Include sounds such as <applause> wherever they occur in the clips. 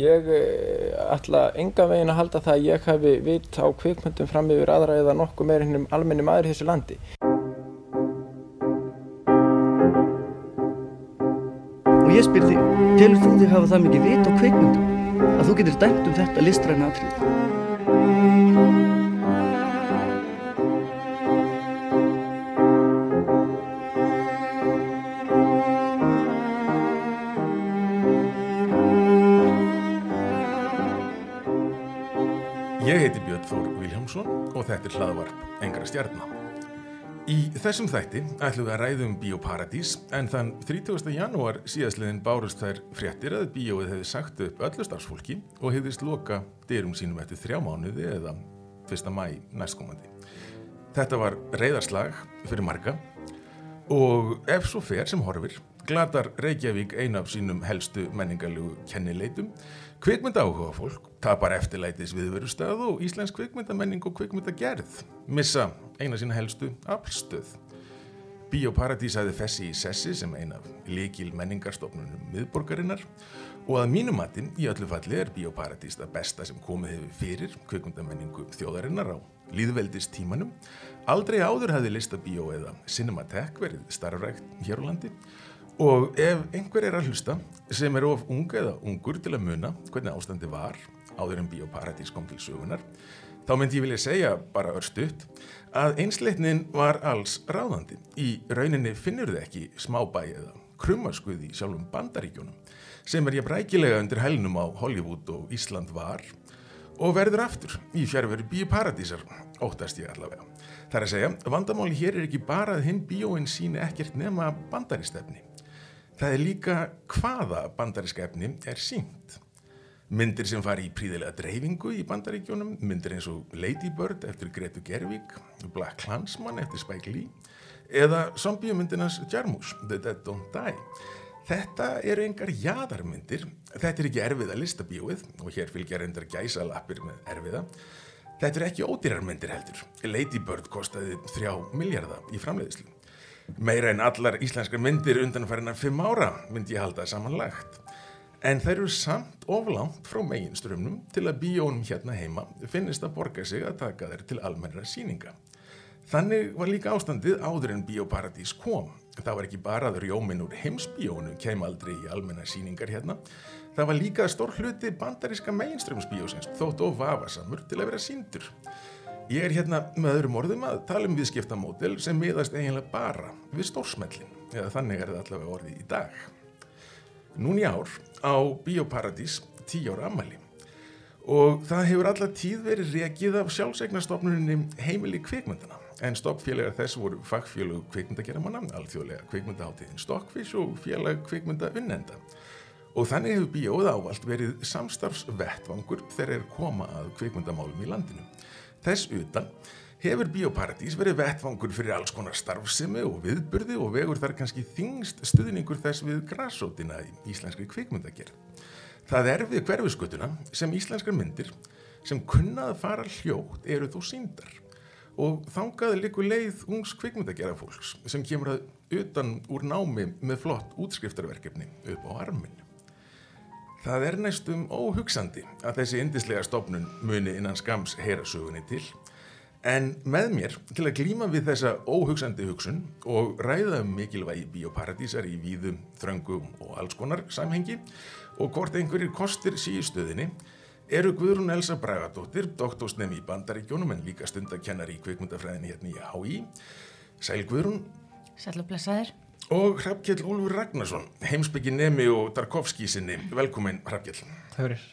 Ég eh, ætla enga veginn að halda það að ég hafi vit á kvikmyndum fram yfir aðra eða nokkuð meira hennum almenni maður í þessu landi. Og ég spyr þig, telur þú þig hafa það mikið vit á kvikmyndum að þú getur dæmt um þetta listræna atrið? Og þetta er hlaðvarp Engra stjarnar. Í þessum þætti ætlum við að ræðum Bíóparadís en þann 30. janúar síðastliðin bárust þær fréttir að bíóið hefði sagt upp öllu starfsfólki og hefðist loka dyrum sínum eftir þrjá mánuði eða 1. mæ næstkomandi. Þetta var reyðarslag fyrir marga og ef svo fer sem horfir glatar Reykjavík eina af sínum helstu menningarlegu kennileitum Kvikmynda áhuga fólk tapar eftirlætis viðverustað og Íslensk kvikmyndamenning og kvikmyndagerð missa eina sína helstu aflstöð. Bíóparadís aði fessi í sessi sem eina líkil menningarstofnunum miðborgarinnar og að mínumatinn í öllu falli er Bíóparadís það besta sem komið hefur fyrir kvikmyndamenningu þjóðarinnar á líðveldist tímanum. Aldrei áður hefði lista bíó eða Cinematek verið starfrækt hér á landi Og ef einhver er að hlusta sem er of ung eða ungur til að muna hvernig ástandi var áður en Bíóparadís kom til sögunar, þá myndi ég vilja segja bara örstuðt að einsleitnin var alls ráðandi. Í rauninni finnur þið ekki smábæ eða krummaskuð í sjálfum bandaríkjónum sem er ég brækilega undir hælnum á Hollywood og Ísland var og verður aftur í fjárveru Bíóparadísar, óttast ég allavega. Það er að segja, vandamáli hér er ekki bara að hinn bíóin síni ekkert nema bandaristefni. Það er líka hvaða bandaríska efni er sínt. Myndir sem fari í príðilega dreifingu í bandaríkjónum, myndir eins og Lady Bird eftir Gretu Gerwig, Black Klansman eftir Spike Lee eða zombiumyndinas Jarmus, The Dead Don't Die. Þetta eru engar jaðarmyndir, þetta er ekki erfið að lista bíóið og hér fylgja reyndar gæsalappir með erfiða. Þetta eru ekki ódýrarmyndir heldur. Lady Bird kostaði þrjá miljardar í framleiðislu. Meira en allar íslenskar myndir undanfærinar fimm ára myndi ég halda samanlagt. En þær eru samt oflánt frá meginströmmnum til að bíónum hérna heima finnist að borga sig að taka þær til almennra síninga. Þannig var líka ástandið áður en Bíóparadís kom. Það var ekki bara að rjómin úr heimsbíónu kem aldrei í almenna síningar hérna. Það var líka stór hluti bandaríska meginströmsbíósins þótt og vafasamur til að vera síndur. Ég er hérna með öðrum orðum að tala um viðskiptamódel sem miðast eiginlega bara við stórsmellin, eða þannig er það allavega orðið í dag. Nún í ár á Bíóparadís 10 ára ammali og það hefur alla tíð verið rekið af sjálfsegnarstofnuninni heimili kvikmyndana en stoppfélagar þess voru fagfélög kvikmyndageramanna, alþjóðlega kvikmyndaháttiðin Stokkfís og félag kvikmynda unnenda. Og þannig hefur bíóð ávalt verið samstarfsvettvangur þegar er koma að kvikmyndamálum í landinu. Þess utan hefur Bíóparadís verið vettvangur fyrir alls konar starfsemi og viðburði og vegur þar kannski þingst stuðningur þess við græsótina í íslenskri kvikmyndagerð. Það er við hverfiskötuna sem íslenskar myndir sem kunnað fara hljótt eru þó síndar og þangaði likur leið ungs kvikmyndagerða fólks sem kemur að utan úr námi með flott útskriftarverkefni upp á arminu. Það er næstum óhugsandi að þessi indislega stopnun muni innan skams heyra sögunni til en með mér til að glíma við þessa óhugsandi hugsun og ræða um mikilvægi bíóparadísar í víðum, þröngum og alls konar samhengi og hvort einhverjir kostir síðustöðinni eru Guðrún Elsa Bragadóttir, doktorsnemi í Bandaríkjónum en líka stundakennari í kvikmyndafræðinni hérna í HÍ. Sæl Guðrún. Sæl og blessaður. Og Hrafkjell Úlfur Ragnarsson, heimsbyggi nemi og Darkovski sinni. Velkomin Hrafkjell. Það verður.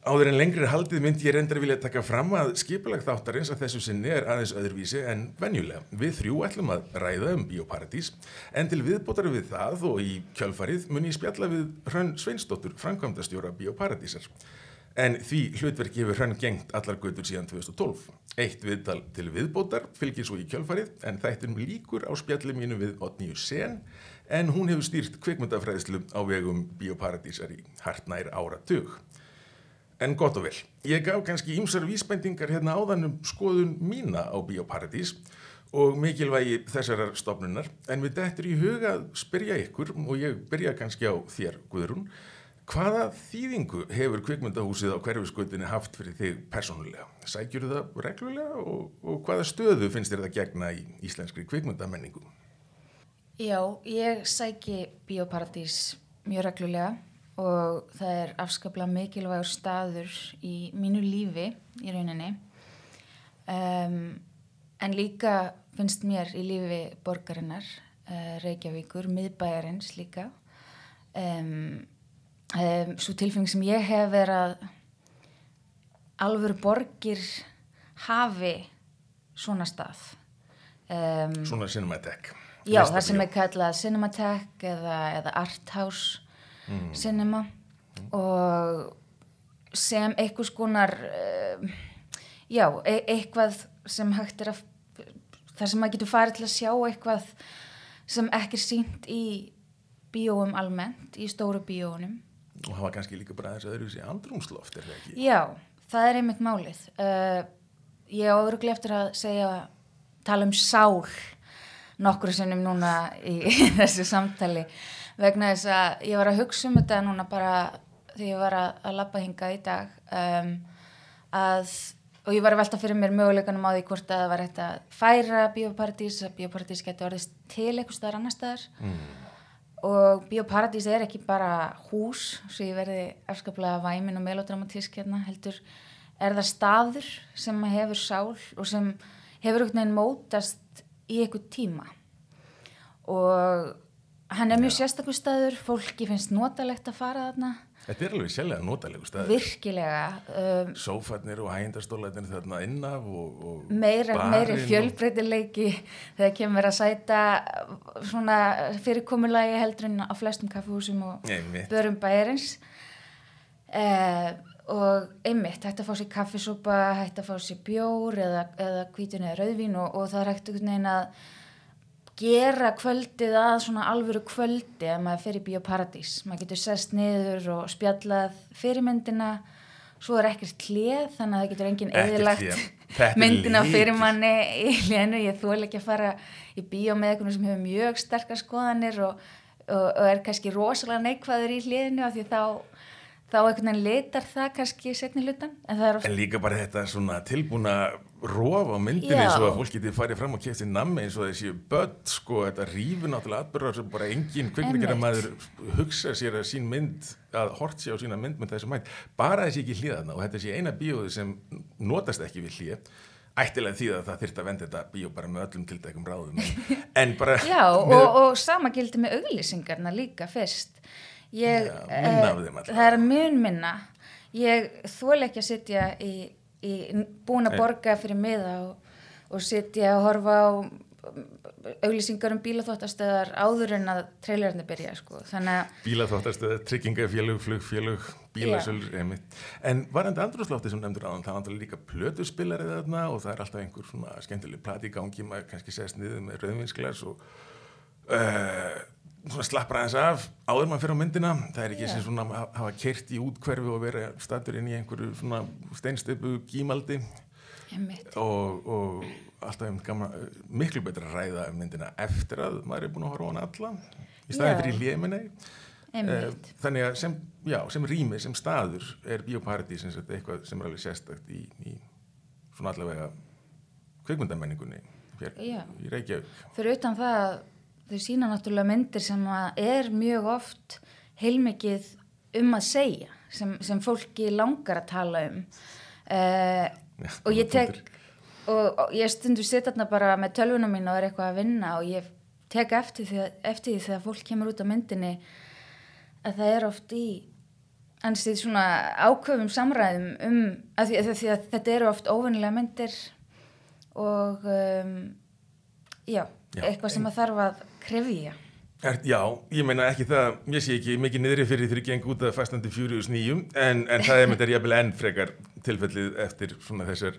Áður en lengri haldið myndi ég reyndar vilja taka fram að skipulag þáttarins að þessu sinni er aðeins öðruvísi en venjulega. Við þrjú ætlum að ræða um Bíóparadís en til viðbótar við það og í kjölfarið mun ég spjalla við Hrönn Sveinsdóttur, framkvæmdastjóra Bíóparadísar. En því hlutverki hefur Hrönn gengt allar götur síðan 2012. Eitt viðtal til viðbótar fylgir svo í kjölfarið en þættinum líkur á spjalli mínu við Otníu Sen en hún hefur stýrt kvikmyndafræðslu á vegum Bíóparadísar í hartnær áratug. En gott og vel, ég gaf kannski ímsar vísbendingar hérna áðan um skoðun mína á Bíóparadís og mikilvægi þessarar stopnunar, en við dettur í huga að spyrja ykkur, og ég byrja kannski á þér, Guðrún, Hvaða þýðingu hefur kvikmyndahúsið á hverfiskutinni haft fyrir þig persónulega? Sækjur það reglulega og, og hvaða stöðu finnst þér það gegna í íslenskri kvikmyndamenningu? Já, ég sæki Bíóparadís mjög reglulega og það er afskaplega mikilvægur staður í mínu lífi í rauninni. Um, en líka finnst mér í lífi borgarinnar, uh, Reykjavíkur, miðbæjarins líka. Um, um, svo tilfeng sem ég hef verið að alvöru borgir hafi svona stað um, Svona cinematek. já, það sem er kallað Cinematheque eða, eða Arthouse Mm. Cinema og sem einhvers konar um, já, e eitthvað sem hægt er að þar sem maður getur farið til að sjá eitthvað sem ekki er sínt í bíóum almennt, í stóru bíóunum Og hafa kannski líka bara þess að öðru sér andrumsloft, er það ekki? Já, það er einmitt málið. Uh, ég áður eftir að segja, tala um sál nokkru sinnum núna í, í <laughs> þessu samtali vegna þess að ég var að hugsa um þetta núna bara þegar ég var að, að lappa hinga í dag um, að, og ég var að velta fyrir mér möguleikanum á því hvort að það var hægt að færa bioparadís, að bioparadís getur orðist til eitthvað staðar annar staðar. Og Bíóparadís er ekki bara hús svo ég verði afskaplega væmin og melodramatísk hérna heldur er það staður sem hefur sál og sem hefur einhvern veginn mótast í einhver tíma. Og hann er mjög sérstakur staður fólki finnst notalegt að fara þarna Þetta er alveg sjálflega notalegu staður. virkilega um, Sófarnir og hægindastólarnir þarna innaf og, og meira, barinn meiri og- fjölbreytileiki þegar kemur að sæta svona fyrirkomulagi heldur en á flestum kaffehúsum og Einmitt. börum bæjarins eh, og einmitt hægt að fá sér kaffisúpa hægt að fá sér bjór eða, eða hvítun eða rauðvín og, og það er hægt einhvern veginn að gera kvöldið að svona alvöru kvöldi að maður fer í bioparadís maður getur sest niður og spjallað fyrirmyndina. Svo er ekkert hlið þannig að það getur enginn eðilagt myndina fyrir manni í hlénu. Ég þól ekki að fara í bíó með einhvern sem hefur mjög sterkar skoðanir og, og, og er kannski rosalega neikvæður í hlénu af því þá þá einhvern veginn litar það kannski setni hlutan en En líka bara þetta svona tilbúna rof á myndinni Já. svo að fólk geti farið fram og kefti nammi eins og þessi börn sko, þetta rífur náttúrulega atbyrðar sem bara engin kvikmyndgjara maður hugsa sér að sín mynd, að hort sér á sína mynd með þessu mætt, bara þessi ekki hlýðana og þetta sé eina bíóði sem notast ekki við hlýð ættilega því að það þyrfti að venda þetta bíó bara með öllum tildækum ráðum en, <laughs> en bara Já, og, og sama gildi með auglýsingarna líka fyrst. Ég, Já, allavega. Það er mun minna. Ég þól ekki að sitja í, í búin að borga fyrir miða og, og sitja og horfa á um, auglýsingar um bílaþóttastöðar áður en að trailerinu byrja, sko. Þannig að, bílaþóttastöð, tryggingafélug, flugfélug, bílasölur, einmitt. En varandi andrúslofti sem nefndur áðan, það er náttúrulega líka plötuspilari þarna og það er alltaf einhver svona skemmtileg plati í gangi, maður kannski sest niður með rauðvinsglas og uh, slappra aðeins af áður maður fyrir á myndina. Það er ekki Já. sem svona að hafa kert í útkverfi og vera statur inn í einhverju svona steinstipu gímaldi og, og alltaf um gaman, miklu betra að ræða um myndina eftir að maður er búin að horfa á hana alla í staðin Já. fyrir léminni einmitt. þannig að sem, já, sem rými, sem staður er Bíóparadís sem sagt eitthvað sem er alveg sérstakt í, í svona allavega kveikmyndamenningunni hér í Reykjavík Fyrir utan það að þau sína náttúrulega myndir sem er mjög oft heilmikið um að segja sem, sem fólki langar að tala um. Uh, Já, og ég tek og, og ég stundu sitt þarna bara með tölvuna mín og er eitthvað að vinna og ég tek eftir því, eftir því þegar fólk kemur út á myndinni að það er oft í ansið svona ákveðum samræðum um að því, að því að þetta eru oft óvennilega myndir og um, já, Já, eitthvað sem að þarf að krefja Er, já, ég meina ekki það, ég sé ekki mikið niðri fyrir því að geng út af Fast and the Furious 9 en, en það er með þetta jafnvel enn frekar tilfellið eftir svona þessar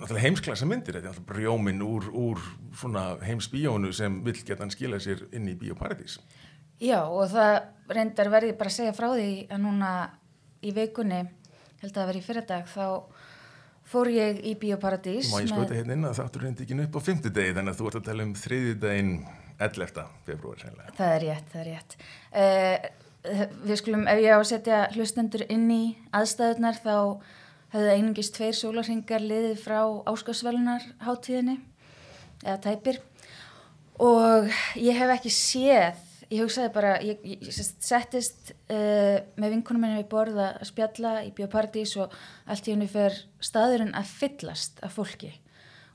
náttúrulega heimsklassa myndir, þetta er náttúrulega brjóminn úr, úr svona heimsbíónu sem vill geta hann skila sér inn í Bíóparadís. Já, og það reyndar verði bara að segja frá því að núna í vikunni, held að það verði í fyrirdag, þá fór ég í Bíóparadís. Má ég skjóta hérna inn að þáttur reyndi ekki upp á fimmtudegi þannig að þú ert að tala um þriðjudaginn 11. februar sennilega. Það er rétt, það er rétt. Uh, við skulum, ef ég á að setja hlustendur inn í aðstæðunar þá höfðu einungis tveir sólarhingar liðið frá áskasvelunar hátíðinni eða tæpir og ég hef ekki séð ég hugsaði bara, ég, ég, settist uh, með vinkunum minni við borða að spjalla í biopartís og allt í henni fer staðurinn að fyllast af fólki.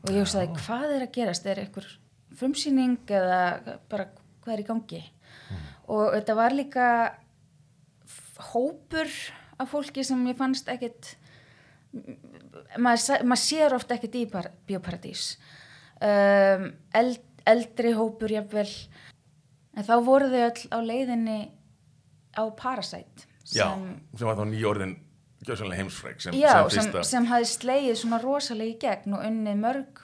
Og ég hugsaði Já. hvað er að gerast, er einhver frumsýning eða bara hvað er í gangi? Og þetta var líka hópur af fólki sem ég fannst ekkit maður, maður sér ofta ekkit í par- bioparadís. Um, eld, eldri hópur jafnvel en þá voru þau öll á leiðinni á Parasite Já, sem var þá nýjórðin gjössanlega heimsfræk sem, já, sem sem, fyrsta sem hafði slegið svona rosalega í gegn og unnið mörg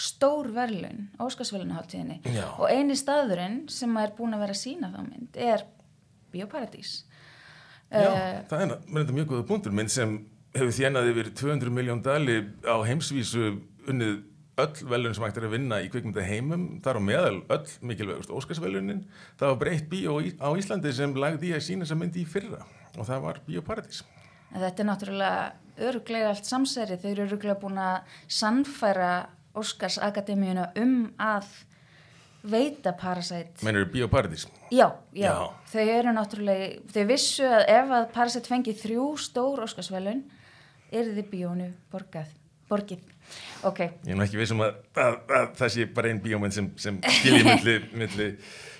stór verðlun, Óskarsverðunaháttíðinni Já. og eini staðurinn sem er búin að vera sína þá mynd er Bíóparadís. Já, Eh, það er enda mjög góða punktur. Minn sem hefur þjænað yfir 200 miljón dali á heimsvísu unnið öll velun sem hægt er að vinna í kvikmynda heimum, þar á meðal öll mikilvægust Óskarsvelunin, það var breytt bíó á Íslandi sem lagði í að sína þessa myndi í fyrra og það var Bíóparadís þetta er náttúrulega öruglega allt samsæri, þau eru öruglega búin að sannfæra Óskars Akademíuna um að veita Parasite. Mennur Bíóparadís? Já, já, Já. þau eru náttúrulega, þau vissu að ef að Parasite fengi þrjú stór Óskarsvelun, er þið bíónu borgið. Ok, Ég er nú ekki vissum að, að, að það sé bara einn bíómynd sem, sem skilji milli, milli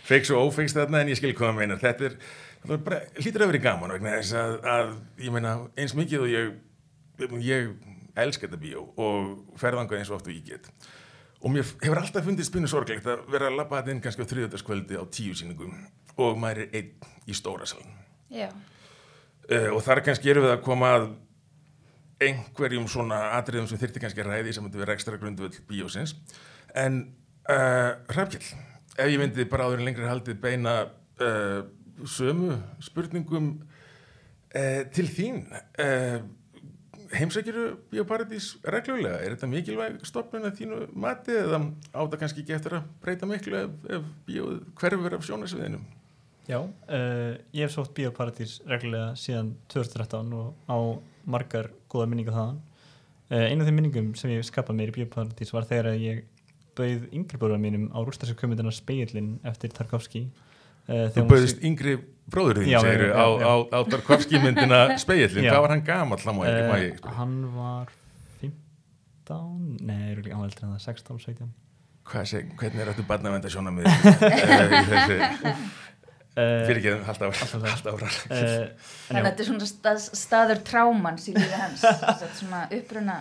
feiks og ófeiks þarna en ég skil hvað að meina. Þetta er, er bara, hlýtur vera gaman vegna þess að, að ég meina eins mikið og ég, ég elska þetta bíó og ferðangað eins og oft og ég get. Og mér hefur alltaf fundist spinu sorglegt að vera að labba þetta inn kannski á þriðutaskvöldi á tíu síningum og maður er einn í stóra salin. já, Uh, og þar kannski erum við að koma að einhverjum svona atriðum sem þyrfti kannski að ræði sem þetta við rekstra grundvöld bíósins en uh, Hrafkjell, ef ég myndi bara áður en lengri haldið beina uh, sömu spurningum uh, til þín uh, heimsækjuru Bíóparadís reglulega, er þetta mikilvæg stopnun að þínu mati eða á þetta kannski ekki eftir að breyta miklu ef, ef bíóð hverfur af sjónasviðinu? Já, uh, ég hef sótt Bíóparadís reglulega síðan 2013 og á margar góða minningar þaðan. Uh, einu af þeim minningum sem ég skapaði mér í Bíóparadís var þegar ég bauð yngri bróðar mínum á rústarska komendina Speillin eftir Tarkovski. Uh, Þú bauðist yngri bróður þín, segir já, á, á, á Tarkovski myndina <laughs> Speillin. Já. Hvað var hann það má ekki, má ég uh. Hann var 15, nei, hann var eldri en það, 16, 17. Hvað seg, hvernig er þetta barnavenda sjóna með <laughs> þessu? Uh, Fyrir ekki, halda ára. Uh, en þannig að þetta er svona stað, staður trámans í lífi hans, <laughs> Þetta er svona uppruna,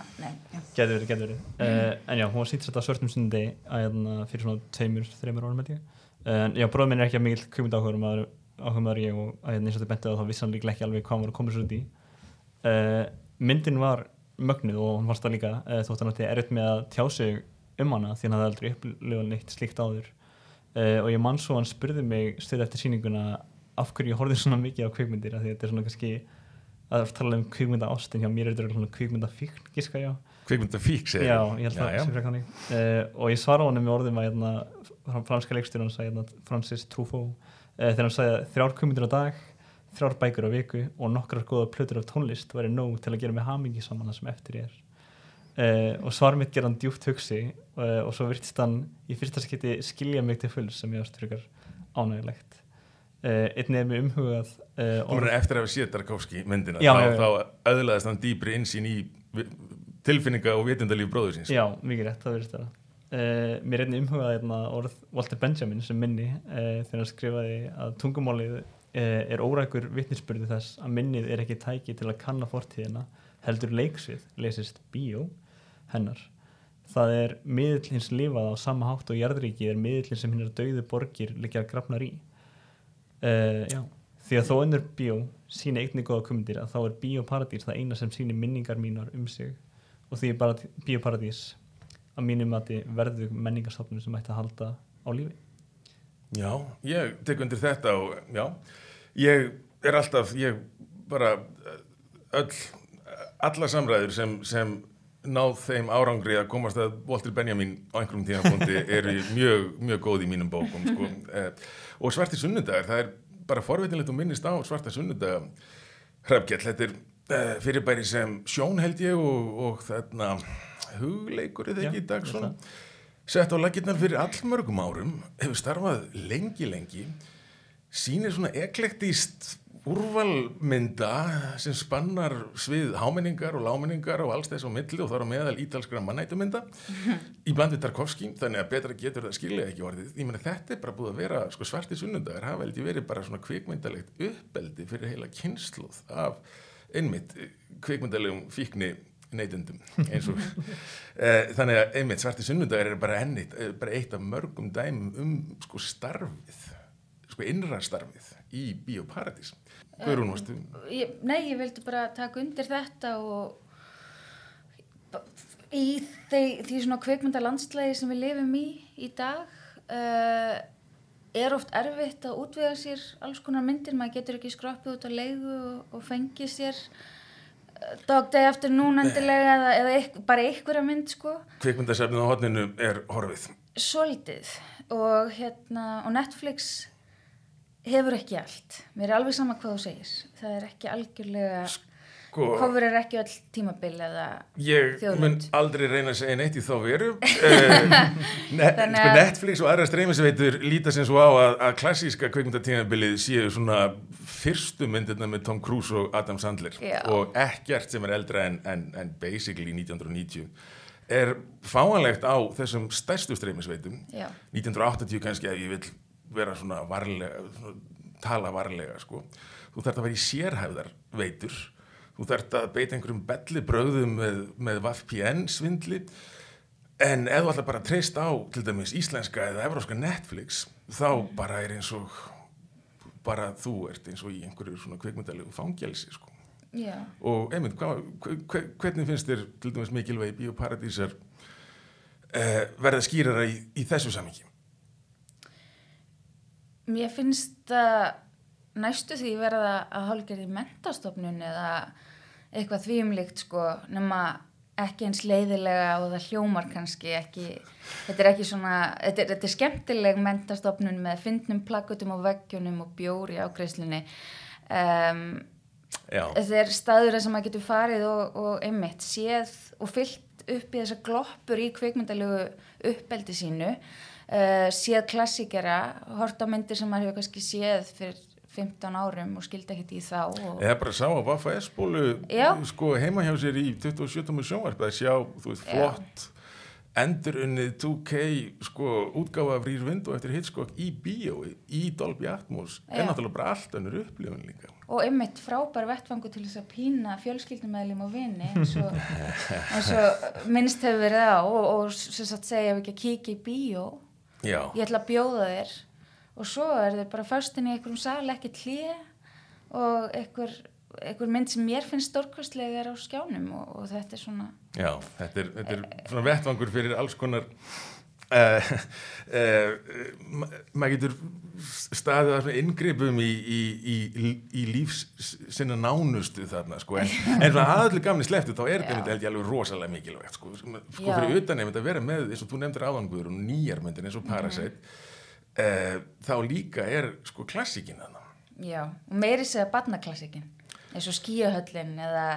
getur verið, getur verið. Uh, en já, hún var sýnt þetta á svörtum sundi að, hérna, fyrir svona tveimur, þreimur ég. En já, bróður minn er ekki að mikill kvikmynd áhugaður maður, áhugaður maður ég og að hérna eins og þetta bentið á þá vissi hann líklega ekki alveg hvað hann var að koma svo út í. Uh, myndin var mögnuð og hún varst það líka uh, þótt hann átti erfitt með að tjá sig um hana því hann hafði aldrei upplifað neitt slíkt áður. Uh, og ég mann svo hann spurði mig stöð eftir sýninguna af hverju ég horfði svona mikið á kvikmyndir af því að þetta er svona kannski að tala um kvikmynda ástin hjá mér er þetta svona kvikmynda fíkn, gíska já. Kvikmynda fík, segir Já, ég held að það sé frekar þannig. Uh, og ég svara honum með orðum að hérna, fran- franska leikstjóran sagði hérna, Francis Truffaut. Uh, þegar hann sagði þrjár kvikmyndir á dag þrjár bækur á viku og nokkrar góða plötur af tónlist væri nóg til að gera mig hamingi saman það sem eftir er. Uh, og svar mitt gerði hann djúpt hugsi uh, og svo virtist hann í fyrsta skipti skilja mig til fulls sem ég ást frekar ánægilegt uh, einnig er mér umhugað uh, Og mér eftir að hafa séð Tarkovski myndina, Já, þá, þá öðlaðist hann dýpri insýn í tilfinninga og vitundalíf bróður síns. Já, mikið rétt, það það. Uh, mér er einnig umhugað hérna, orð Walter Benjamin sem minni þegar hann skrifaði að tungumálið er órækur vitnisspurði þess að minnið er ekki tæki til að kanna fortíðina heldur leiksvið, leysist bíó hennar. Það er miðl hins lifað á sama hátt og jarðríki er miðlinn sem hinnar dauðu borgir liggja grafnar í. Uh, því að þó önnur bíó síni einnig góða kumundir að þá er bíóparadís það eina sem síni minningar mínar um sig og því er bara bíóparadís að mínum mati verðu menningarstofnum sem ætti að halda á lífi. Já, ég tek undir þetta og já, ég er alltaf, ég bara öll, alla samræður sem, sem náð þeim árangri að komast að Walter Benjamin á einhverjum tímapunkti <laughs> eru mjög, mjög góð í mínum bókum sko. eh, og svarti sunnudagar, það er bara forvitinlegt og minnist á svarta sunnudaga Hrafgjall, þetta er uh, fyrirbæri sem sjón held ég og, og þarna hugleikur eða ekki í dag svona? Sett á laginnar fyrir allmörgum árum hefur starfað lengi lengi sýnir svona eklektíst úrvalmynda sem spannar svið hámenningar og lámenningar og alls þess á milli og þar á meðal ítalskra mannætumynda <laughs> í bland við Tarkovski, þannig að betra getur það skilja ekki orðið. Ég meina þetta er bara búið að vera sko, svarti sunnundagar, hafa held ég verið bara svona kvikmyndalegt uppbeldi fyrir heila kynsluð af einmitt eh, kvikmyndalegum fíkni neytundum <laughs> eins og e, þannig að einmitt svarti sunnundagar er bara ennit, bara eitt af mörgum dæmum um sko starfið sko innra starfið í Bíóparadís Guðrún, varstu? ég, nei, ég vildi bara taka undir þetta og í því, því svona kveikmynda landslægi sem við lifum í í dag uh, er oft erfitt að útvega sér alls konar myndir, maður getur ekki skroppið út á leigu og, og fengið sér uh, Dog Day Afternoon endilega eða, eða eitth, bara einhverja mynd sko. Kvikmyndasefnið á hotninu er horfið. Svolítið. Og hérna og Netflix hefur ekki allt mér er alveg sama hvað þú segir. Það er ekki algjörlega Sko, cover er ekki öll tímabil eða ég mun þjóðlönd. aldrei reyna að segja neitt í þá veru. <laughs> Uh, net, sko, Netflix og aðra streymisveitur líta sem svo á að, að klassíska kvikmyndatímabilið séu svona fyrstu myndirna með Tom Cruise og Adam Sandler. Já. og ekkert sem er eldra en, en, en basically 1990 er fáanlegt á þessum stærstu streymisveitum já, 1980 kannski ef ég vil vera svona varlega, svona, tala varlega sko. þú þarf að vera í sérhæfðar veitur. Þú þarf að beita einhverjum belli bröðum með, með VPN svindli en ef þú ætlar bara að treysta á til dæmis íslenska eða evróska Netflix þá bara er eins og bara þú ert eins og í einhverju svona kveikmyndalegu fangelsi sko. já. Og einmitt, hvað, hve- hvernig finnst þér til dæmis mikilvægi bíóparadísar uh, verða skýrara í, í þessu samingi mér finnst það næstu því verða að hálfgerði mentastofnun eða eitthvað þvíumlíkt sko nema ekki eins leiðilega og það hljómar kannski ekki, þetta er ekki svona þetta er, þetta er skemmtileg mentastofnun með fyndnum plakkutum og veggjunum og bjóri á greiðslunni um, þetta er staður sem maður getur farið og, og einmitt séð og fyllt upp í þessar gloppur í kvikmyndalegu uppeldi sínu uh, séð klassíkera hort á myndir sem maður hefur kannski séð fyrir 15 árum og skildi ekkert í þá eða bara sá á Vaffa S-bólu Já. sko heima hjá sér í 27. sjónvarp að sjá, þú veist, Já. flott endurunnið 2K sko útgáfa af Rýr Vindó eftir Hitchcock í bíói, í Dolby Atmos er Já. náttúrulega bara allt önnur upplifun líka og einmitt frábær vettfangu til þess að pína fjölskyldumæðlim og vini eins og, <laughs> eins og minnst hefur verið á og, og sem sagt segja ef ekki að kíkja í bíó Já, ég ætla að bjóða þér og svo er þau bara föstin í einhverjum sal ekki hlýja og einhver, einhver mynd sem mér finnst stórkostlega er á skjánum og, og þetta er svona já, þetta er, þetta er svona vettvangur fyrir alls konar uh, uh, ma maður getur staðið að svona inngripum í, í, í, í, lífs sinna nánustu þarna sko. En, <laughs> en aðallu gamni sleftu þá er þetta held ég alveg rosalega mikilvægt sko, sko Já. fyrir utan ef þetta vera með eins og þú nefndir áðanguður og nýjar myndir eins og Parasite uh, þá líka er sko klassíkin þarna. Já, og meiri segja barnaklassikin eins og skíahöllin eða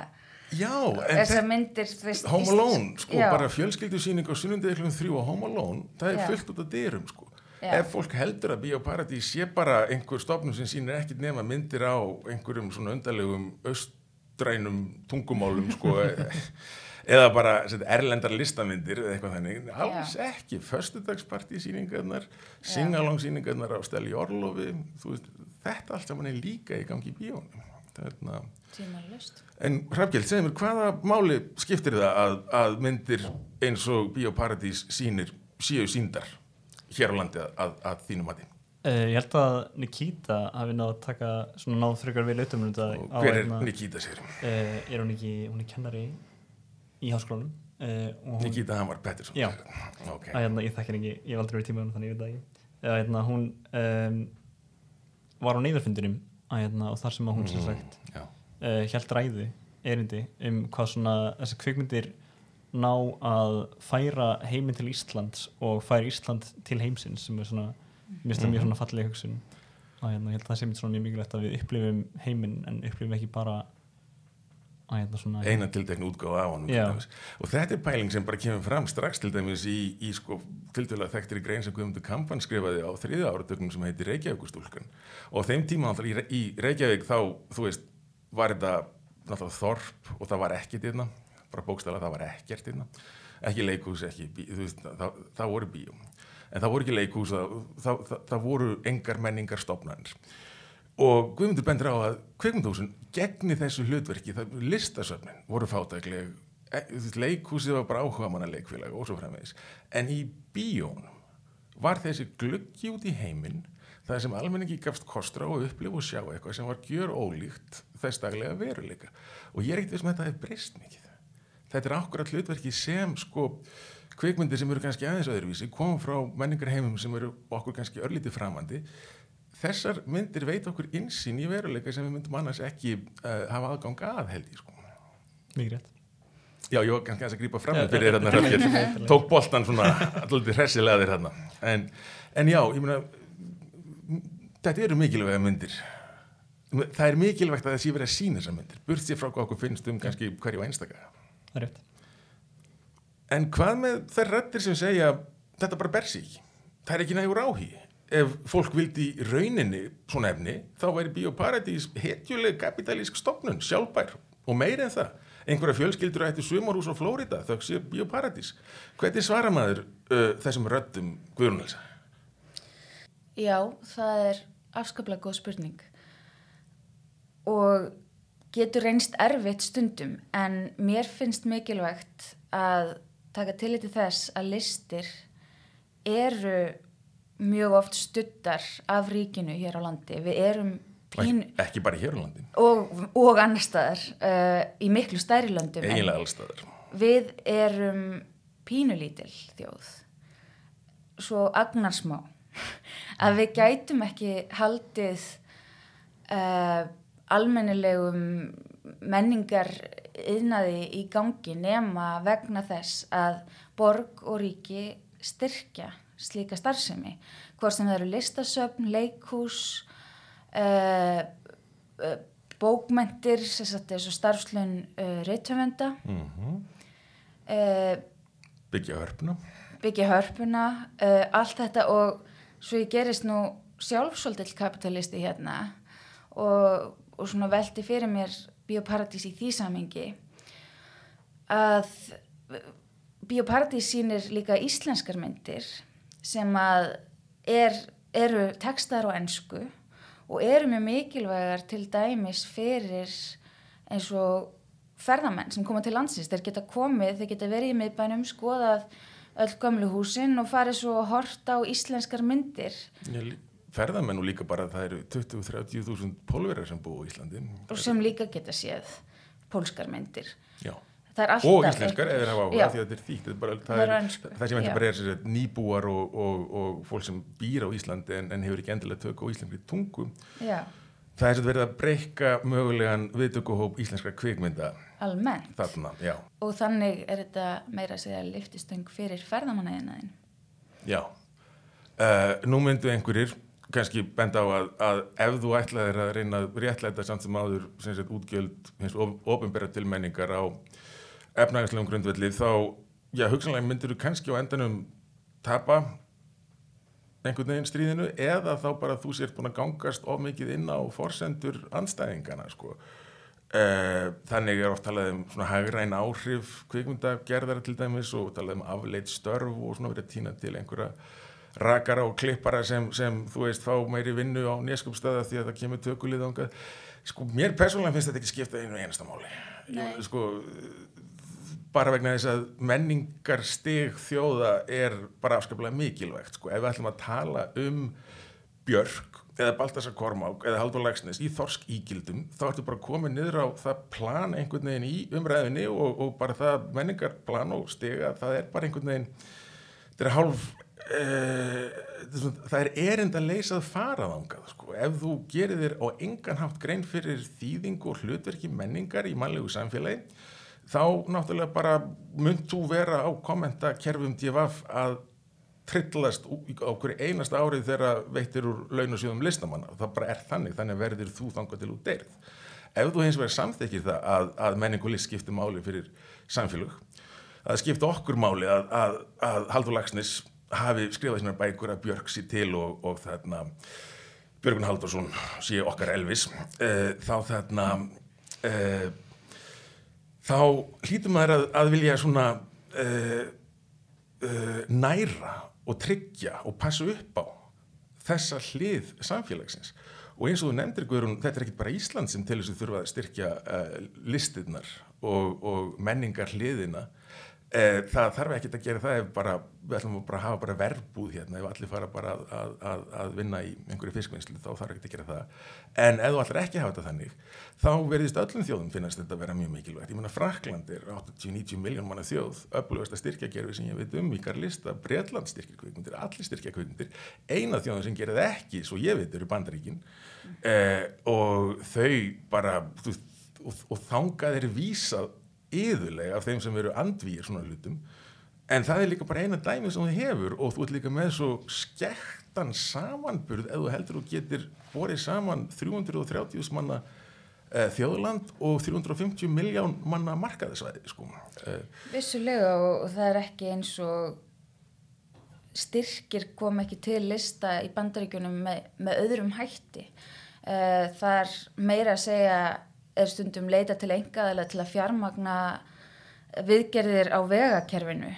Já, en þessar myndir veist, Home Alone, sko, já, bara fjölskyldusýning á sunnundið klukkan þrjú á Home Alone, það er Já. fullt út af dyrum, sko. Já. Ef fólk heldur að Bíóparadís sé bara einhver stofnum sem sýnir ekkit nema myndir á einhverjum svona undarlegum austrænum tungumálum, sko, <laughs> eða bara erlendar listamyndir eða eitthvað þannig, alls ekki, föstudagspartísýningarnar, singalong-sýningarnar á Steli Orlofi, veist, þetta allt saman er líka í gangi í bíónum. Þarna, tímalust En Hrafgjell, segð mér, hvaða máli skiptir það að, að myndir eins og Bíóparadís sýnir séu síndar hér á landi að, að, að þínum mati? Uh, ég held að Nikita hafi náð að taka svona náð frekar vel utum um þetta Og hver er Nikita sér? uh, er hún ekki, hún er kennari í háskólanum uh, og hún, Nikita Hamar Pettersson? Já. Ok, að, hérna, ég þekkir ekki, ég hef aldrei verið tíma þannig ég veit það ekki uh, hérna, hún um, var á neyðarfundinum að, hérna, og þar sem að hún sem sagt já, uh, held ræðu erindi um hvað svona þessar kvikmyndir ná að færa heiminn til Íslands og færa Ísland til heimsins sem er svona, mér finnst það mjög svona falleg hugsun. Að hérna, ég held að það sé mjög mikilvægt að við upplifum heiminn en upplifum ekki bara að hérna svona eina tildeknu útgáfa á dæmis. og þetta er pæling sem bara kemur fram strax til dæmis í, í sko tildulega þekktir í grein sem Guðmundur Kampan skrifaði á þriða áratögnum sem heitir Reykjavíkustúlkan og þeim tíma náttúrulega í, í Reykjavík þá, þú veist, var þetta náttúrulega þorp og það var ekkert hérna, bara bókstæla það var ekkert hérna, ekki leikhús, ekki veist, það, það voru bíó. En það voru ekki leikhús, það, það, það, voru engar menningar stofnanir og Guðmundur bendur á að kveikmyndahúsin gegni þessu hlutverki, það, listasöfnin voru fátækleg, e- leikhúsið var bara áhuga manna leikfélag og svo framvegis, en í bíónum var þessi gluggi út í heiminn það sem almenningi gafst kostra og upplifa og sjá eitthvað sem var gjör ólíkt þess daglega veruleika. Og ég er ekkert þessum að þetta hefur breyst mikið. Þetta er akkurat hlutverki sem sko kvikmyndir sem eru kannski aðeins öðruvísi koma frá menningarheimum sem eru okkur kannski örlítið framandi. Þessar myndir veit okkur insýn í veruleika sem við myndum annars ekki uh, hafa aðgang að held ég sko. Mikið rétt. Já, ég var kannski að grípa fram með fyrir hérna Hrafngeir, tók boltan svona alltaf hressilega þér hérna. En, en já, ég meina þetta eru mikilvæga myndir það er mikilvægt að það sé verið að sína þessar myndir. Burt sér frá hvað okkur finnst um kannski hverju einstaka. Það er rétt. En hvað með þær rættir sem segja þetta bara ber sig ekki. Það er ekki nægur áhí ef fólk vildi í rauninni svona efni þá væri Bíóparadís hetjuleg kapitalísk stofnun, sjálfbær og meiri en það. Einhverja fjölskyldur ætti sumarhús á Flórida þau sé Bíóparadís. Hvernig svara maður uh, þessum röttum Guðrunelsa? Já, það er afskaplega góð spurning og getur reynst erfitt stundum en mér finnst mikilvægt að taka til til þess að listir eru mjög oft studdar af ríkinu hér á landi. Við erum pín Ekki, bara hér á landin, og, og annar staðar uh, í miklu stærri löndum. en- eiginlega allstaðar við erum pínulítil þjóð svo agnarsmá <laughs> að við gætum ekki haldið uh, almennilegum menningar yðnaði í gangi nema vegna þess að borg og ríki styrkja slíka starfsemi. Hvort sem það eru listasöfn, leikhús uh, uh, bókmentir sem sagt þessu starfslun uh, reytöfenda mm uh, byggja hörpuna. byggja hörpuna, uh, allt þetta og svo ég gerist nú sjálf svolítill kapitalisti hérna og, og svona velti fyrir mér bioparadís í því samingi að bioparadís sýnir líka íslenskar myndir sem að er, eru textar á ensku og eru mjög mikilvægar til dæmis fyrir eins og ferðamenn sem koma til landsins, þeir geta komið, þeir geta verið í miðbænum, skoðað öll gömlu húsin og farið svo að horta á íslenskar myndir ferðamenn og líka bara það eru 20-30 þúsund pólverjar sem búa í Íslandi og sem líka geta séð pólskar myndir. Og íslenskar eða hafa áhuga því að þetta er þýtt Það það, það sem ekki bara er sér, nýbúar og, og, og fólk sem býr á Íslandi en, en hefur ekki endilega tök á íslenskri tungu Já, það er sem verið að breyka mögulegan viðtökuhóp íslenskra kvikmynda almennt. þarna, já, Og þannig er þetta meira að segja liftistöng fyrir ferðamannaðinaðin. já. Uh, nú myndu einhverjir kannski benda á að, að ef þú ætlaðir að reyna að réttlæta samt sem áður sem sett útgjöld hins ofinbæra tilmenningar á efnagarslegum grundvelli þá, já, hugsanlega myndir þú kannski á endanum tapa einhvern veginn stríðinu eða þá bara þú sért búin að gangast of mikið inn á forsendur anstæðingana sko. Eh, þannig er oft talað um svona hagræn áhrif kvikmyndagerðara til dæmis og talað um afleitt störf og svona verið að týna til einhverja rakara og klippara sem, sem þú veist fá meiri vinnu á neskupstöða því að það kemur tökulið ángað sko mér persónulega finnst þetta ekki skipta einu einasta máli. Ég, sko bara vegna þess að menningar stig þjóða er bara afskaplega mikilvægt sko. ef við ætlum að tala um Björk eða Baltasar Kormák eða Haldur Lagsnes í þorsk ígildum þá ertu bara komið niður á það plan einhvern veginn í umræðinni og, og bara það menningarplan og stiga það er bara einhvern veginn þetta er hálf það er erind að leysað faraðangað sko. ef þú gerir þér á engan hátt grein fyrir þýðingu og hlutverki menningar í mannlegu samfélagi þá náttúrulega bara mynd þú vera á kommentakerfum DFF að trillast á hverju einasta árið þegar veittir úr launasjóðum listamanna það bara er þannig, þannig verður þú þangað til út deyrið. Ef þú hins vegar samþykir það að, að menning og list skiptir máli fyrir samfélög, að skipta okkur máli að, að, að Haldur Lagsnes hafi skrifað sínar bækur að Björk sér til og, og þarna Björgun Haldursson sé okkar Elvis uh, þá þarna uh, þá hlýtur maður að, að vilja svona uh, næra og tryggja og passa upp á þessa hlið samfélagsins. Og eins og þú nefndir Guðrún, þetta er ekki bara Ísland sem til þess að þurfa að styrkja listirnar og, og menningar hliðina það þarf ekki að gera það ef bara, við ætlum að hafa bara verbúð hérna, ef allir fara bara að, að, að, að vinna í einhverju fiskvinnslu þá þarf ekki að gera það. En ef þú allir ekki að hafa þetta þannig þá verðist öllum þjóðum finnast þetta að vera mjög mikilvægt. Ég meina Frakland er 80-90 miljón manna þjóð öflugasta styrkjagerfi sem ég veit um ykkar lista, Bretland styrkja kvikmyndir allir styrkja kvikmyndir, eina þjóðum sem það ekki, svo ég veit, eru bandaríkin. Eh, og þau bara og, og þangað er vísað yðurlega af þeim sem eru andvíir svona hlutum en það er líka bara eina dæmi sem þú hefur og þú ert líka með svo skektan samanburð ef þú heldur og getur borið saman 330 manna uh, þjóðland og 350 miljón manna markaðisvæði sko. uh, Vissulega og, það er ekki eins og styrkir kom ekki til lista í bandaríkjunum með, með öðrum hætti. Uh, það er meira að segja er stundum leita til engaðilega til að fjármagna viðgerðir á vegakerfinu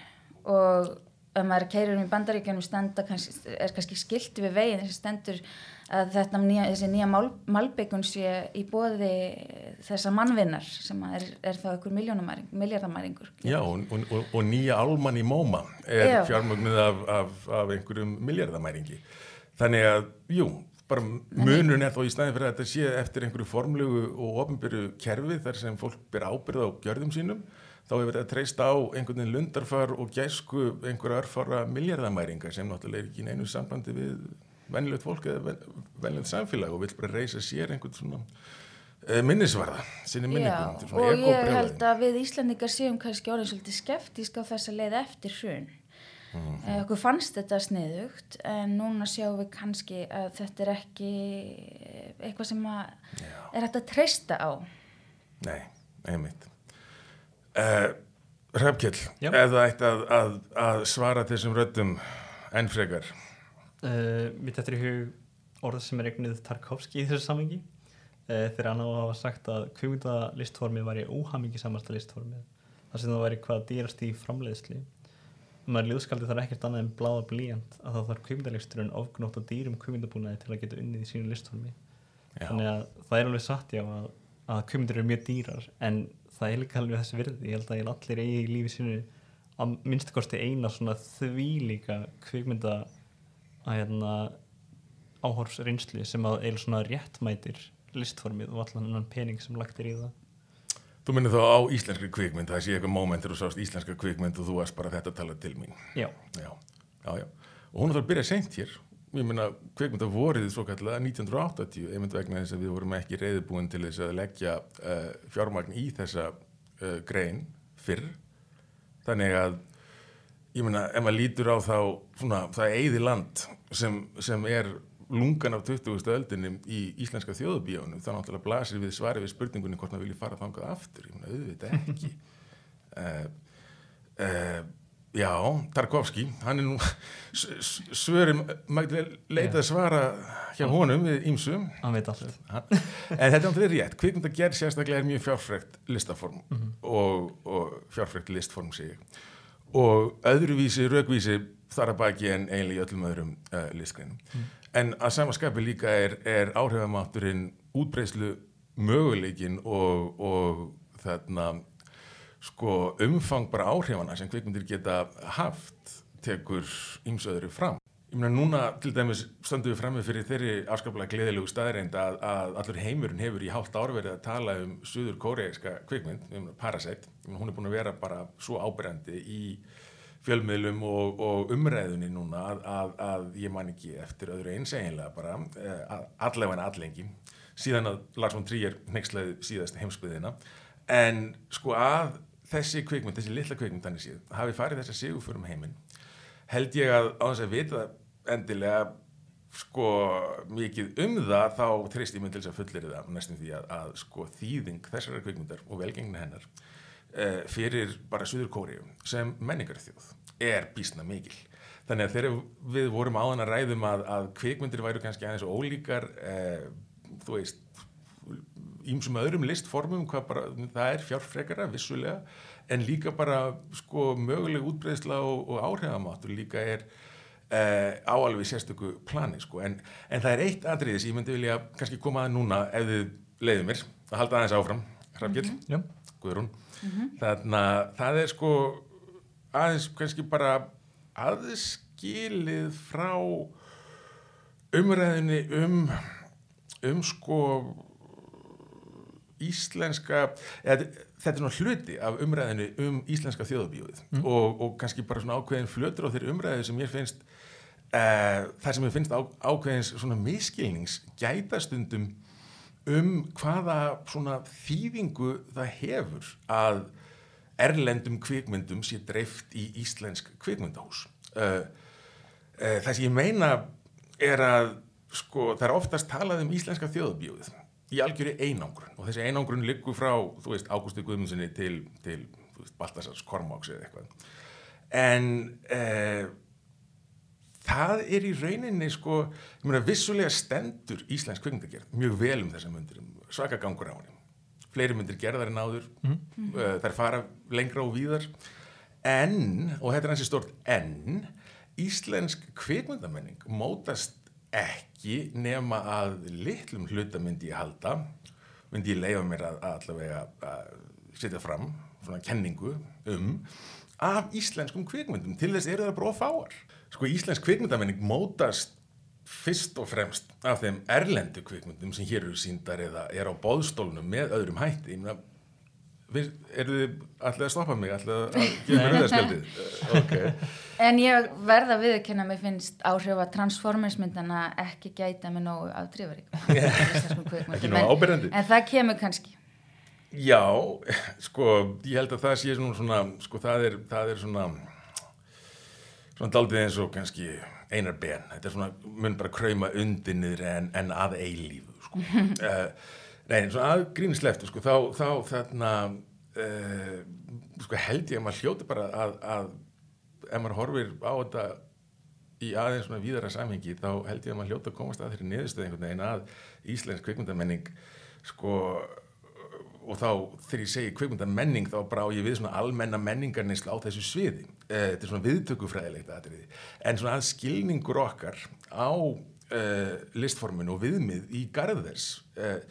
og ef maður keirir um í bandaríkjunum stenda kannski, er kannski skilti við veginn þessi stendur að þetta nýja, þessi nýja mál, malbyggun sé í bóði þessa mannvinnar sem er, er þá einhver miljardamæringur Já, og, og, og, og nýja álmann í móma er Já. fjármögnuð af, af, af einhverjum miljardamæringi. Þannig að, jú, bara munurinn er þó í staðin fyrir að þetta sé eftir einhverju formlegu og ofnbyrju kerfi þar sem fólk ber ábyrð á gjörðum sínum, þá hefur þetta treyst á einhvern veginn lundarfar og gæsku einhverja örfara miljardamæringa sem náttúrulega er ekki í neinu sambandi við venjulegt fólk eða ven- venjulegt samfélag og vill bara reysa sér einhvern svona uh, minnisvarða, sinni minningum. Og ég held að við Íslandingar séum kannski orðin svolítið skeptísk á þessa leið eftir hrun. Mm Mhm. Okkur fannst þetta sniðugt en núna sjáum við kannski að þetta er ekki eitthvað sem að er hægt að treysta á. Nei, einmitt. Uh, Hrafkjell, Já. eða ætti að, að, að svara þessum röddum enn frekar. Uh, mitt eftir í hug orð sem er eignið Tarkovski í þessu samengi uh, þegar hann á að hafa sagt að kvimundalistformið væri óhamingisamasta listformið þar sem það væri hvað dýrast í framleiðslu maður ljóðskaldi þarf ekkert annað en bláða blíjant að þá þarf kvimundalisturinn ofgnótt og dýrum kvimundabúnaði til að geta unnið í sínu listformi þannig að það er alveg satt já að, að kvimundir eru mjög dýrar en það er líka alveg þessi virði. Ég held að ég allir eigi í lífi sínu að minnstakosti eina svona þvílíka kvikmynda að hérna áhorfsreynslu sem að eiginlega svona réttmætir listformið og allan annan pening sem lagt er í það Þú minnir þá á íslenskri kvikmynd, það sé eitthvað moment þegar þú sást íslenska kvikmynd og þú varst bara þetta að tala til mín. já, Já, já, já. Og hún er það að byrja seint hér. Ég meina, kvikmynda vorið svo kallega 1980, einmitt vegna þess að við vorum ekki reyðbúin til þess að leggja uh, fjármagn í þessa uh, grein fyrr. Þannig að, ég meina, ef maður lítur á þá, svona, það eigði land sem, sem er lungan af 20. öldinni í íslenska þjóðubíjónu, þá náttúrulega blasir við svari við spurningunni hvort maður vilji fara þangað aftur. Ég meina, auðvitað ekki. uh, <laughs> uh, Já, Tarkovski, hann er nú svörum, maður leita að svara hjá honum við ímsum, hann veit allt en þetta er náttúrulega rétt, kvikmynda gerð sérstaklega er mjög fjárfrækt listaform og, og fjárfrækt listform sig og öðruvísi, raukvísi þar að baki en eiginlega í öllum öðrum uh, listgreinum. En að samaskapi líka er, er áhrifamátturinn útbreyslu möguleikin og, og þarna sko umfang bara áhrifana sem kvikmyndir geta haft tekur ýmsöðru fram. Ég meina núna til dæmis stöndum við frammi fyrir þeirri afskaplega gleðilegu staðreind að, að allur heimurinn hefur í hálft ár verið að tala um suður kóreíska kvikmynd, um Parasite. Ég meina, hún er búin að vera bara svo ábyrjandi í fjölmiðlum og, og umræðunni núna að, að, að ég man ekki eftir öðru eins eiginlega bara, eh, allavega en allengi, síðan að Lars von Trier nexlaði síðast heimsbyðina, en sko að þessi kvikmynd, þessi litla kvikmynd þannig séð, hafi farið þessa sigurförum heiminn, held ég að á þess að vita endilega sko mikið um það þá treyst ég mig til þess að fullir það næstum því að, að sko þýðing þessara kvikmyndar og velgengni hennar uh, fyrir bara Suður Kórium sem menningarþjóð er bísna mikil. Þannig að þegar við vorum áðan að ræðum að, að kvikmyndir væru kannski aðeins ólíkar uh, þú veist ímsum öðrum listformum bara, það er fjárfrekara vissulega en líka bara sko möguleg útbreyðsla og, og áhrifamáttur líka er uh, á alveg sérstöku plani sko. En, en það er eitt atriði sem ég myndi vilja kannski koma að núna ef þið leiðum mér að halda aðeins áfram. Hrafgill, mm Já. Guðrún? Þannig að það er sko aðeins kannski bara aðskilið frá umræðinni um um sko íslenska eða, þetta er svona hluti af umræðinu um íslenska þjóðabíóið og, og kannski bara svona ákveðin flötur á þeirri umræði sem ég finnst uh, þar sem ég finnst á, ákveðins svona miskilnings gætastundum um hvaða svona þýðingu það hefur að erlendum kvikmyndum sé dreift í íslensk kvikmyndahús. Uh, uh, það sem ég meina er að sko það er oftast talað um íslenska þjóðabíóið í algjöru einangrun. Og þessi einangrun liggur frá, þú veist, Ágústi Guðmundssoni til, til Baltasars Kormáks eða eitthvað. En eh, það er í rauninni sko, ég meina vissulega stendur Íslensk kvikmyndagerð mjög vel um þessa myndir, svaka gangur á henni fleiri myndir gerðar en áður. Mm -hmm. þær fara lengra og víðar. En, og þetta er hansi stort en, Íslensk kvikmyndamenning mótast ekki nema að litlum hluta myndi ég halda myndi ég leifa mér að, að allavega að setja fram svona kenningu um af íslenskum kvikmyndum. Til þess eru það bara fáar. Sko íslensk kvikmyndamenning mótast fyrst og fremst af þeim erlendu kvikmyndum sem hér eru síndar eða er á bóðstólunum með öðrum hætti ég meina eru þið alltaf að stoppa mig alltaf að gefa mér auðarspjaldið <laughs> ok En ég verða að viðkynna mér finnst áhrif að transformersmyndana ekki gæta með nógu afdrífarík. <laughs> Ekki nógu ábyrjandi. En það kemur kannski. Já, sko, ég held að það sé svona sko, það er, það er svona, svona daldið eins og kannski einar ben. Þetta er svona, mun bara krauma undir niður en, en að eilífu, sko. uh, <laughs> nei, svona að grínisleftu, sko, þá, þá þarna, uh, sko, held ég að maður hljóti bara að, að ef maður horfir á þetta í aðeins svona víðara samhengi þá held ég að maður hljóta að komast að þeirri niðurstöð einhvern veginn að Íslensk kvikmyndamenning sko og þá þegar ég segi kvikmyndamenning þá brá ég við svona almenna menningarnisla á þessu sviði eh, þetta er svona viðtökufræðilegt aðriði en svona að skilningur okkar á eh, listforminu og viðmið í garðvers eh,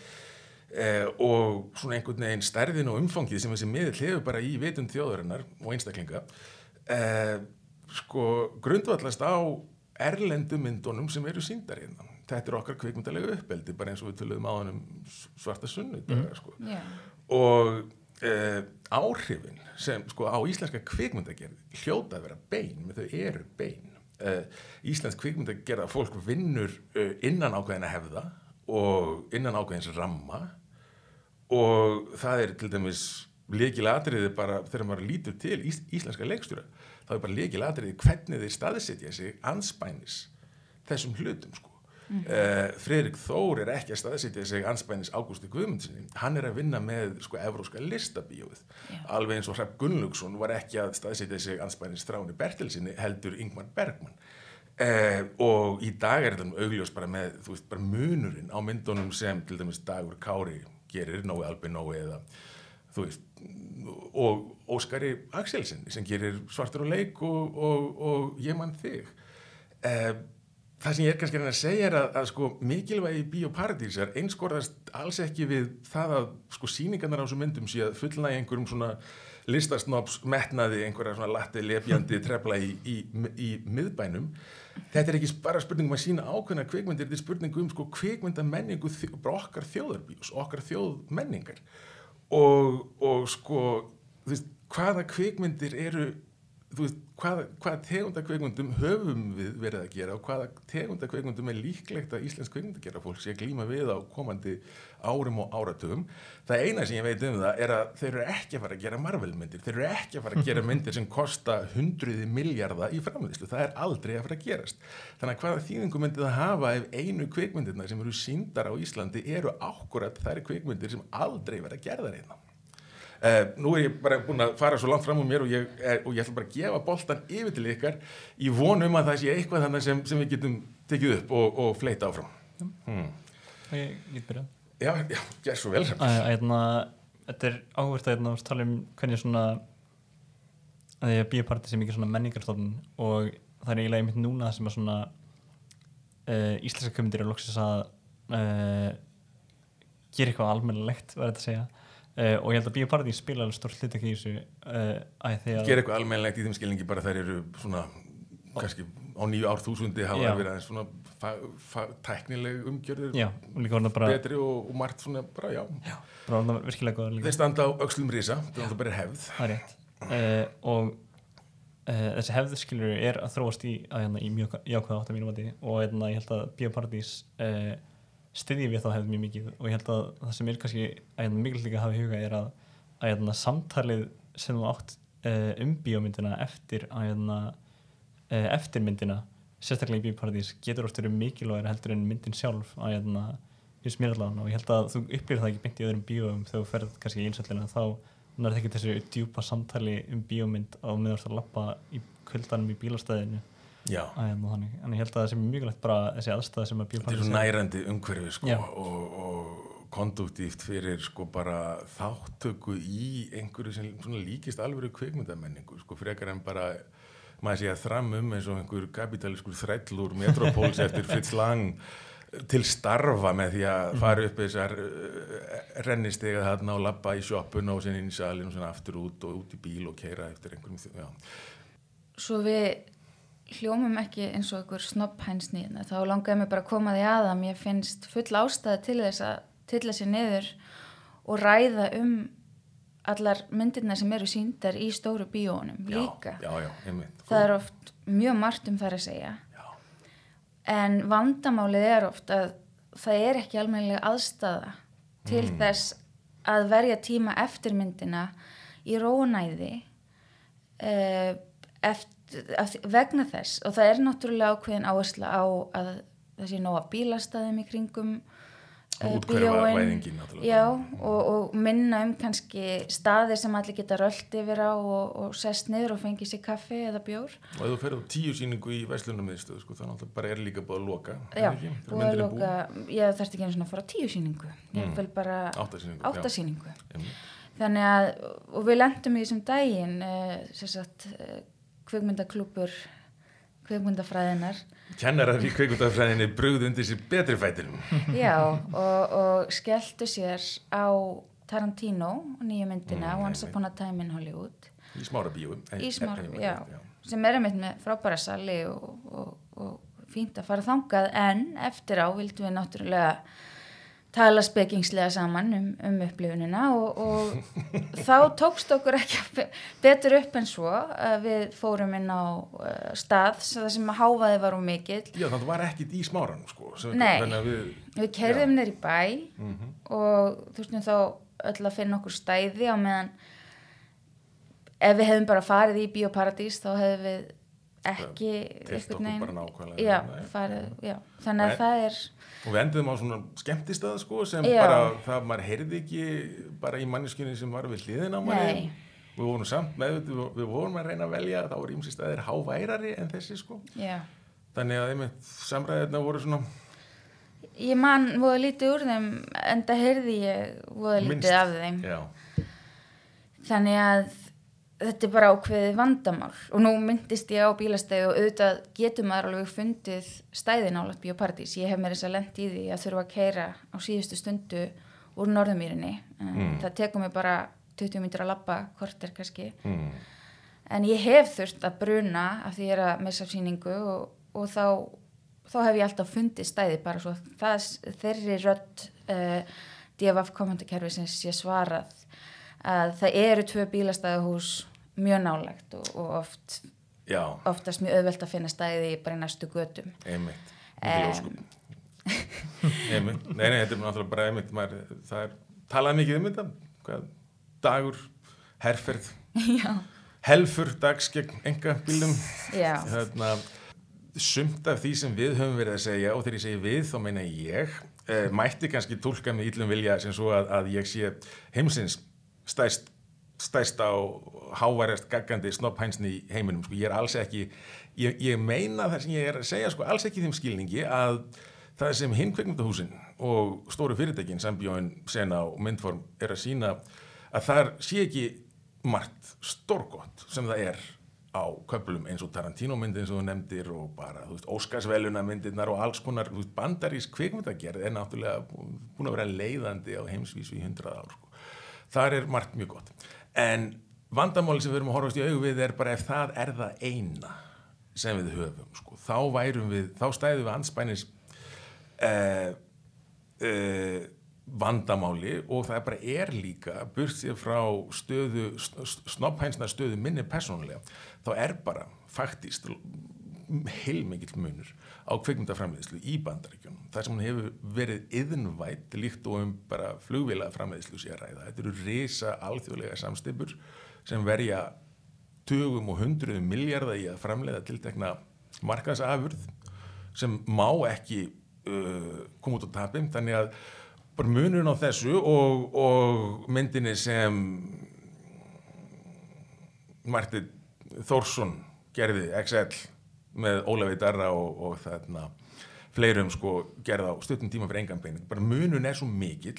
eh, og svona einhvern veginn stærðin og umfangið sem þessi miðl hefur bara í vitund þjóðurinnar og einstaklinga eh, sko grundvallast á erlendu myndunum sem eru síndar hérna. Þetta er okkar kvikmyndalega uppeldi bara eins og við töluðum á hann um svarta sunnu mm. sko. Yeah. og eh, áhrifin sem sko á íslenska kvikmyndagerð hljóta að vera bein, með þau eru bein eh, Íslensk kvikmyndagerð að fólk vinnur eh, innan ákveðina hefða og innan ákveðins ramma og það er til dæmis leikil atriði bara þegar maður lítur til ís, íslenska leikstjóra þá er bara leikil atriði hvernig þeir staðsetja sig anspænis þessum hlutum sko mm -hmm. uh, Fredrik Þór er ekki að staðsetja sig anspænis Ágústi Guðmundsinni hann er að vinna með sko evróska listabíóið Já. alveg eins og Hrapp Gunnlaugsson var ekki að staðsetja sig anspænis Þráni Bertelsinni heldur Ingmar Bergman Uh, og í dag er þetta augljós bara með, þú veist, bara munurinn á myndunum sem til dæmis Dagur Kári gerir, Nói Albinói eða þú veist, og Óskari Axelsen sem gerir svartur og leik og, og, og ég mann þig uh, það sem ég er kannski að segja er að, að sko mikilvægi bíóparadísar einskorðast alls ekki við það að sko síningarnar á þessum myndum sé að fullnægi einhverjum svona listasnops metnaði einhverja svona latti lepjandi trefla í, í, í miðbænum. Þetta er ekki bara spurning um að sína ákveðna kvikmyndir, þetta er spurning um sko kvikmynda menningu, bara okkar þjóðarbíos okkar þjóðmenningar. Og, og sko veist, hvaða kvikmyndir eru veist, hvað, hvað tegunda kveikmyndum höfum við verið að gera og hvaða tegunda kveikmyndum er líklegt að Íslensk kveikmyndagera fólk sé að glíma við á komandi árum og áratugum? Það eina sem ég veit um það er að þeir eru ekki að fara að gera Marvel-myndir. Þeir eru ekki að fara að gera <laughs> myndir sem kosta hundruði miljarda í framleiðslu. Það er aldrei að fara að gerast. Þannig að hvaða þýðingu myndi það hafa ef einu kveikmyndirna sem eru síndar á Íslandi eru ákkurat þær kveikmyndir sem aldrei verða gerðar einna Uh, nú er ég bara búin að fara svo langt fram úr mér og ég, er, og ég ætla bara að gefa boltan yfir til ykkar í vonum að það sé eitthvað þannig sem, sem við getum tekið upp og, og fleita áfram. Hmm. Ég get byrjað Já, já, gerð svo vel ætna, Þetta er áhvert að ætna, tala um hvernig svona að því að bíoparti sem ekki svona menningarstofn og það er eiginlega einmitt núna sem að svona uh, íslenska kömyndir er loksins að uh, gera eitthvað almennilegt verður þetta að segja Uh, og ég held að Bíopartís spila alveg stórt hlut ekki í þessu uh, Ger eitthvað almennlegt í þeim skilningi bara þær eru svona kannski á nýju árþúsundi hafa verið aðeins svona tæknileg umgjörður já, bara, betri og, og margt svona bara já, já bara Þeir standa á aukslum risa, það er alltaf bara hefð. Það er rétt. Uh, og þessi hefð skilur er að þróast í, að, hérna, í mjög jákvæða átt að mínum vati og hérna, ég held að Bíopartís styðjum við þá hefði mjög mikið og ég held að það sem er kannski að mikilvægt líka að hafa í huga er að, að, að samtalið sem þú átt uh, um bíómyndina eftir að uh, eftir myndina sérstaklega í bíóparadís getur oft verið mikilvægir heldur en myndin sjálf að ég smýr allavega. Og ég held að þú upplýðir það ekki myndi í öðrum bíóum þegar þú ferð kannski í einsöldina þá nærði ekki þessu djúpa samtali um bíómynd á meðan þú lappa í kvöldanum í bílastæðinu en ég held að það sem er mjög legt bara þessi aðstæða sem að bílpannir þetta er nærandi umhverfi sko, og, og konduktíft fyrir sko bara þáttöku í einhverju sem líkist alveg kveikmyndamenningu sko frekar en bara maður sé að þramum eins og einhver kapitalískur þrællur metropóls <laughs> eftir Fritz Lang til starfa með því að fara upp þessar uh, rennistega þarna og lappa í sjoppun og sen inn í salin og sen aftur út og út í bíl og keira eftir einhverjum já. Svo við hljómum ekki eins og einhver snopphænsnýðna þá langaði mig bara að koma því að að mér finnst full ástæði til þess að til þessi niður og ræða um allar myndirna sem eru síndar í stóru bíónum líka. já, já, einmitt, það er oft mjög margt um það að segja. En vandamálið er oft að það er ekki almennilega aðstæða til mm. þess að verja tíma eftir myndina í rónæði uh, eftir vegna þess og það er náttúrulega ákveðin áhersla á að það sé nóga bílastæðum í kringum uh, bíóin. já, og, og minna um kannski staðir sem allir geta röllt yfir á og, og sest niður og fengi sér kaffi eða bjór. Og ef þú ferður tíu síningu í Vestlunarmiðstöð sko, þannig að það bara er líka búið að loka já, búið að loka. ég þarfst ekki að fara tíu síningu ég mm. vil bara áttasíningu þannig að og við lendum í þessum daginn uh, sem sagt uh, kveikmyndaklúpur kveikmyndafræðinar Kennarar í kveikmyndafræðinni brúð undir sér betri fætinum. <laughs> Já, og, og skelltu sér á Tarantino nýju myndina, mm, Once Upon a Time in Hollywood. Í smára bíu sem er einmitt með frábæra sali og, og, og fínt að fara þangað en eftir á vildum við náttúrulega tala spekingslega saman um, um upplifunina og, og þá tókst okkur ekki betur upp en svo að við fórum inn á uh, stað sem að háfaði var um mikill. Já það var ekkit í smáranum sko Nei, við, við kerðum neyri bæ mm -hmm. og þú veist þá öll að finna okkur stæði á meðan ef við hefðum bara farið í Bíóparadís þá hefðum við ekki eitthvað neina já, farið, já. þannig að það er og við endiðum á svona skemmtistað sko, sem já. bara, það maður heyrði ekki bara í manneskunni sem var við hliðin á manni. Við vorum samt með við vorum að reyna að velja, þá voru ímsi staðir háværari en þessi sko. Þannig að einmitt samræðirna voru svona ég mann voru lítið úr þeim en það heyrði ég voru lítið af þeim. Þannig að þetta er bara ákveðið vandamál og nú myndist ég á bílastæði og auðvitað getur maður alveg fundið stæðin álat biopartís, ég hef mér þess að lendi í því að þurfa að keira á síðustu stundu úr norðumýrinni mm. það tekur mig bara 20 mítur að lappa hvort er kannski mm. en ég hef þurft að bruna af því ég er að missa síningu og, og þá, þá hef ég alltaf fundið stæði bara svo það þeirri rött uh, eh, DFF komandakerfi sem sé svarað að það eru tvö bílastæðahús mjög nálegt og, og oft, já, oftast mjög auðvelt að finna stæði bara í næstu götum. Einmitt. Um, einmitt, nei, nei, þetta er náttúrulega bara einmitt maður, það er, talað mikið um þetta. Dagur, herferð. <laughs> Helfur dags gegn enga bílum hérna, sumt af því sem við höfum verið að segja og þegar ég segi við þá meina ég eh, mætti kannski tólka með íllum vilja sem svo að, að ég sé heimsins stæst, stæst á háværast gaggandi snopphænsni í heiminum sko. ég er alls ekki ég, ég meina það sem ég er að segja sko, alls ekki þeim skilningi að það sem hinn kveikmyndahúsin og stóru fyrirtækin sambjóin sena og myndform er að sína að þar sé ekki margt stórgott sem það er á köplum eins og Tarantino myndi eins og þú nefndir og bara, þú veist, Óskarsveluna myndirnar og alls konar, þú veist, bandarís kvikmyndagerð er náttúrulega búin að vera leiðandi á heimsvísu í hundrað ár sko. þar er margt mjög gott en vandamáli sem við erum að horfast í augu við er bara ef það er það eina sem við höfum, sko, þá værum við þá stæðum við anspænis eh, eh, vandamáli og það bara er líka burt sér frá stöðu snopphænsna stöðu minni persónulega þá er bara faktist heilmikill munur á kveikmyndaframleiðslu í bandaríkjunum þar sem hún hefur verið yðnvætt líkt og um bara flugvila framleiðslu sér ræða. Þetta eru risa alþjóðlega samstipur sem verja tugum og hundruðum miljardar í að framleiða tiltekna markaðsafurð sem má ekki uh, koma út á tapim þannig að bara munurinn á þessu og, og myndinni sem Martin Þórsson gerði XL með Ólafi Darra og, og þarna fleirum sko gerða á stuttum tíma fyrir engan pening. Bara munun er svo mikill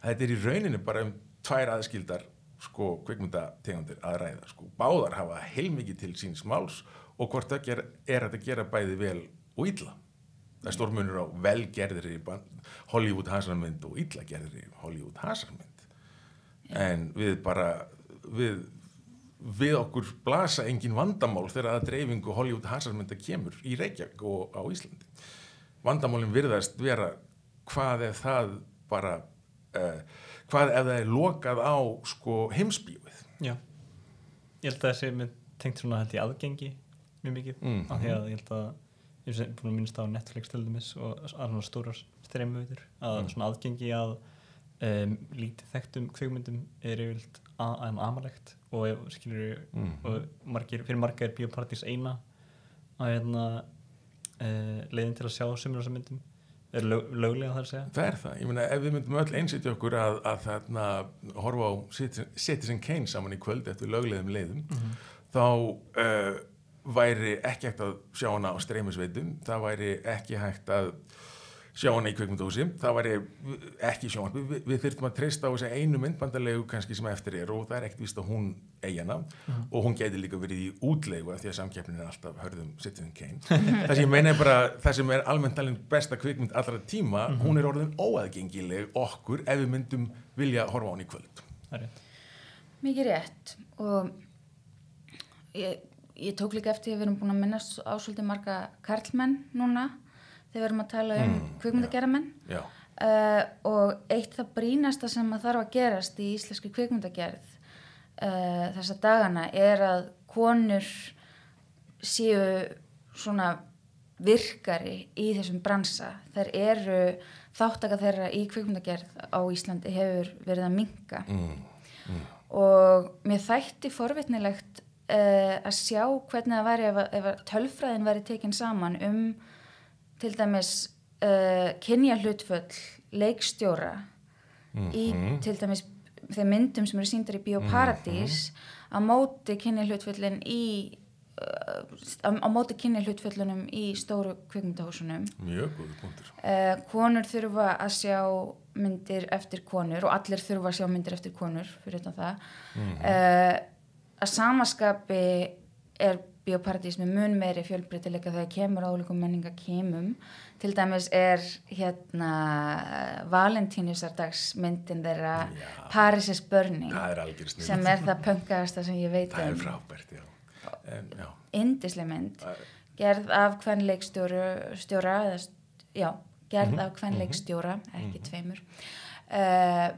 að þetta er í rauninni bara um tvær aðskildar sko kvikmyndategundir að ræða sko. Báðar hafa heilmikið til síns máls og hvort það ger, er að gera bæði vel og illa. Það er stór munur á velgerðri Hollywood hasarmynd og illa gerðri Hollywood hasarmynd. En við bara við, við okkur blasa engin vandamál þegar að dreifingu Hollywood hasarmynda kemur í Reykjavík og á Íslandi. Vandamálinn virðast vera hvað ef það bara uh, hvað ef það er lokað á sko heimsbíuð Já, ég held að þessi mynd tengt svona held ég aðgengi mjög mikið. Mhm. af því að ég held að ég er búin að minnst á Netflix til dæmis og að svona stóra streymuvitur að Mm. svona aðgengi að um, lítið þekktum kveikmyndum er yfirlt að amalegt og skilur Mhm. og margir, fyrir marga er biopartís eina að hérna uh, leiðin til að sjá sumur þessar myndum. Er lög, löglega þar að segja. Það er það, ég meina ef við myndum öll einsetja okkur að, að þarna horfa á Citizen, Kane saman í kvöld eftir lögleðum leiðum þá uh, væri ekki hægt að sjá hana á streymisveitum, það væri ekki hægt að sjá hana í kveikmyndahúsi, það væri ekki sjónvarp, við, við þyrftum að treysta á þess að einu myndbandalegu kannski sem eftir er og það er ekkert víst að hún eigi hana. Og hún gæti líka verið í útlegu af því að samkeppnin er alltaf hörðum Citizen Kane. <laughs> það sem ég meina er bara það sem er almennt talin besta kvikmynd allra tíma, hún er orðin óaðgengileg okkur ef við myndum vilja horfa á hann í kvöld. Rétt. mikið rétt. Og ég, ég tók líka eftir að við erum búin að minnast á svolítið marga karlmenn núna þegar við erum að tala um Mm, kvikmyndageramenn uh, og eitt það brínasta sem að þarf að gerast í íslenski kvikmyndagerð uh, þessa dagana er að konur séu svona virkari í þessum bransa. Þær eru þáttaka þeirra í kvikmyndagerð á Íslandi hefur verið að minka mm, og mér þætti forvitnilegt uh, að sjá hvernig það væri ef, ef tölfræðin væri tekin saman um til dæmis uh, kynja hlutföll leikstjóra í til dæmis þeim myndum sem eru síndar í Bíóparadís á móti kynja hlutföllin í uh, á, á móti kynja hlutföllunum í stóru kvikmyndahúsunum. Mjög góður punktur. Uh, konur þurfa að sjá myndir eftir konur og allir þurfa að sjá myndir eftir konur fyrir utan það. Uh, að samaskapi er bioparadís með mun meiri fjölbreytileika þegar kemur á ólíkum menninga kemum til dæmis er hérna valentínusardagsmyndin þeirra Já. Paris is Burning Það er sem er það pönkaðasta sem ég veit <laughs> Það er um. frábært, já. Indisleg mynd. Er- gerð af hvernleikstjóra stjóra, eða, já, gerð Mhm, af hvernleikstjóra, ekki tveimur. Uh,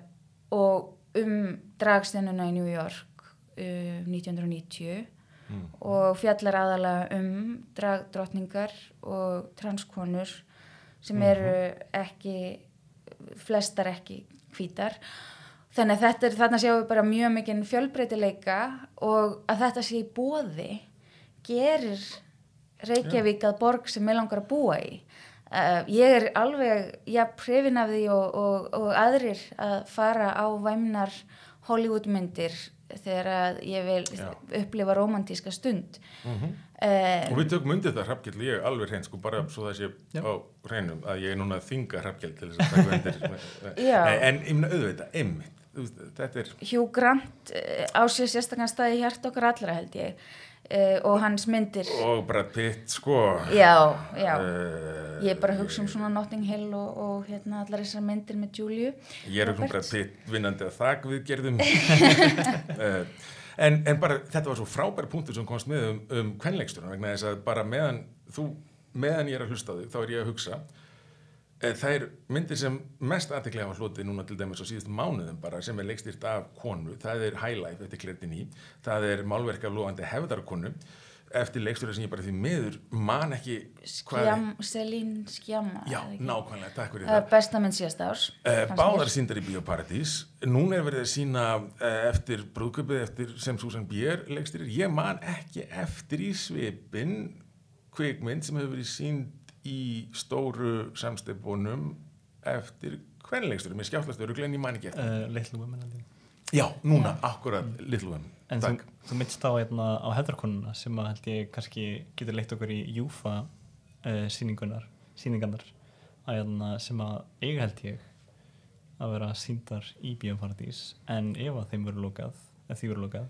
og um dragstennuna í New York uh, 1990 Mm. og fjallar aðalega um dragdrottningar og transkonur sem eru ekki flestar ekki hvítar. Þannig að þetta er, þarna séum við bara mjög mikinn fjölbreytileika og að þetta sé í bóði gerir Reykjavík að borg sem ég langar að búa í. Uh, ég er alveg já, prefin af því og, og, og aðrir að fara á væmnar Hollywoodmyndir þegar að ég vil Já. upplifa romantíska stund Mhm. uh, Og við tökum undir það hrappgjald, ég alveg hrein, sko, bara svo það sé Já. á hreinum að ég er núna að þinga hrappgjald til þess að taka. <laughs> Nei, en ég meina auðvitað, einmitt, þú veist, þetta er, Hugh Grant uh, á sér sérstakann staði hjart okkar allra held ég uh, og hans myndir og Brad Pitt, sko. já, já Uh, ég er bara að hugsa um svona Notting Hill og, og hérna allar þessar myndir með Júliu Ég er um. Brad Pitt vinnandi að þak við gerðum. uh, <laughs> en, en bara, þetta var svo frábær punktur sem komst með um, um kvenleiksturinn, vegna þess að bara meðan þú, meðan ég er að hlusta þig, þá er ég að hugsa Eh, er myndir sem mest aðteklega hafa hlotið núna til dæmis á síðustu mánuðum bara sem er leikstýrt af konu, það er Highlife eftir Kletin í, það er málverk af lofandi hefðarkonu eftir leikstýra sem ég bara því miður man ekki Skjam, Selín Skjama Já, nákvæmlega, takk fyrir Það það. er besta mynd síðast árs Uh, báðar síndar í Bíóparadís. Núna er verið að sína uh, eftir brúðköpið eftir sem Susan Bier leikstýrir, ég man ekki eftir í svipin kvikmynd sem hefur verið sínd í stóru samsteipunum eftir kvenleikstýrum, ég skjáttast öruglega en ég man ekki eftir. Uh, Little Women ég. Já, núna, akkurat, Little Women En þú, Takk. þú minnst á, hérna, á hefðarkonuna sem að held ég kannski getur leitt okkur í Júfa uh, síningunar, síningarnar að, hérna, sem að eiga held ég að vera síndar í Bíóparadís en ef að þeim verður lokað ef því verður lokað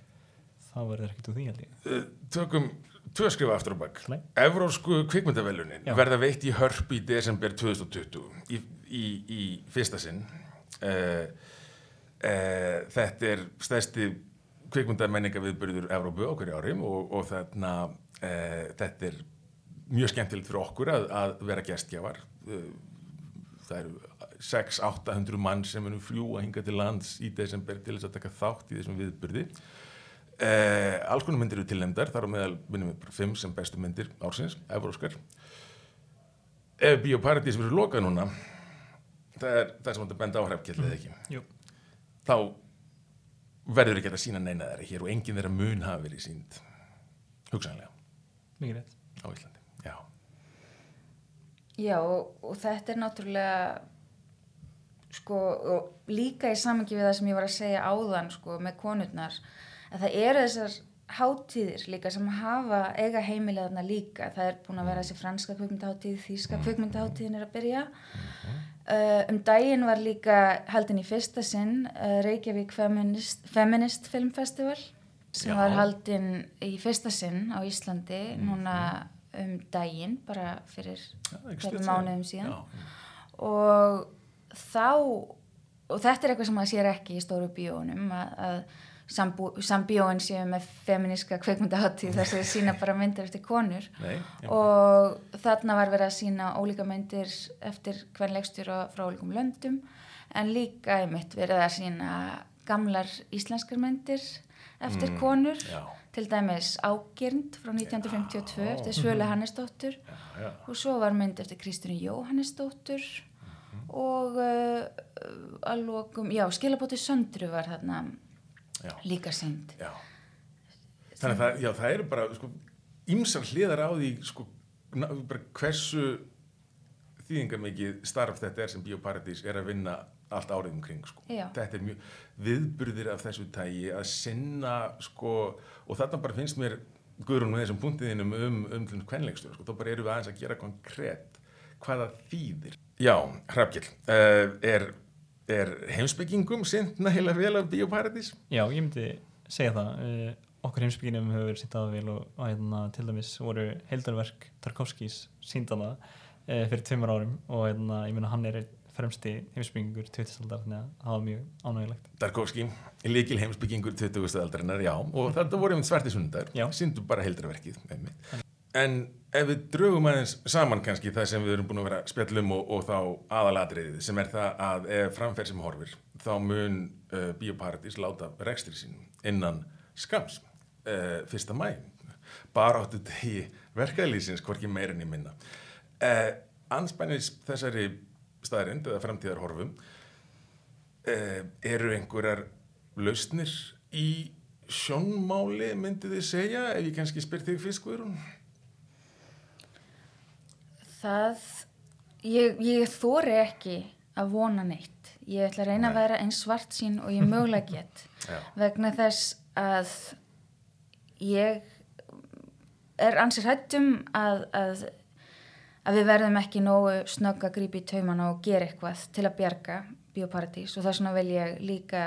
þá verður ekkert úr því held ég. Uh, Tökum tvö skrifa aftur á bak Nei. Evrósku kvikmyndavelunin Já. verða veitt í hörp í desember 2020 í, í, í fyrsta sinn uh, uh, Þetta er stærsti kvikmyndamenninga viðbyrður Evrópu okkur í árim og, og þarna uh, þetta er mjög skemmtilegt fyrir okkur að, að vera gestgjafar uh, það eru 6-800 mann sem munum fljúa hinga til lands í desember til þess að taka þátt í þessum viðbyrði Eh, alls konar myndir eru tilnefndar, þar á meðal minnum við bara fimm sem bestu myndir ársins, Evróskar. Ef Bíóparadís verður lokað núna, það er það sem þetta benda á hrefkjallið ekki, Jú. þá verður ekki að sína neina þeirra hér og enginn þeirra mun hafa verið sínd, hugsanlega, Mikið rétt á Íslandi. Já, Já, og, og þetta er náttúrulega sko, og líka í samengi við það sem ég var að segja áðan sko, með konurnar, að það eru þessar hátíðir líka sem hafa eiga heimilega þarna líka. Það er búin að vera þessi franska kvikmyndaháttíð þýska kvikmyndaháttíðin er að byrja. Uh, um daginn var líka haldin í fyrsta sinn uh, Reykjavík Feminist, Feminist Film Festival sem Já. var haldin í fyrsta sinn á Íslandi núna um daginn bara fyrir mánuðum síðan. Já, og þá og þetta er eitthvað sem maður sér ekki í stóru bíónum að, að sambíóin séu með feminíska kveikmyndaháttíð þess að þau sína bara myndir eftir konur. Nei, og þarna var verið að sína ólíka myndir eftir hvern leikstjóra frá ólíkum löndum en líka einmitt verið að sína gamlar íslenskar myndir eftir Mm, konur já, til dæmis Ágirnd frá 1952 Já. eftir Svölu Hannesdóttur. Já, og svo var mynd eftir Kristínu Jóhannesdóttur. Og uh, að lokum, já, skilabóti söndru var þarna já. líka synd Já. Þannig að það, það eru bara sko, ýmsar hliðar á því sko, na, hversu þýðingamikið starf þetta er sem Bíóparadís er að vinna allt árið umkring sko. Þetta er mjög viðburðir af þessu tægi að sinna sko, og þarna bara finnst mér Guðrún með þessum punktiðinum um, um til kvenleikstur, sko, þá bara erum við aðeins að gera konkrétt hvað það þýðir Já, Hrafgjell uh, er, er heimsbyggingum sint nægilega vel af Bíóparadís? Já, ég myndi segja það uh, okkur heimsbygginum hefur sýnt aðvel og, og hérna, til dæmis voru heildarverk Tarkovskis síndana uh, fyrir tveimur árum og hérna, ég meina hann er fremsti heimsbyggingur 20. aldar þannig að það var mjög ánægilegt Darkovski, líkil heimsbyggingur 20. aldarinnar, já, og þetta voru einmitt svarti sundar, Já. síndu bara heildraverkið einmitt. En ef við drögum aðeins saman kannski það sem við erum búin að vera að spjalla um og, og þá aðalatriðið sem er það að ef framferð sem horfir þá mun uh, Bíóparadís láta rekstri sín innan skams, uh, fyrsta mæ, bara áttu degi verkaðlýsins, hvorki meirinni minna. Uh, anspænis þessari staðarind eða framtíðar horfum, uh, eru einhverjar lausnir í sjónmáli, myndið þið segja, ef ég kannski spyr þig fyrst, Guðrún? Það, ég, ég þóri ekki að vona neitt. Ég ætla að reyna að Nei. vera eins svart sín og ég mögulega get. <laughs> Já. vegna þess að ég er ansið hrættum að, að, að við verðum ekki nógu snögg að grípa í taumana og gera eitthvað til að bjarga bioparadís og þess vegna vil ég líka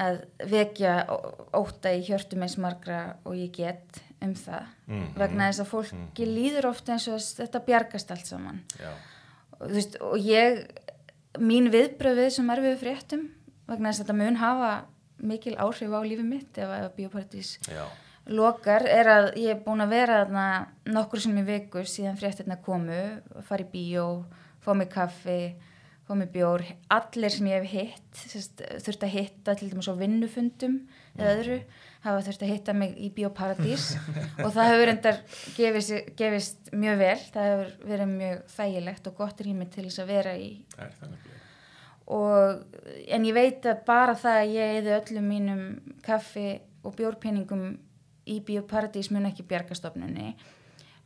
að vekja ó- ótta í hjörtum eins margra og ég get um það. Mhm. vegna þess að fólki líður ofta eins og þetta bjargast allt saman. Og, veist, og ég mín viðbröð við þessum erfiðu fréttum vegna þess að þetta mun hafa mikil áhrif á lífið mitt ef að bioparadís já, lokar er að ég er búin að vera þarna nokkur sem í viku síðan fréttirna komu fara í bíó, fá mig kaffi fá mig bjór, allir sem ég hef hitt þurft að hitta til dæmis á vinnufundum eða öðru hafa þurft að hitta mig í bioparadís og það hefur endar gefist, gefist mjög vel, það hefur verið mjög þægilegt og gott rými til þess að vera í. Og, en ég veit að bara það að ég eði öllum mínum kaffi og bjórpinningum í bioparadís mun ekki bjargastofnunni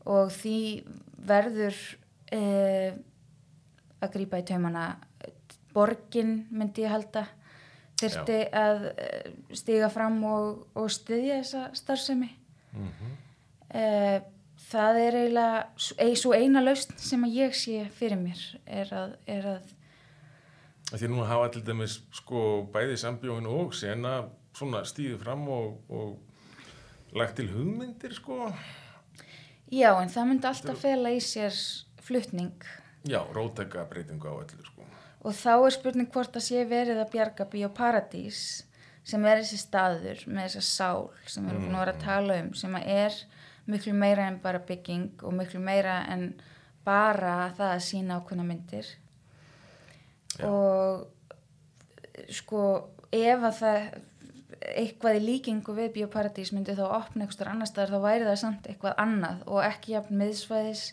og því verður eh, að grípa í taumana borgin myndi ég halda þurfti að eh, stiga fram og, og styðja þessa starfsemi Mhm. eh, það er eiginlega s- ei, svo eina lausn sem að ég sé fyrir mér er að, er að Því nú hafa til dæmis sko bæði sambjóin og sena svona stíðið fram og, og lagt til hugmyndir sko. Já, en það myndi alltaf fela í sér flutning Já, rótæka breytingu á öllu sko. Og þá er spurning hvort það sé verið að bjarga bioparadís sem er þessi staður með þessa sál sem við erum búin að vera að tala um sem að er miklu meira en bara bygging og miklu meira en bara það að sína ákveðna myndir Já. og sko ef að það eitthvað í líkingu við bioparadís myndi þá opna eitthvað annar staðar þá væri það samt eitthvað annað og ekki jafn miðsvæðis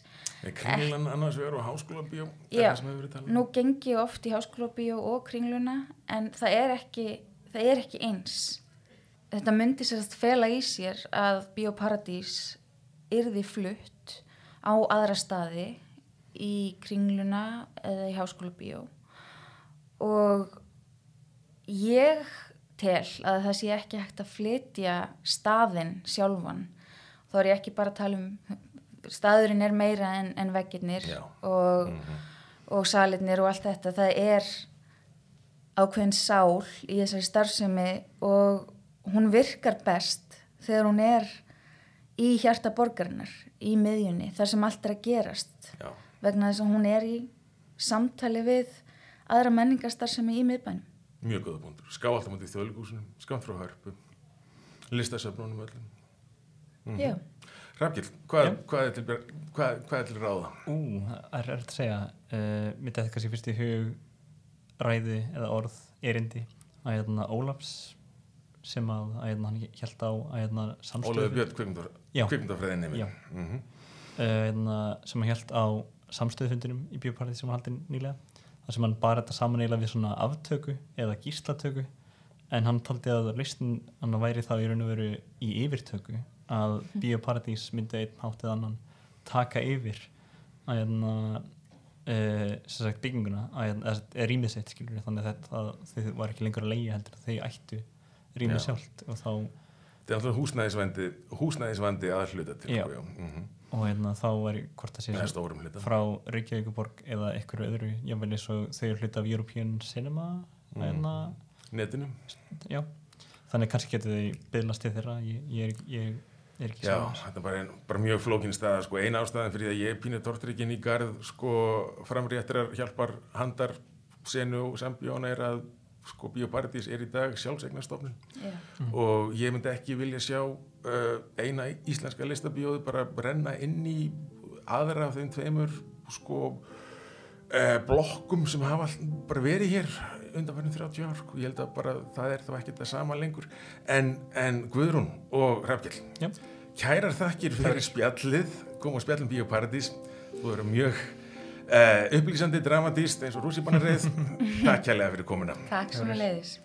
Er kringlan annars vegar og háskóla bíó? Já, um? nú gengi ég oft í háskólabíó og kringluna en það er ekki, það er ekki eins. Þetta myndi sérst fela í sér að bioparadís yrði flutt á aðra staði í kringluna eða í háskólabíó og ég tel að það sé ekki hægt að flytja staðinn sjálfan. Þá er ég ekki bara að tala um staðurinn er meira en, en veggirnir og, og salirnir og allt þetta. Það er ákveðin sál í þessari starfsemi og hún virkar best þegar hún er í hjarta borgarinnar, í miðjunni, þar sem allt er að gerast Já, vegna þess að hún er í samtali við aðra menningarstarfsemi í miðbænum. Mjög góða búndur. Skáaltamöndi í þjóðlíkúsunum, skamt frá hörpu, listasöfnunum öllum. Mhm. Já. Rafgill, hvað, Já. hvað, er til, hvað, hvað er til ráða? Ú, það er erfitt að segja uh, Mér þetta kannski fyrst í hug ræði eða orð erindi að hérna Ólafs sem að, að hérna, hann held á að hérna samstöðu Ólaður Björn. Já. Mm -hmm. uh, hérna, sem hann held á samstöðufundinum í biopartið sem hann haldin nýlega þar sem hann bara þetta saman eiginlega við svona aftöku eða gíslatöku en hann taldi að listin hann væri þá í raun og veru í yfirtöku að bioparadís myndi einn hátt eða annan taka yfir að hérna uh, sem sagt bygginguna að, hérna- rýmið sitt skilur þannig að þetta að þau var ekki lengur að leigja heldur að þau ættu rýmið Já. sjálft og þá er alltaf húsnæðisvandi, húsnæðisvandi að hluta til. Já. Sko, já. Mm -hmm. og hérna þá væri hvort það sé hluta. frá Reykjavíkuborg eða einhverju öðru jável eins og þau eru hluti af European Cinema Mm. mm. Netinu. já, þannig kannski getur þau byðlast til þeirra ég, ég, ég er ekki Já, sá þetta er bara, ein, bara mjög flókin staða sko. eina ástæðan fyrir að ég pínu tortrykkin í garð sko, framréttrar hjálpar handar senu og sambjóna er að sko, Bíóparadís er í dag sjálfsegnastofnun Já. og ég myndi ekki vilja sjá uh, eina íslenska listabíóðu bara brenna inn í aðra af þeim tveimur sko uh, blokkum sem hafa bara verið hér undanfærið 30 ár og ég held að bara það er þá ekkert það sama lengur en, en Guðrún og Rafgjell Já. kærar þakkir fyrir spjallið kom á spjallum Bíóparadís þú eru mjög upplýsandi dramatíst eins og rússipanarreið takk kærlega fyrir komuna Takk svona leiðis.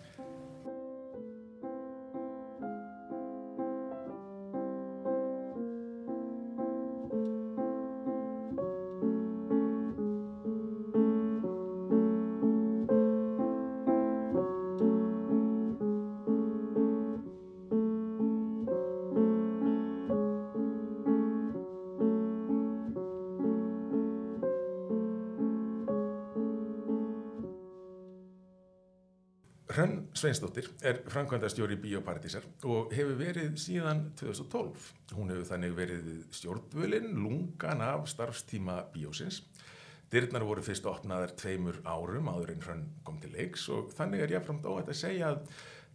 Sveinsdóttir er framkvæmdastjóri Bíóparadísar og hefur verið síðan 2012. Hún hefur þannig verið stjórnvölinn lungan af starfstíma bíósins. Dyrnar voru fyrst opnaðar tveimur árum áður en Hrönn kom til leiks og þannig er jáfnframt óhætt að segja að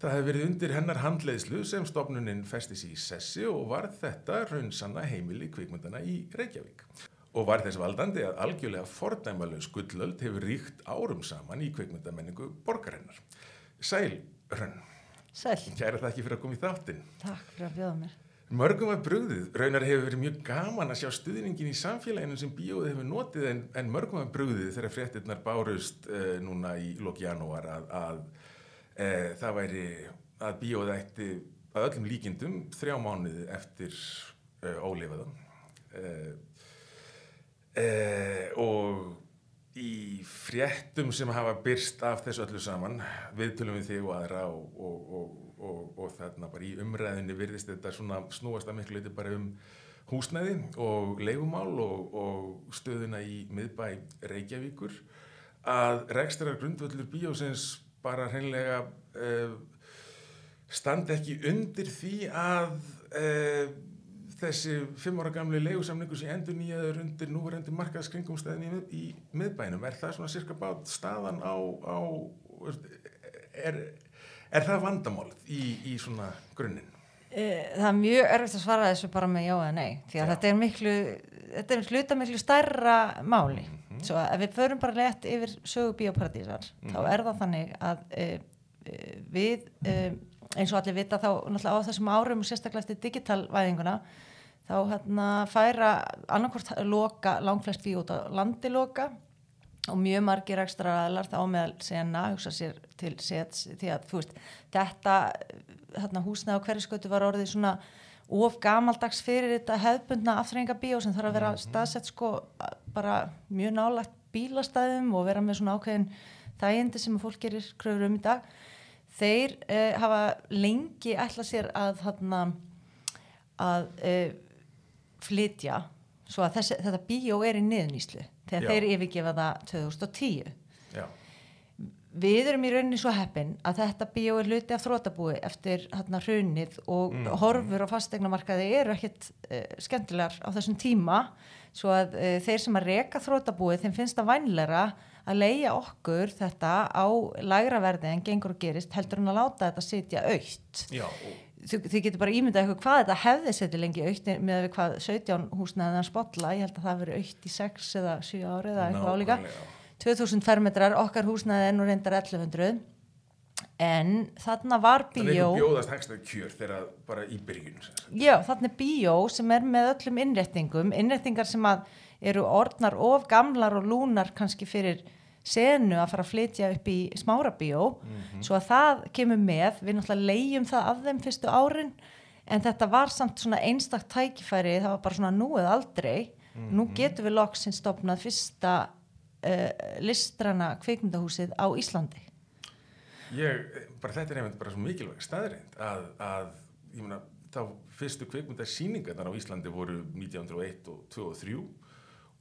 það hefur verið undir hennar handleiðslu sem stofnunin festis í sessi og var þetta raunsanna heimili kvikmyndana í Reykjavík. Og var þess valdandi að algjörlega fordæmalega skullöld hefur ríkt árum saman í kvikmyndamenningu borgarinnar. Sæl, Hrönn, Sæl, kæra það ekki fyrir að koma í þáttinn. takk fyrir að bjóða mér. Mörgum var brugðið, raunar hefur verið mjög gaman að sjá stuðningin í samfélaginu sem bíóið hefur notið en, en mörgum var brugðið þegar fréttirnar bárust uh, núna í lók janúar að, að uh, það væri að bíóið ætti að öllum líkindum þrjá mánuði eftir uh, uh, uh, og í fréttum sem hafa byrst af þessu öllu saman viðtölum við þig og aðra og, og, og, og, þarna bara í umræðinni virðist þetta svona snúast að miklu bara um húsnæði og leigumál og, stöðuna í miðbæ Reykjavíkur að rekstrar grundvöldur bíósins bara hreinlega uh, standi ekki undir því að uh, þessi fimm ára gamli leigusamningu sem endur nýjaður undir núverendi markaðskringumstæðin í, mið- í miðbænum er það svona cirka bát staðan á, á er, er það vandamálið í, í svona grunninn? Eh, Það er mjög erfitt að svara þessu bara með já eða nei, því að Já. þetta er miklu, þetta er hluta miklu stærra máli. Svo að við förum bara létt yfir sögu bíóparadísar, þá er það þannig að e, við, e, eins og allir vita þá náttúrulega á þessum árum og sérstaklega eftir digitalvæðinguna, þá hérna færa annarkvort loka, langflest bíó út á landi loka og mjög margir ekstra aðlar þá meðal sena hugsa sér til sets því að þú veist, þetta þarna húsnæði á hverju skötu var orðið svona of gamaldags fyrir þetta hefðbundna afþreyingabíó sem þarf að vera staðsett sko bara mjög nálagt bílastæðum og vera með svona ákveðin þægindi sem fólk gerir kröfur um í dag. Þeir eh, hafa lengi ætla sér að þarna að eh, flytja svo að þessi, þetta bíó er í niðurnýslu þegar Já. þeir yfirgefa það 2010 Já, við erum í rauninni svo heppin að þetta bíó er hluti af þrótabúi eftir hérna hrunið og Mm. horfur á fastegnamarkaði eru ekkit uh, skemmtilegar á þessum tíma svo að uh, þeir sem að reka þrótabúi þeim finnst það vænleira að leia okkur þetta á lægra verði en gengur og gerist heldur en að láta þetta sitja aukt já, og, þið, þið getur bara ímyndað eitthvað hvað þetta hefði setið lengi aukt með að hvað 17 húsnaðan spotla, ég held að það veri aukt í 6 eða 7 ári eða eitthvað álíka nákvæmlega. 2000 fermetrar, okkar húsnaði er nú reyndar 1100 en þarna var bíó. eitthvað bjóðast hagstæð kjör þegar bara í byrjun. já, þarna er bíó sem er með öllum innréttingum, innréttingar sem að eru orðnar of gamlar og lúnar kannski fyrir senu að fara að flytja upp í smára bíó. Svo að það kemur með við náttúrulega leigjum það af þeim fyrstu árin en þetta var samt svona einstakt tækifæri, það var bara svona nú eða aldrei. Nú getum við loksins stopnað fyrsta uh, listrana kvikmyndahúsið á Íslandi. Ég, bara þetta er einmitt bara svo mikilvæg staðreind að, að ég meina, þá fyrstu kveikmyndasýningarnar á Íslandi voru 1901 og 2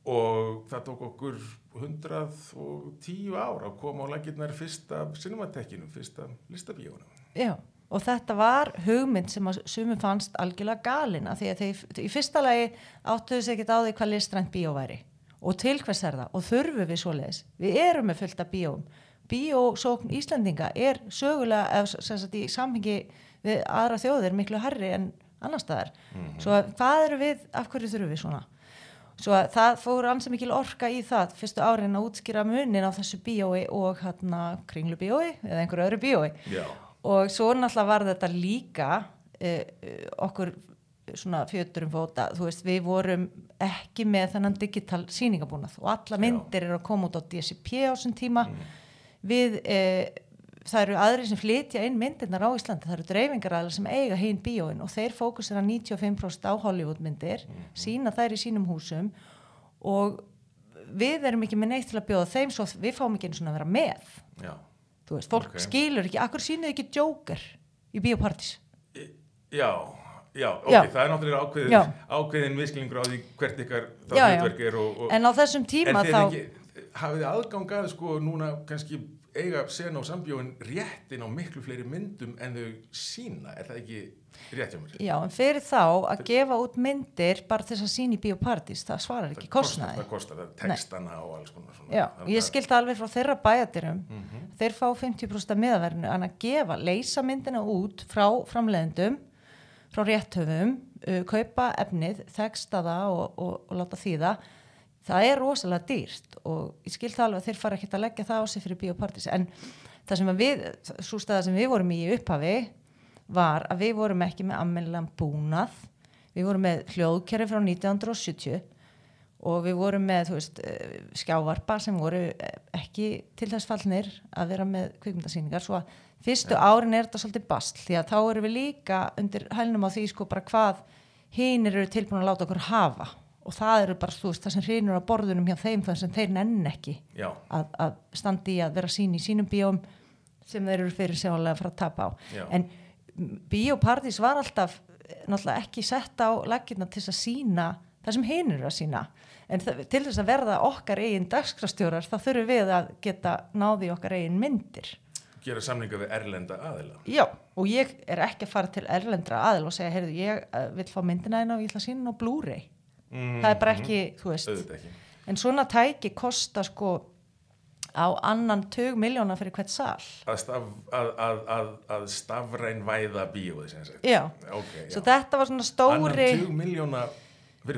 og 3 og það tók okkur 110 ár að koma á lakirnar fyrsta cinematekinu, fyrsta listabíónum. Já, og þetta var hugmynd sem að sumum fannst algjörlega galina því að þeir, í fyrsta lagi áttuðu sig ekkert á því hvað listrænt bíó væri. Og til hvers er það? Og þurfum við svoleiðis? Við erum með fullt af bíóm bíósókn Íslendinga er sögulega sem sagt í samhengi við aðra þjóðir miklu herri en annar staðar. Svo að hvað eru við, af hverju þurfum við svona svo að það fór ansið mikil orka í það fyrstu árin að útskýra munin á þessu bíói og hérna kringlu bíói eða einhverju öðru bíói. Já, og svo náttúrulega var þetta líka uh, okkur svona fjöturum fóta, þú veist við vorum ekki með þennan digital sýningabúnað og alla myndir eru að koma út á DCP á þessum tíma. Við uh, það eru aðri sem flytja inn myndirnar á Íslandi, það eru dreifingaræðar sem eiga hinn bíóin og þeir fókusir að 95% á Hollywood myndir sína þær í sínum húsum og við erum ekki með neitt til að bjóða þeim svo við fáum ekki einu svona að vera með. Já, þú veist, fólk Ok. skilur ekki, akkur sýnið ekki Joker í bíópartís? Já, já, ok, Já. það er náttúrulega ákveðin, ákveðin visklingur á því hvert ykkar það hlutverk er og, og en á þessum tíma en þá þið ekki, hafið þið aðgang að sko núna kannski eiga sena og sambjóin réttin á miklu fleiri myndum en þau sína, er það ekki rétt hjá mér? já, en fyrir þá að gefa út myndir bara þess að sína í bíópartís það svarar ekki kostnaði það kostar, það er textana og alls konar svona. Já, Þannig ég skildi alveg frá þeirra bæjadirum Mhm. þeir fá 50% af miðaverðinu en að gefa, leysa myndina út frá framleiðendum frá rétthöfum, uh, kaupa efnið, þeksta það og, og, og láta þýða það er rosalega dýrt og ég skildi alveg að þeir fara ekkert að leggja það á sig fyrir biopartís en það sem við, svo staða sem við vorum í upphafi var að við vorum ekki með ammennilegan búnað. Við vorum með hljóðkerfi frá 1970 og við vorum með veist, eh, skjávarpa sem voru eh, ekki til þess fallnir að vera með kvikmyndasýningar. Svo að fyrstu árin er þetta svolítið bastl því að þá erum við líka undir hælnum á því sko bara hvað hínir eru tilbúin að láta okkur hafa og það eru bara veist það sem hrýnur á borðunum hjá þeim þar sem þeir nenn ekki að, að standi að vera sín í sínum bíóm sem þeir eru fyrir sjálega að fara að tapa á. Já. en bíópartís var alltaf eh, náttúrulega ekki sett á laggirna til að sína það sem hinn eru að sína en það, til þess að verða okkar eigin dagskrastjórar þá þurfum við að geta náði okkar eigin myndir. Gera samninga við erlenda aðila. já, og ég er ekki að fara til erlendra aðil og segja, heyrðu, ég uh, vil fá myndina einn og ég ætla að sína á Blu-ray Mm, það er bara ekki, þú veist ekki. en svona tæki kosta sko á annan tug miljóna fyrir hvert sal Að, staf, að, að, að, að stafræn væða bíóði sem sagt. já, Ok, já. svo þetta var svona stóri Annan tug miljóna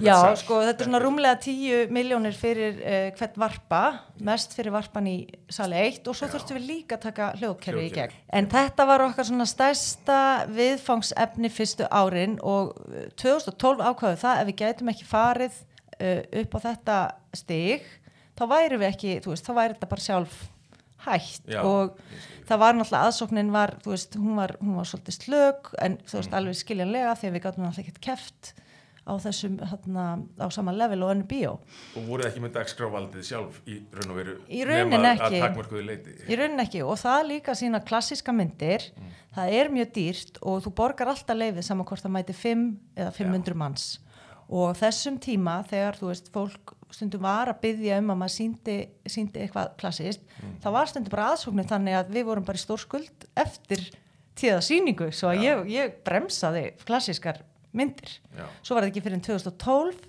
Já, sko, þetta er svona rúmlega 10 miljónir fyrir uh, hvert varpa, mest fyrir varpan í sali 1 og svo þurftum við líka að taka hljóðkerfi í gegn. En þetta var okkar svona stærsta viðfangsefni fyrstu árin og eh, 2012 ákvaðu það ef við gætum ekki farið uh, upp á þetta stig, þá væri við ekki, þú veist, þá væri þetta bara sjálf hætt Já, og það var náttúrulega aðsóknin var, þú veist, hún var, hún var svolítið slög en þú Mm. veist, alveg skiljanlega að við gátum náttúrulega ekkert keft á þessum, hérna, á sama level og önnu bíó. Og voruð ekki með dagskráfaldið sjálf í raun og veru Í ekki. að takmörkuðu leiti. Í raunin ekki og það líka sína klassíska myndir, Mm. það er mjög dýrt og þú borgar alltaf leifið saman hvort það mæti 5 eða 500 manns og þessum tíma þegar þú veist fólk stundum var að byggja um að maður síndi, síndi eitthvað klassist, Mm. þá var stundum bara aðsóknir þannig að við vorum bara í stór skuld eftir tíða síningu svo að ég, ég bremsaði klassískar myndir. Já. Svo var það ekki fyrir 2012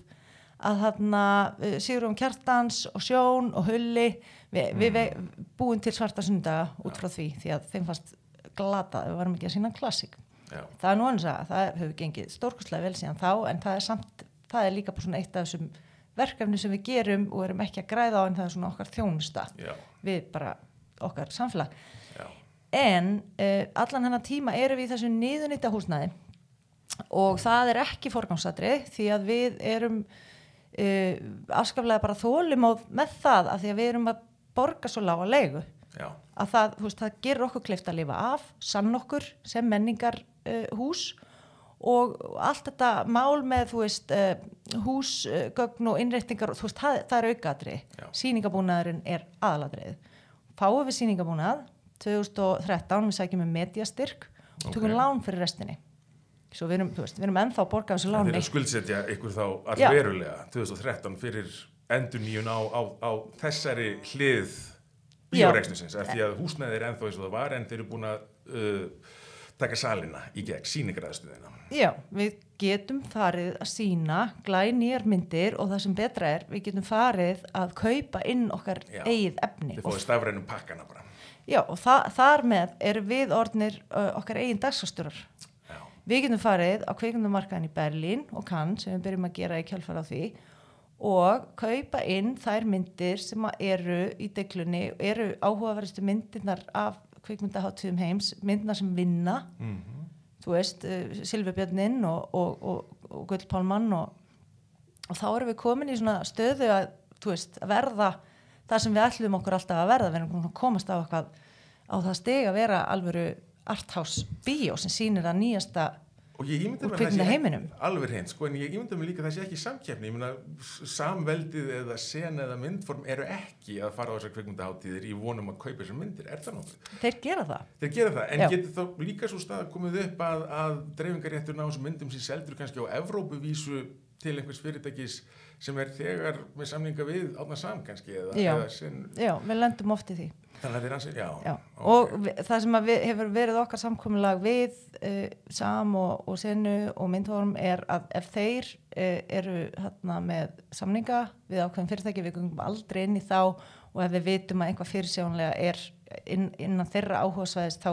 að þarna uh, Sigurum Kjartans og Sjón og Hulli við, við, við búum til svarta sundaga út frá því því að þeim fannst glata að við varum ekki að sína klassik Já. það er nú annars að það hefur gengið stórkustlega vel síðan þá en það er samt það er líka bara svona eitt af þessum verkefni sem við gerum og erum ekki að græða á en það er svona okkar þjónusta Já. við bara okkar samfélag Já. en uh, allan hennar tíma erum við í þessu niðurnýtta húsnæði og það er ekki forgangsatri því að við erum uh, afskaflega bara þólum með það að því að við erum að borga svo lága leigu Já. að það, veist, það gerir okkur kleift að lifa af, sann okkur sem menningar uh, hús og allt þetta mál með veist, uh, húsgögn og innréttingar, þú veist, það, það er aukaðri Já. sýningabúnaðurinn er aðaladrið fáum við sýningabúnað 2013, við sækjum með mediastyrk og tökum Ok. lán fyrir restinni svo við erum, veist, við erum ennþá að borga þessu Þeir láni eru að skuldsetja ykkur þá allverulega 2013 fyrir endur nýjun á, á, á þessari hlið bíórekstusins af því að húsnæði er ennþá eins og það var en þeir eru búin að uh, taka salina í gegn, sýningraðstöðina. Já, við getum farið að sína glænýjar myndir og það sem betra er, við getum farið að kaupa inn okkar Já. eigið efni. Og, fáið stafrænum pakkana bara. já, og þa þar með erum við orðnir uh, okkar eigin dagsastjórar. Við getum farið á kveikmyndumarkaðin í Berlín og Cannes sem við byrjum að gera í kjálfara á því og kaupa inn þær myndir sem eru í deglunni eru áhugaverðistu myndirnar af kvikmyndaháttíðum heims, myndirnar sem vinna. Þú veist, uh, Silvibjörnin og, og, og, og Gull Pálmann og, og þá erum við komin í svona stöðu að, þú veist, að verða það sem við ætlum okkur alltaf að verða. Við erum komast á eitthvað á það stig að vera alvöru arthouse bíó sem sýnir að nýjasta kvikmyndaheiminum. ekki- alveg hreint, sko, en ég ímynda mér líka að það sé ekki samkeppni, ég s- samveldið eða sen eða myndform eru ekki að fara á þessar kvikmyndaháttíðir í vonum að kaupa þessar myndir, er það nokkuð? þeir gera það Þeir gera það, en Já. getur þá líka svo stað komið upp að, að dreifingaréttur ná þessum myndum sem seldur kannski á Evrópuvísu til einhvers fyrirtækis sem er þegar með samninga við átna sam kannski eða, Já. eða sen, já, við lendum oft í því ansið, já, Já, ok. og það sem hefur verið okkar samkominlag við uh, SAM og, og Senu og Myndvorm er að ef þeir uh, eru hérna með samninga við ákveðin fyrirtæki, við gungum aldrei inn í þá og ef við vitum að einhvað fyrirsjónlega er inn, innan þeirra áhugasvæðis þá,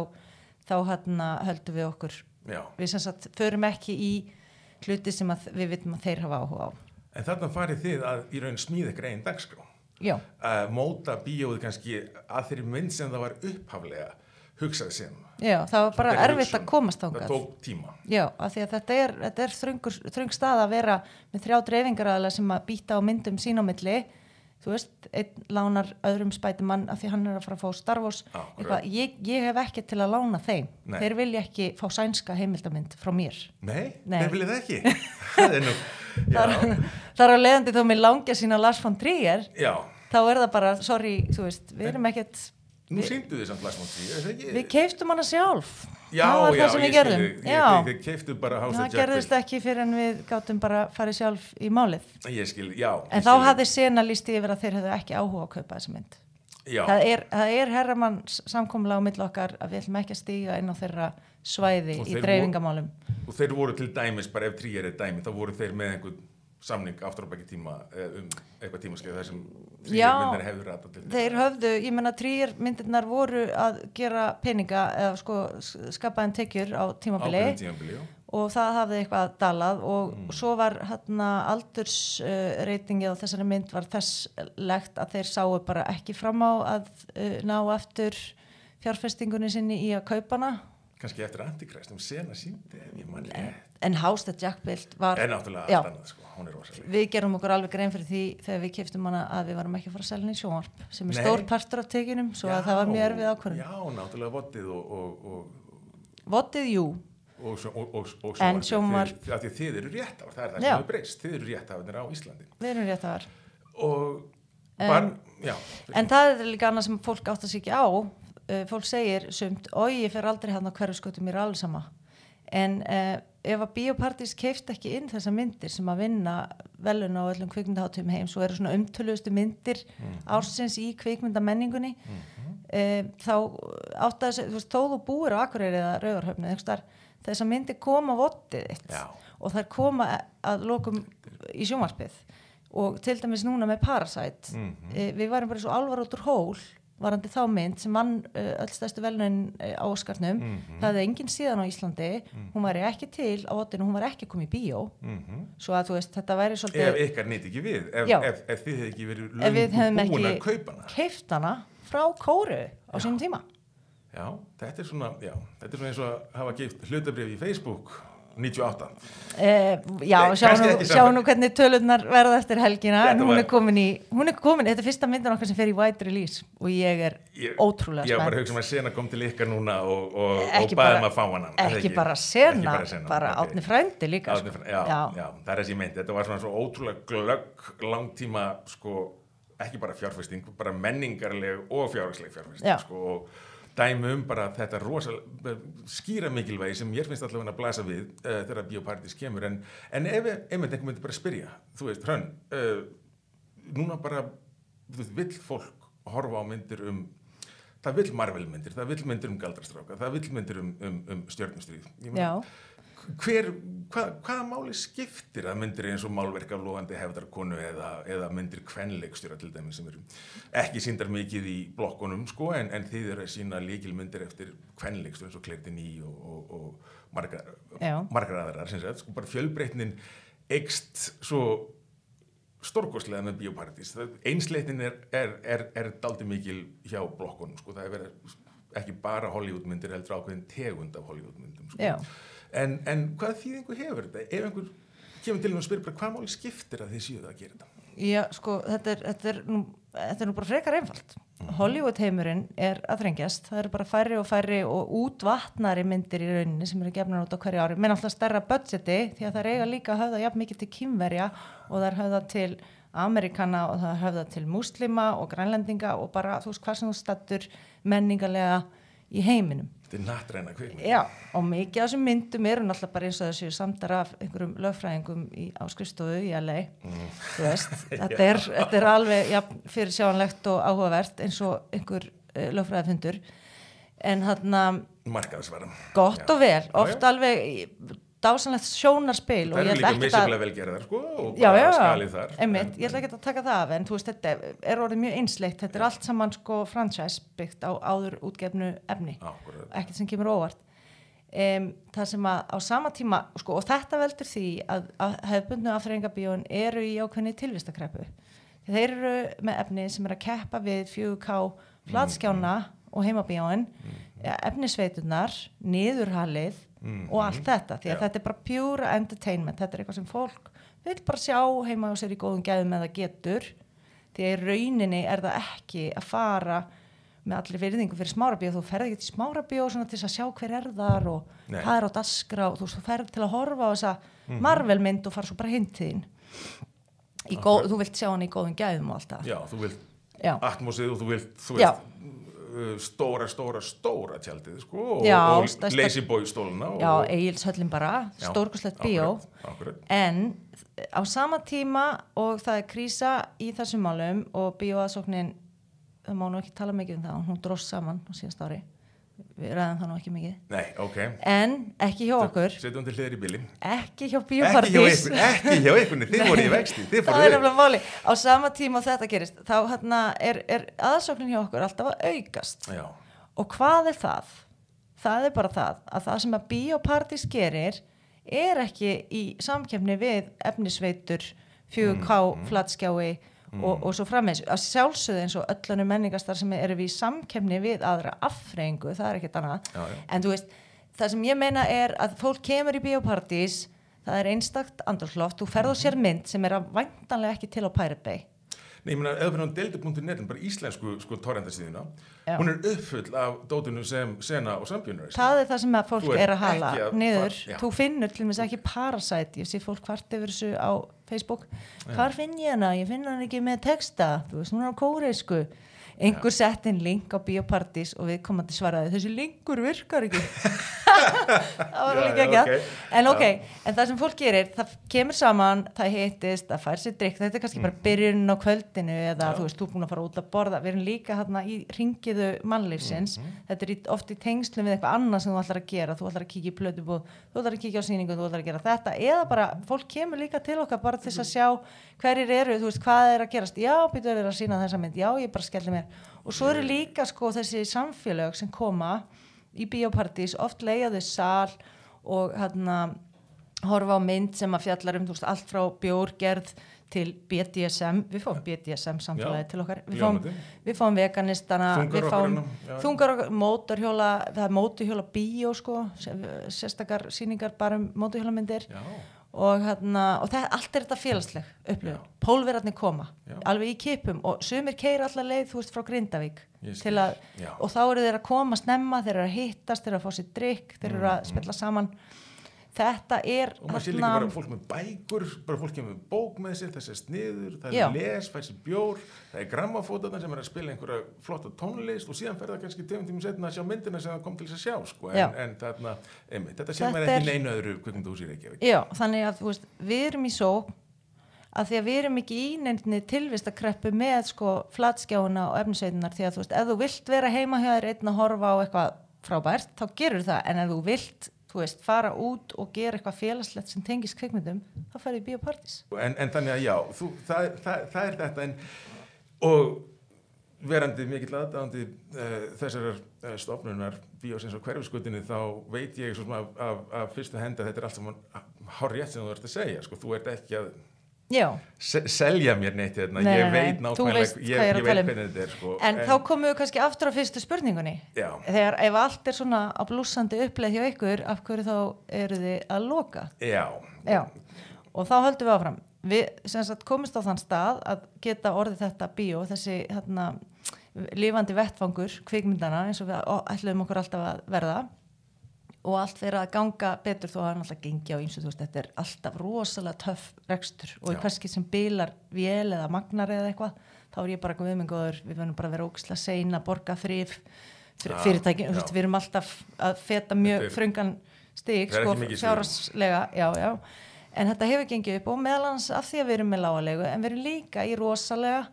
þá hérna höldum við okkur já. við sem sagt förum ekki í hluti sem við vitum að þeir hafa áhuga á En þarna farið þið að í raun smíða ykkur einn dagskrá. Já, Að móta bíóið kannski að þeirri mynd sem það var upphaflega hugsað sem. já, það var bara Frekar erfitt hugsun. að komast Það ángað tók tíma. Já, af því að þetta er, þetta er þröngur, þröng stað að vera með þrjá dreifingaræðala sem að býta á myndum sín á milli þú veist, einn lánar öðrum spætumann af því hann er að fara að fá Star Wars Akkurat. eitthvað, ég, ég hef ekki til að lána þeim Nei. þeir vilja ekki fá sænska heimildamynd frá mér Nei, Nei. þeir viljið það ekki. <laughs> það er nú, þar á leiðandi þó mér langja sína Lars von Trier já. þá er það bara, sorry, þú veist við erum ekkert, Nú síndu þið samt er það ekki? við keiftum hana sjálf já, það já, það ég við gerðum skil þig. Já. Ég- Þið keiftu bara House það of gerðist Jackal. ekki fyrir en við gátum bara farið sjálf í málið Ég skil, já. En þá hafði sena líst yfir að þeir hefðu ekki áhuga að kaupa þessa mynd. Já, Það er, það er herramann samkomlega á milli okkar að við ætlum ekki að stíga inn á þeirra svæði í dreifingamálum. og þeir voru til dæmis, bara ef Trier er dæmi, þá voru þeir með einhvern samning aftur á baki tíma eh, um eitthvað tímaskeið þar sem myndar hefur til. Þeir höfðu, ég menna trýjar myndirnar voru að gera peninga eða sko s- skapa þeim tekjur á tímabili tímabili, og það hafði eitthvað dalað og Mm. svo var hérna aldursreitingið á þessari mynd var þess legt að þeir sáu bara ekki fram á að uh, ná aftur fjárfestingunni sinni í að kaupa hana Kannski eftir Antikrist, um sena síndi, ef ég mann rétt. En House that Jack built var En náttúrulega Já. allt annað, sko, hún er rosalega. við gerum okkur alveg grein fyrir því þegar við keftum hana að við varum ekki að fara að selja henni í sjónvarp sem er Nei. stór partur af tekinum svo að það var mjög erfið ákvörðun Já, náttúrulega vottið og, og, og, Vottið, jú, og, og, og, og En sjónvarpið. sjónvarp- Þið- að þið eru rétt á, það er það Já. sem hefur breyst, þið eru rétt á á Íslandi. við erum rétt að var Og En- já, En það er líka annað sem fólk átt að ekki á. Uh, fólk segir sumt, oi, ég fer aldrei hann á hverju skotum, mér er alveg sama. En uh, ef að Bíópartís keift ekki inn þessa myndir sem að vinna velun á öllum kvikmyndaháttum heims og eru svona umtöluðustu myndir ársins í kvikmyndamenningunni, uh, þá átt að þú veist, þó þú búir á Akureyri eða Rauðarhöfni, þess að myndir koma vottið þitt Já. og þær koma að lokum í sjónvarpið og til dæmis núna með Parasite Mhm. e, við varum bara svo alvar út úr hól varandi þá mynd sem vann uh, öll stærstu velunin uh, á Óskarnum. Mhm. það hefði enginn síðan á Íslandi. Hún væri ekki til á vottinu, hún væri ekki komið í bíó. Mhm. svo að þú veist, þetta væri svolítið ef ykkar nýtt ekki við, ef, ef, ef þið hefði ekki verið ef við hefðum löngu búin að ekki kaupa hana. keift hana frá kóru á sínum tíma. Já, þetta er svona, já, þetta er svona eins og að hafa gift hlutabrif í Facebook 98. Eh, já, Nei, sjá kannski nú, sjá nú hvernig tölurnar verða eftir helgina Þetta en hún var- er komin í, hún er komin, þetta er fyrsta myndin okkar sem fer í wide release og ég er Ég- ótrúlega Ég var bara að spennt hugsa um að sena kom til ykkar núna og, og, og Ekki baðum bara- að fá það ekki Ekki bara sena, bara átni frændi líka Árni sko. Frændi, já, já. það er þessi mynd. Þetta var svona svo ótrúlega glögg, langtíma, sko, ekki bara fjárfesting, bara menningarleg og fjárhagsleg fjárfesting, Já. sko, og dæmi um bara þetta rosa skýra mikilvægi sem mér finnst allavega að blasa við uh, þegar biopartís kemur, en, en ef einmitt einhver myndi bara spyrja, þú veist, hrönn, uh, núna bara, þú veist, vill fólk horfa á myndir um það vill Marvel myndir, það vill myndir um galdrastráka, það vill myndir um, um, um stjörnustríð. Ég meina, já, hver, hvað, hvaða máli skiptir að myndir eins og málverk af lofandi hefðarkonu eða, eða myndir kvenleikstjóra til dæmis sem eru ekki síndar mikið í blokkunum sko en, en þið eru að sína líkilmyndir eftir kvenleikstjóra eins og Kleirtin í og, og, og margar, margar aðrar sem sagt, sko bara fjölbreytnin eikst svo stórkostlega með bioparadís. Einsleitin er, er, er, er daldi mikil hjá blokkunum, sko. Það er verið ekki bara Hollywoodmyndir heldur ákveðin tegund af Hollywoodmyndum, sko. Já. En, en hvað þýðingu hefur þetta? Ef einhver kemur til og spyrir bara hvað máli skiptir að þið séu það að gera þetta? Já, sko, þetta er, þetta er, nú, þetta er nú bara frekar einfalt. Hollywood heimurinn er að þrengjast. Það eru bara færri og færri og útvatnari myndir í rauninni sem eru gefnar út á hverju ári. Menn alltaf stærra budgeti því að það eiga líka að höfða jafn mikið til kýmverja og það er höfða til Amerikana og það er höfða til múslima og grænlendinga og bara þú veist hvað sem þú stattur menningarlega í heiminum. Þetta er nattræna kvikmynd. Já, og mikið af þessum myndum eru náttúrulega bara eins og þessu samdar af einhverjum lögfræðingum í, á skrifstofu í LA veist, <laughs> þetta er, þetta er alveg ja, fyrir sjáanlegt og áhugavert eins og einhver uh, lögfræðafundur en hann að Markaðsvaram. gott Já. og vel, Já, oft já. alveg í- dásanlegt sjónarspil Það ætla líka misjaflega velgerðar, sko, og já, já, skalið þar. einmitt, En- ég ætla ekki að taka það af en þú veist, þetta er orðið mjög einsleitt þetta er allt saman sko franchise byggt á áður útgefnu efni ekkert sem kemur óvart. Um, það sem að á sama tíma sko, og þetta veldur því að, að hefbundnu afþreyingabíón eru í ákveðni tilvistakreppu. Þeir eru með efni sem er að keppa við 4K flatskjána og heimabíóin. Efnisveitunar, niðurhalið og allt þetta því að Já. þetta er bara pure entertainment þetta er eitthvað sem fólk vil bara sjá heima og sér í góðum gæðum eða getur því að rauninni er það ekki að fara með allir virðingu fyrir smárabíó. Þú ferð ekki til smárabíó svona til að sjá hver er þar og Nei. hvað er á daskra og þú, þú ferð til að horfa á þessa Marvel mynd og fara svo bara hinn til þín. Í góð, þú vilt sjá hann í góðum gæðum og allt það. Já, þú vilt atmosið og þú vilt, þú Já. Stóra, stóra, stóra tjaldið, sko, og, og lazy boy stóluna. Já, og, Egilshöllin bara, stórkoslegt bíó en á sama tíma og það er krísa í þessum málum og bíóaðsóknin það má nú ekki tala mikið um það hún dróst saman á síðast ári við ræðum það nú ekki mikið. Nei, ok. en ekki hjá okkur. Setjum til hliðar í bíli. ekki hjá Ekki hjá bíópartís ykkur, ekki hjá ykkur, þið voru í vexti, það er nefnilega máli á sama tíma þetta gerist þá hérna, er, er aðsóknin hjá okkur alltaf að aukast. Já, Og hvað er það? Það er bara það að það sem að Bíópartís gerir er ekki í samkefni við efnisveitur, 4K, flatskjái og, og svo frammeins. Að sjálfsögðu eins og öllunum menningastar sem eru við í samkefni við aðra affrengu, það er ekkert annað. Já, já. En þú veist, það sem ég meina er að fólk kemur í Bíópartís, það er einstakt andurslóft, þú ferð á sér mynd sem er að væntanlega ekki til á Pirate Bay. Nei, ég meina, eða fyrir hann deildi.net, bara íslensku sko torrendasíðina, Já. hún er uppfull af dótinu sem Sena og Sambjörnur. það er það sem að fólk er að hala að niður, já. þú finnur til og með ekki Parasite, ég sé fólk hvart yfir þessu á Facebook, hvar finn ég hana ég finn hana ekki með texta þú veist, hún er á kóreisku einhver sett inn link á Bíópartís og við komandi svaraði, þessi linkur virkar ekki. <laughs> Það var Já, alveg já, ekki ok. en ok, en það sem fólk gerir það kemur saman, það hittist það fær sér drikk, þetta er kannski bara byrjun á kvöldinu eða þú veist, þú er búin að fara út að borða. Við erum líka hérna í ringiðu mannlífsins, þetta er oft í tengslum við eitthvað annað sem þú ætlar að gera, þú ætlar að kíkja í plötubúð, þú ætlar að kíkja á sýningu þú ætlar að gera þetta, eða bara, fólk kemur líka til okkar bara til að sjá hverjir eru, þú veist, hvað er að gerast? Já, býtu að vera að sína þessa mynd, já, ég bara skelli mér. Og svo eru líka sko þessi samfélög sem koma í bíópartís, oft leiðaðu sal og hérna horfa á mynd sem að fjallar um þú veist, allt frá bjórgerð til BDSM, við fáum BDSM samfélagi Já, til okkar, við fáum, við fáum veganistana, Þungar við fáum já. þungar okkar, mótorhjóla það er mótorhjóla bíó sko sérstakar sýningar bara um mótorhjólamyndir. Já, og, hérna, og það, allt er þetta félagsleg upplifun, pólverarnir koma Já. alveg í kipum og sumir keir allar leið þú veist frá Grindavík að, og þá eru þeir að koma snemma þeir eru að hittast, þeir eru að fá sér drikk þeir eru að spilla saman þetta er og maður sé líka bara fólk með bækur, bara fólk með bók með sér, þessi er sniður, það er les, fær sér bjór, það er grammafótarnar sem er að spila einhverja flotta tónlist og síðan fer það kannski tegum tímum setna að sjá myndina sem það kom til þess að sjá, sko, en, en þarna, einmitt, þetta sé maður ekki í neinu öðru kvikmyndahúsi í Reykjavík. Já, þannig að þú veist, við erum í só að því að við erum ekki í nefnni tilvistakreppu með sko flatskjáuna og efnisveitunar því að þú veist, ef þú vilt vera heima hjá þér einn að horfa á eitthvað frábært, þá gerur það, en ef þú vilt þú veist, fara út og gera eitthvað félagslegt sem tengist kvikmyndum, þá færðu í biopartís En, en þannig að já, þú, það, það, það er þetta, en, og verandi mikill aðdáðandi uh, þessar uh, stofnunar bíósins og hverfiskutinu þá veit ég sem af, af, af fyrstu henda þetta er allt saman hár rétt sem þú ert að segja sko, þú ert ekki að se selja mér neitt hérna, Nei, ég veit nákvæmlega, ég, ég ég veit um. hvernig þetta er sko, en, þá komum við kannski aftur á fyrstu spurningunni. Já, þegar ef allt er svona á blúsandi uppleið hjá ykkur, af hverju þá eru þið að loka? já, Já, og þá höldum við áfram. Við sagt komist á þann stað að geta orðið þetta bíó, þessi hérna, lifandi vettfangur, kvikmyndana eins og við ætluðum okkur alltaf að verða og allt fyrir að ganga betur þó að hann alltaf gengi á eins og þú veist, þetta er alltaf rosalega töff rekstur. Og Já. kannski sem bilar vél eða magnar eða eitthvað, þá er ég bara við minn góður, við verðum bara að vera ógislega sein að borga frif Já, fyrirtækin, já. þú veist, við erum alltaf að feta mjög frungan er sko, fjárhagslega, já, já. En þetta hefur gengið upp og meðal hans af því að við erum með lágalegu en við erum líka í rosalega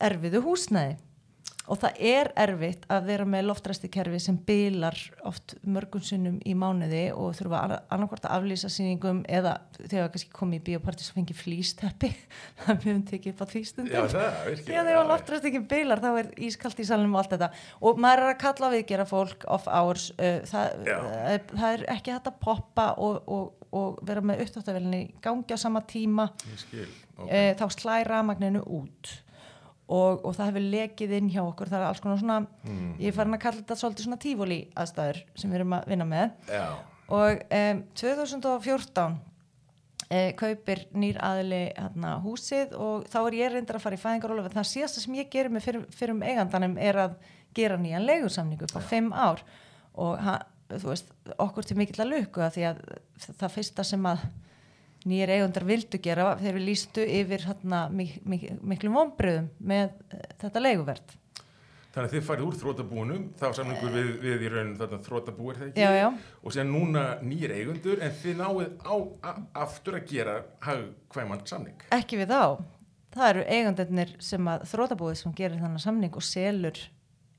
erfiðu húsnæði og það er erfitt að vera með loftræstikerfi sem bilar oft mörgum sinnum í mánuði og þurfa annarkvort að aflýsa sýningum eða þegar kannski komið í bíóparti sem fengi flýsteppi. <laughs> Það við höfum tekið upp á því stundum. Þegar loftræstingin bilar þá er ískalt í salnum og allt þetta. Og maður er að kalla við gera fólk off hours uh, það, uh, það er ekki hægt að poppa og, og, og vera með upptáttavelinni gangi á sama tíma. Ég skil, ok, uh, þá slæra rafmagninu út og, og það hefur lekið inn hjá okkur. Það er alls konar svona, Mm. ég er farin að kalla þetta svolítið svona tífóli aðstæður sem við erum að vinna með. Já, og um, 2014 uh, kaupir nýr aðili hérna, húsið og þá er ég reyndar að fara í fæðingarólu það síðasta sem ég gerir með fyrir, fyrir um eigandanum er að gera nýjan leigursamningu upp á fimm ár. Og ha, þú veist, okkur til mikill að lukku að því að það fyrsta sem að nýjir eigundar vildu gera þegar við lístu yfir hérna, mik mik miklum vonbröðum með uh, þetta leiguverð þannig að þið farið úr þrótabúinum, þá samlingur við, við í raun þarna þrótabú er það ekki? Já, já. og sér núna nýjir eigundur en þið náið á, aftur að gera hagkvæman samning. Ekki við þá. Það eru eigundarnir sem að þrótabúið sem gerir þannig samning og selur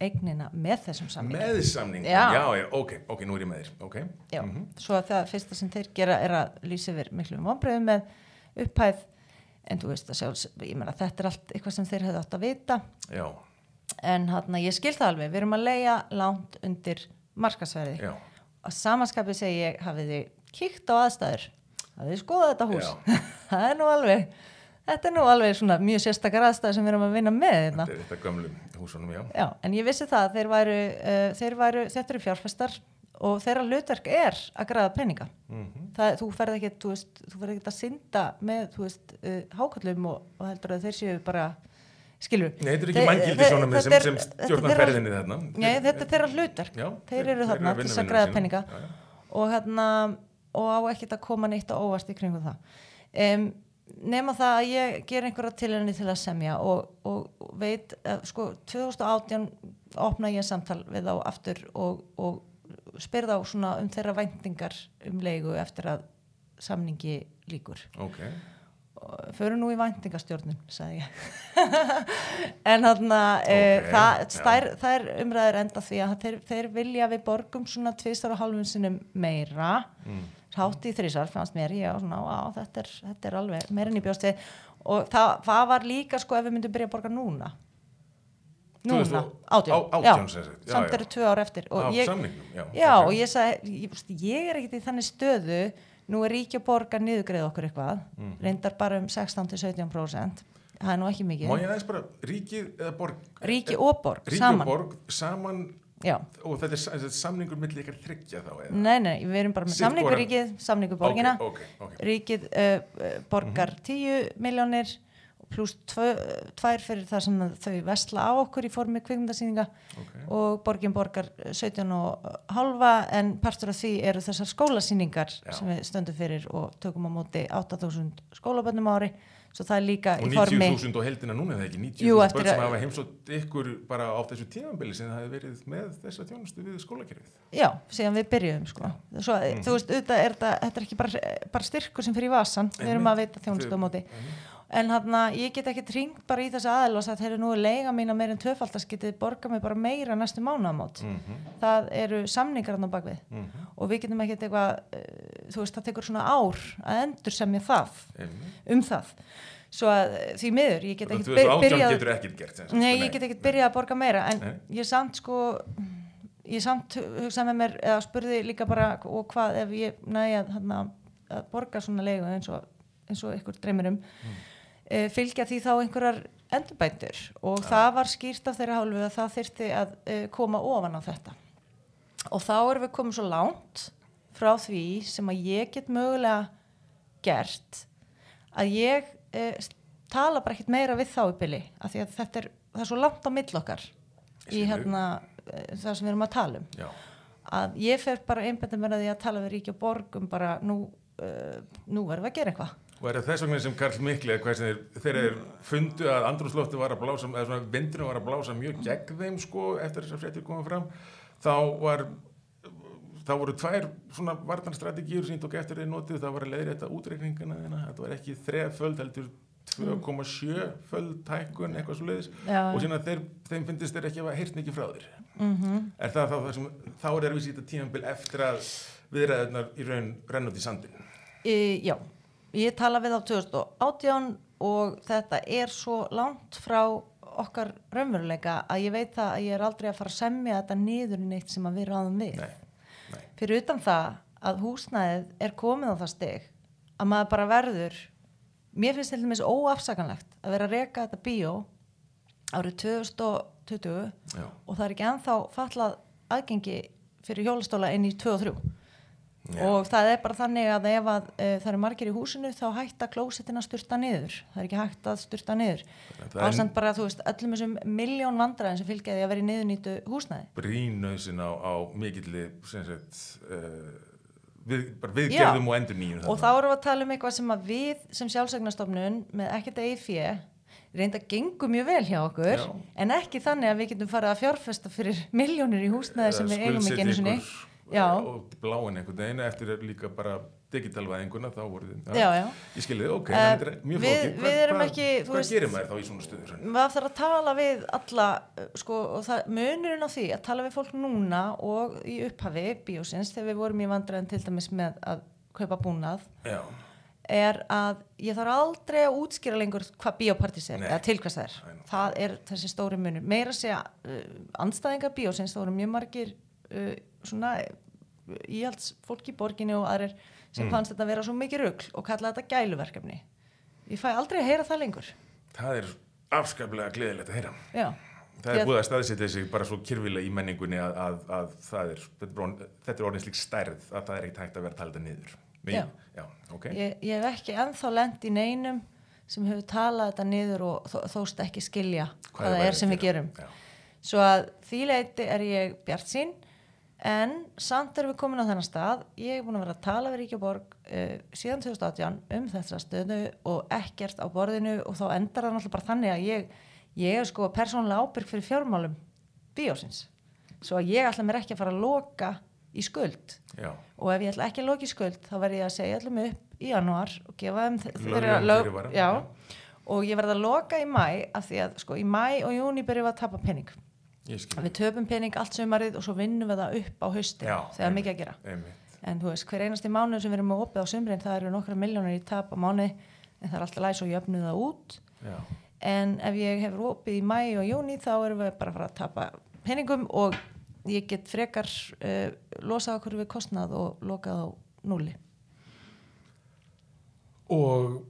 eignina með þessum samning með samning, Já. já, já, ok, ok, nú er ég með þér ok, Já, Mhm. svo að það fyrsta sem þeir gera er að lýsa yfir miklum vonbröðum með upphæð en þú veist að sjálfs, ég meina þetta er allt eitthvað sem þeir hefðu átt að vita. Já, en hann ég skil það alveg, við erum að leia langt undir markasverði já. Að samanskapið segi ég hafið þið kíkt á aðstæður hafið þið skoðað þetta hús? <laughs> Það er nú alveg þetta er nú alveg svona mjög sérstakar aðstæður sem við erum að vinna með hérna. þetta er þetta gömlu húsunum, já. Já, en ég vissi það að þeir væru, uh, þeir væru þetta eru fjárfestar og þeirra hlutverk er að græða peninga. Mhm. það, þú ferð ekki, þú veist, þú ferð ekki að synda með, þú veist, uh, hákallum og, og heldur að þeir séu bara skilur Nei, þetta er ekki manngildi svona með sem, sem stjórnar ferðinni þarna. Nei, þetta er þeirra hlutverk. Já, þeir eru þarna til að græða peninga. Og hérna og á ekkert að koma neitt á óvast í kringum það. Um, nema það að ég ger einhverja tilhörni til að semja og, og, veit uh, sko 2018 opna ég samtal við þá aftur og, og spyr þá svona um þeirra væntingar um leigu eftir að samningi líkur ok, og förum nú í væntingastjórnum sagði ég <laughs> en hann að Ok, það, já. þær, þær umræður enda því að þeir, þeir vilja að við borgum svona tvistar og halvun sinnum meira Mm. Hátt í þrísar fannst mér. Ég og svona á, þetta, er, þetta er alveg meirinn í bjóst við. Og það, það var líka sko ef við myndum byrja að borga núna. Núna, 2000 átján, á- já. Já, samt já. eru tvö ár eftir. Og af ég, já, Já, og ég sagði, ég, ég er ekkert í þannig stöðu, nú er ríki að borga niðugreið okkur eitthvað, reyndar bara um 16-17%, það er nú ekki mikið. Má ég aðeins bara ríkið eða borg? Ríki og borg, Ríki saman. og borg saman Já, og þetta er, er samningur milli ykkar þryggja þá eða? Nei, nei, við erum bara með Sitt samningu hvora- ríkið, samningu borgina, ok, ok, ok. Ríkið uh, uh, borgar Mhm. 10 miljónir pluss tvö- tvær fyrir það sem þau vesla á okkur í formi kvikmyndasýninga. Ok. og borgin borgar 17 og halva en partur af því eru þessar skólasýningar Já. sem við stöndum fyrir og tökum á móti 8000 skólabönnum á ári svo það er líka og í formi 90.000 og heldina núna eða ekki? 90.000 Jú, börn sem hafa heimsótt ykkur bara á þessu tímambili sem það hefði verið með þessa þjónustu við skólakerfið. Já, síðan við byrjuðum sko. svo, Mhm. þú veist, auðvitað er þetta, þetta er ekki bara, bara styrkur sem fyrir vasan við erum að veita þjónustu á móti en hann ég get ekki tringt bara í þessu aðal og sagt, heyrðu nú er leiga mína meir en tvöfaldast getið borga mig bara meira næstu mánaðamót? Mhm. það eru samningar hann á bakvið og við getum ekkert eitthvað uh, þú veist, það tekur svona ár að endur semja það Einmitt. um það. Svo að eh, því miður, ég get ekkert að by- 2018 byrjað nei, ég get ekkert byrjað að borga meira en Nei. ég samt sko ég samt hugsaði með mér eða spurði líka bara og hvað ef ég næði að, að borga svona leigu eins og eins og ykkur dreymir mm. fylgja því þá einhverjar endurbændur og það var skýrt af þeirra hálfu að það þyrfti að uh, koma ofan á þetta. Og þá erum við komið svo langt frá því sem að ég get mögulega gert að ég uh, tala bara ekkert meira við þá byli af því að þetta er, er svo langt á mill okkar í hérna uh, það sem við erum að tala um. Já, að ég fer bara einbændið mér að því að tala við ríki og borg um bara nú, uh, nú verðum við að gera eitthvað og er það þess vegna sem Karl Mikli þeir, þeir fundu að andrúslofti var að blása, eða svona vindurinn var að blása mjög gegn þeim sko eftir þess að fréttir komið fram þá var þá voru tvær svona vartanstrategíur sem ég tók eftir þeir notið, það var að leiðri þetta útreikningana þeirna, þetta var ekki þreföld heldur 2,7 föld tækun eitthvað svo leiðis Já. og síðan þeir, þeim finnist þeir ekki að hafa heyrt mikið frá þér. Mm er það þá það sem þá er erfis í þetta tímanbil eftir að viðræðunar í raun rennut í sandin e, Já, ég tala við á 2018 og þetta er svo langt frá okkar raunveruleika að ég veit það að ég er aldrei að fara að semja þetta niður í neitt sem að við ráðum við Nei, nei. fyrir utan það að húsnæðið er komið á það stig að maður bara verður mér finnst til dæmis óafsakanlegt að vera að reka þetta bíó árið 2020 Já. og það er ekki ennþá fallað aðgengi fyrir hjólastóla inn í 2 og 3 Já. og það er bara þannig að ef að, e, það eru margir í húsinu þá hætta klósettin að styrta niður það er ekki hægt að styrta niður Það er- ásamt bara þú veist öllum þessum miljón vandræðin sem fylgjaði að vera í niðurnýtu húsnæði brínausin á, á mikilli sem sagt uh, við, bara Já. viðgerðum og endur nýjum og þá erum við að tala um eitthvað sem að við sem sjálfsagnastofnun með ekkert eigið fjö reynda gengur mjög vel hjá okkur Já. en ekki þannig að við getum farið að fjárfesta fyrir miljónir í húsnæði sem við eigum ekki einu sinni Já. og bláin einhvern veginn eftir líka bara digitalvæðinguna þá voru þið já, já. ég skilði, ok, Eh, uh, þetta er mjög flókið við erum hvað, ekki, hvað veist- gerir maður þá í svona stöður maður þarf að tala við alla uh, sko, og það, munurinn á því að tala við fólk núna og í upphafi bíósins þegar við vorum í vandræðin til dæmis með að kaupa búnað er að ég þarf aldrei að útskýra lengur hvað bíópartís er Nei. eða til hvers það er Nei, það er þessi stóri munur meira að segja uh, andstæðingar bíósins þá eru mjög margir uh, svona íhalds fólk í borginni og aðrir sem Mm. fannst þetta vera svo mikið rugl og kalla þetta gæluverkefni. Ég fæ aldrei að heyra það lengur. Það er afskaplega gleðilegt að heyra. Já. Það er að- búið að staðsetja sig bara svo kyrfilega í menningunni að, að, að það er þetta er orðin- þetta orðin slík stærð að það er ekkert hægt að vera að þetta niður Já. já, ok. Ég, ég hef ekki ennþá lent í neinum sem hefur talað þetta niður og þó, þóst ekki skilja hvað, það væri er sem að við gerum. Já. svo að því leiti er ég bjart sín en samt erum við komin á þennan stað. Ég er búin að vera að tala við Ríkjaborg uh, síðan 2018 um þessa stöðu og ekkert á borðinu og þá endar það náttúrulega bara þannig að ég, ég er sko persónulega ábyrg fyrir fjármálum bíósins. Svo að ég ætla mér ekki að fara að loka í skuld. Já, og ef ég ætla ekki að loka í skuld þá verð ég að segja allum upp í januar og gefa þeim þeirra og ég verð að loka í mæ af því að sko í mæ og júni byrjum við að tapa skil við töpum pening allt sömarið og svo vinnum við það upp á haustin Já, þegar einmitt, mikið að gera einmitt. en þú veist hver einasti mánuð sem við erum opið á sömrin það eru nokkra miljónir í tap á mánuði en það er alltaf læs og jöfnu það út Já. en ef ég hefur opið í mæ og júni þá erum við bara að fara að tapa peningum og ég get frekar uh, losað okkur við kostnað og lokað á núli og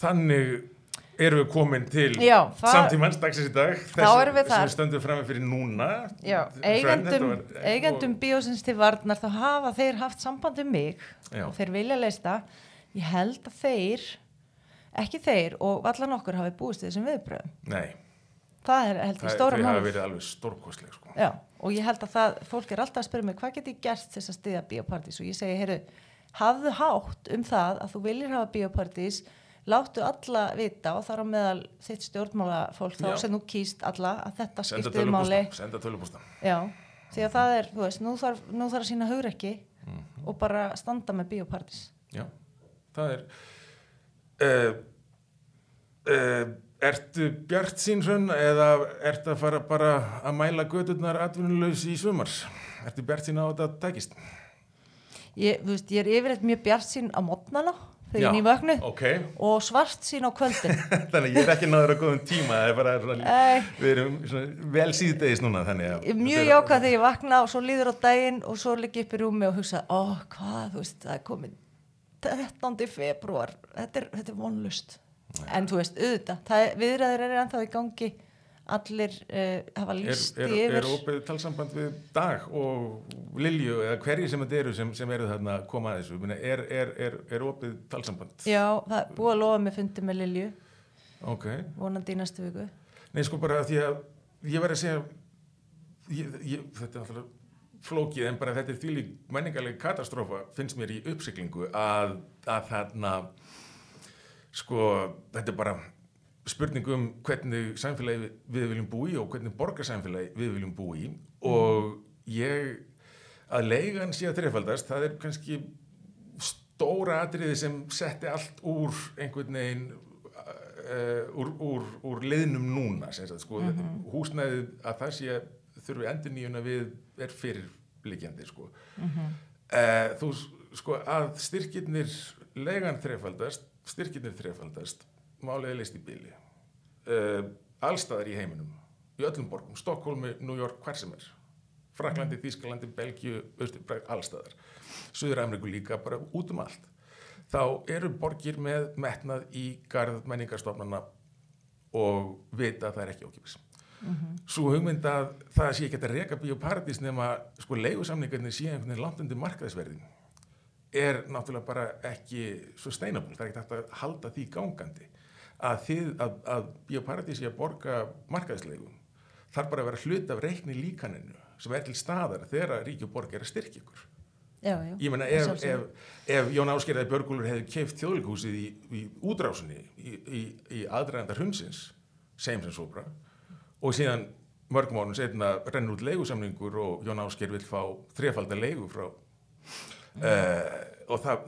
þannig erum við komin til Já, það- samtímans dagsins í dag. Þá erum við sem við stöndum frammi fyrir núna. Já, eigendum, var- eigendum og- bíósins til varnar þá hafa þeir haft samband um mig Já. og þeir vilja leista ég held að þeir ekki þeir og allan okkur hafi búist þessum viðbröðum nei, það er held það, ég stóra þau hafa mál verið alveg stórkostleg sko. Já, og ég held að það, fólk er alltaf að spyrja mig hvað get ég gert þess að stiða bíópartís og ég segi, heyrðu, hafðu hátt um það að þú viljir hafa bíópartís láttu alla vita og þar á meðal þitt stjórnmála fólk þá sem þú kýst alla að þetta skiptir máli. senda tölupústa Já, því að það er, þú veist, nú þarf, nú þarf að sína hugrekki Mhm. og bara standa með bíópartís. já, það er uh, uh, ertu bjart sín hrönn eða ertu að fara bara að mæla gödurnar atvinnulegs í sumar? Ertu bjart sín á að þetta tækist Ég, þú veist, ég er yfirleitt mjög bjart sín á mótnana þegar ég er nývögnu ok, og svart sín á kvöldin. <laughs> þannig ég er ekki náður að góðum tíma er svona, við erum svona vel síðdegis núna þannig er mjög er- jákvæð þegar ég vakna og svo líður á daginn og svo ligg ég upp í rúmi og hugsa, ó, hvað, þú veist, það er komin 13. februar þetta er, er vonlust en þú veist, auðvitað, er- viðræður eru ennþá í gangi allir uh, hafa Er, líst er, yfir er opið talsamband við Dag og Lilju eða hverji sem þetta eru sem, sem eru þarna að koma að þessu? Meni, er, er, er, er opið talsamband? já, það er búið að lofa með fundi með Lilju. Ok, vonandi í næstu viku. Nei sko bara því að ég verði að segja ég, ég, þetta er alltaf flókið en bara þetta er því menningarlega katastrófa finnst mér í uppsiklingu að, að þarna sko þetta er bara spurning um hvernig samfélagi við- viljum búi og hvernig borgarsamfélagi við viljum búi og ég að leigan sé að þreifaldast það er kannski stóra atriði sem setti allt úr einhvern veginn uh, úr, úr, úr liðnum núna sagt, sko, húsnæðið að það sé þurfi endur nýjuna við er fyrirlikjandi sko. uh, þú sko að styrkirnir legan þreifaldast styrkirnir þreifaldast málið er leist í bíli uh, allstaðar í heiminum í öllum borgum, Stokkólmi, New York, hver sem er. Fraklandi, Þískalandi, Belgíu Östur, allstaðar Suður Ameríku líka, bara út um allt. Þá eru borgir með metnað í garð menningarstofnana og vita að það er ekki ókipis svo hugmynd að það sé ekki að reka bíóparadís nema sko leigusamningarnir sé einhvern veginn langt undir markaðsverðin er náttúrulega bara ekki sustainable, það er ekki hægt að halda því gangandi að þið, að, að bíóparadís sé að borga markaðsleigu þarf bara að vera hlut af reikni líkaninu sem er til staðar þegar ríki og borg er að styrkja ykkur. Já, já, ég meina að ef, ef, ef Jón Áskerðið Björgúlur hefði keift þjóðlíkúsið í, í útrásinni í, í, í aðdragandar hundsins sem svo bara og síðan mörgum ánum setna rennur út leigusamningur og Jón Áskerð vil fá þrefaldar leigu frá uh, og það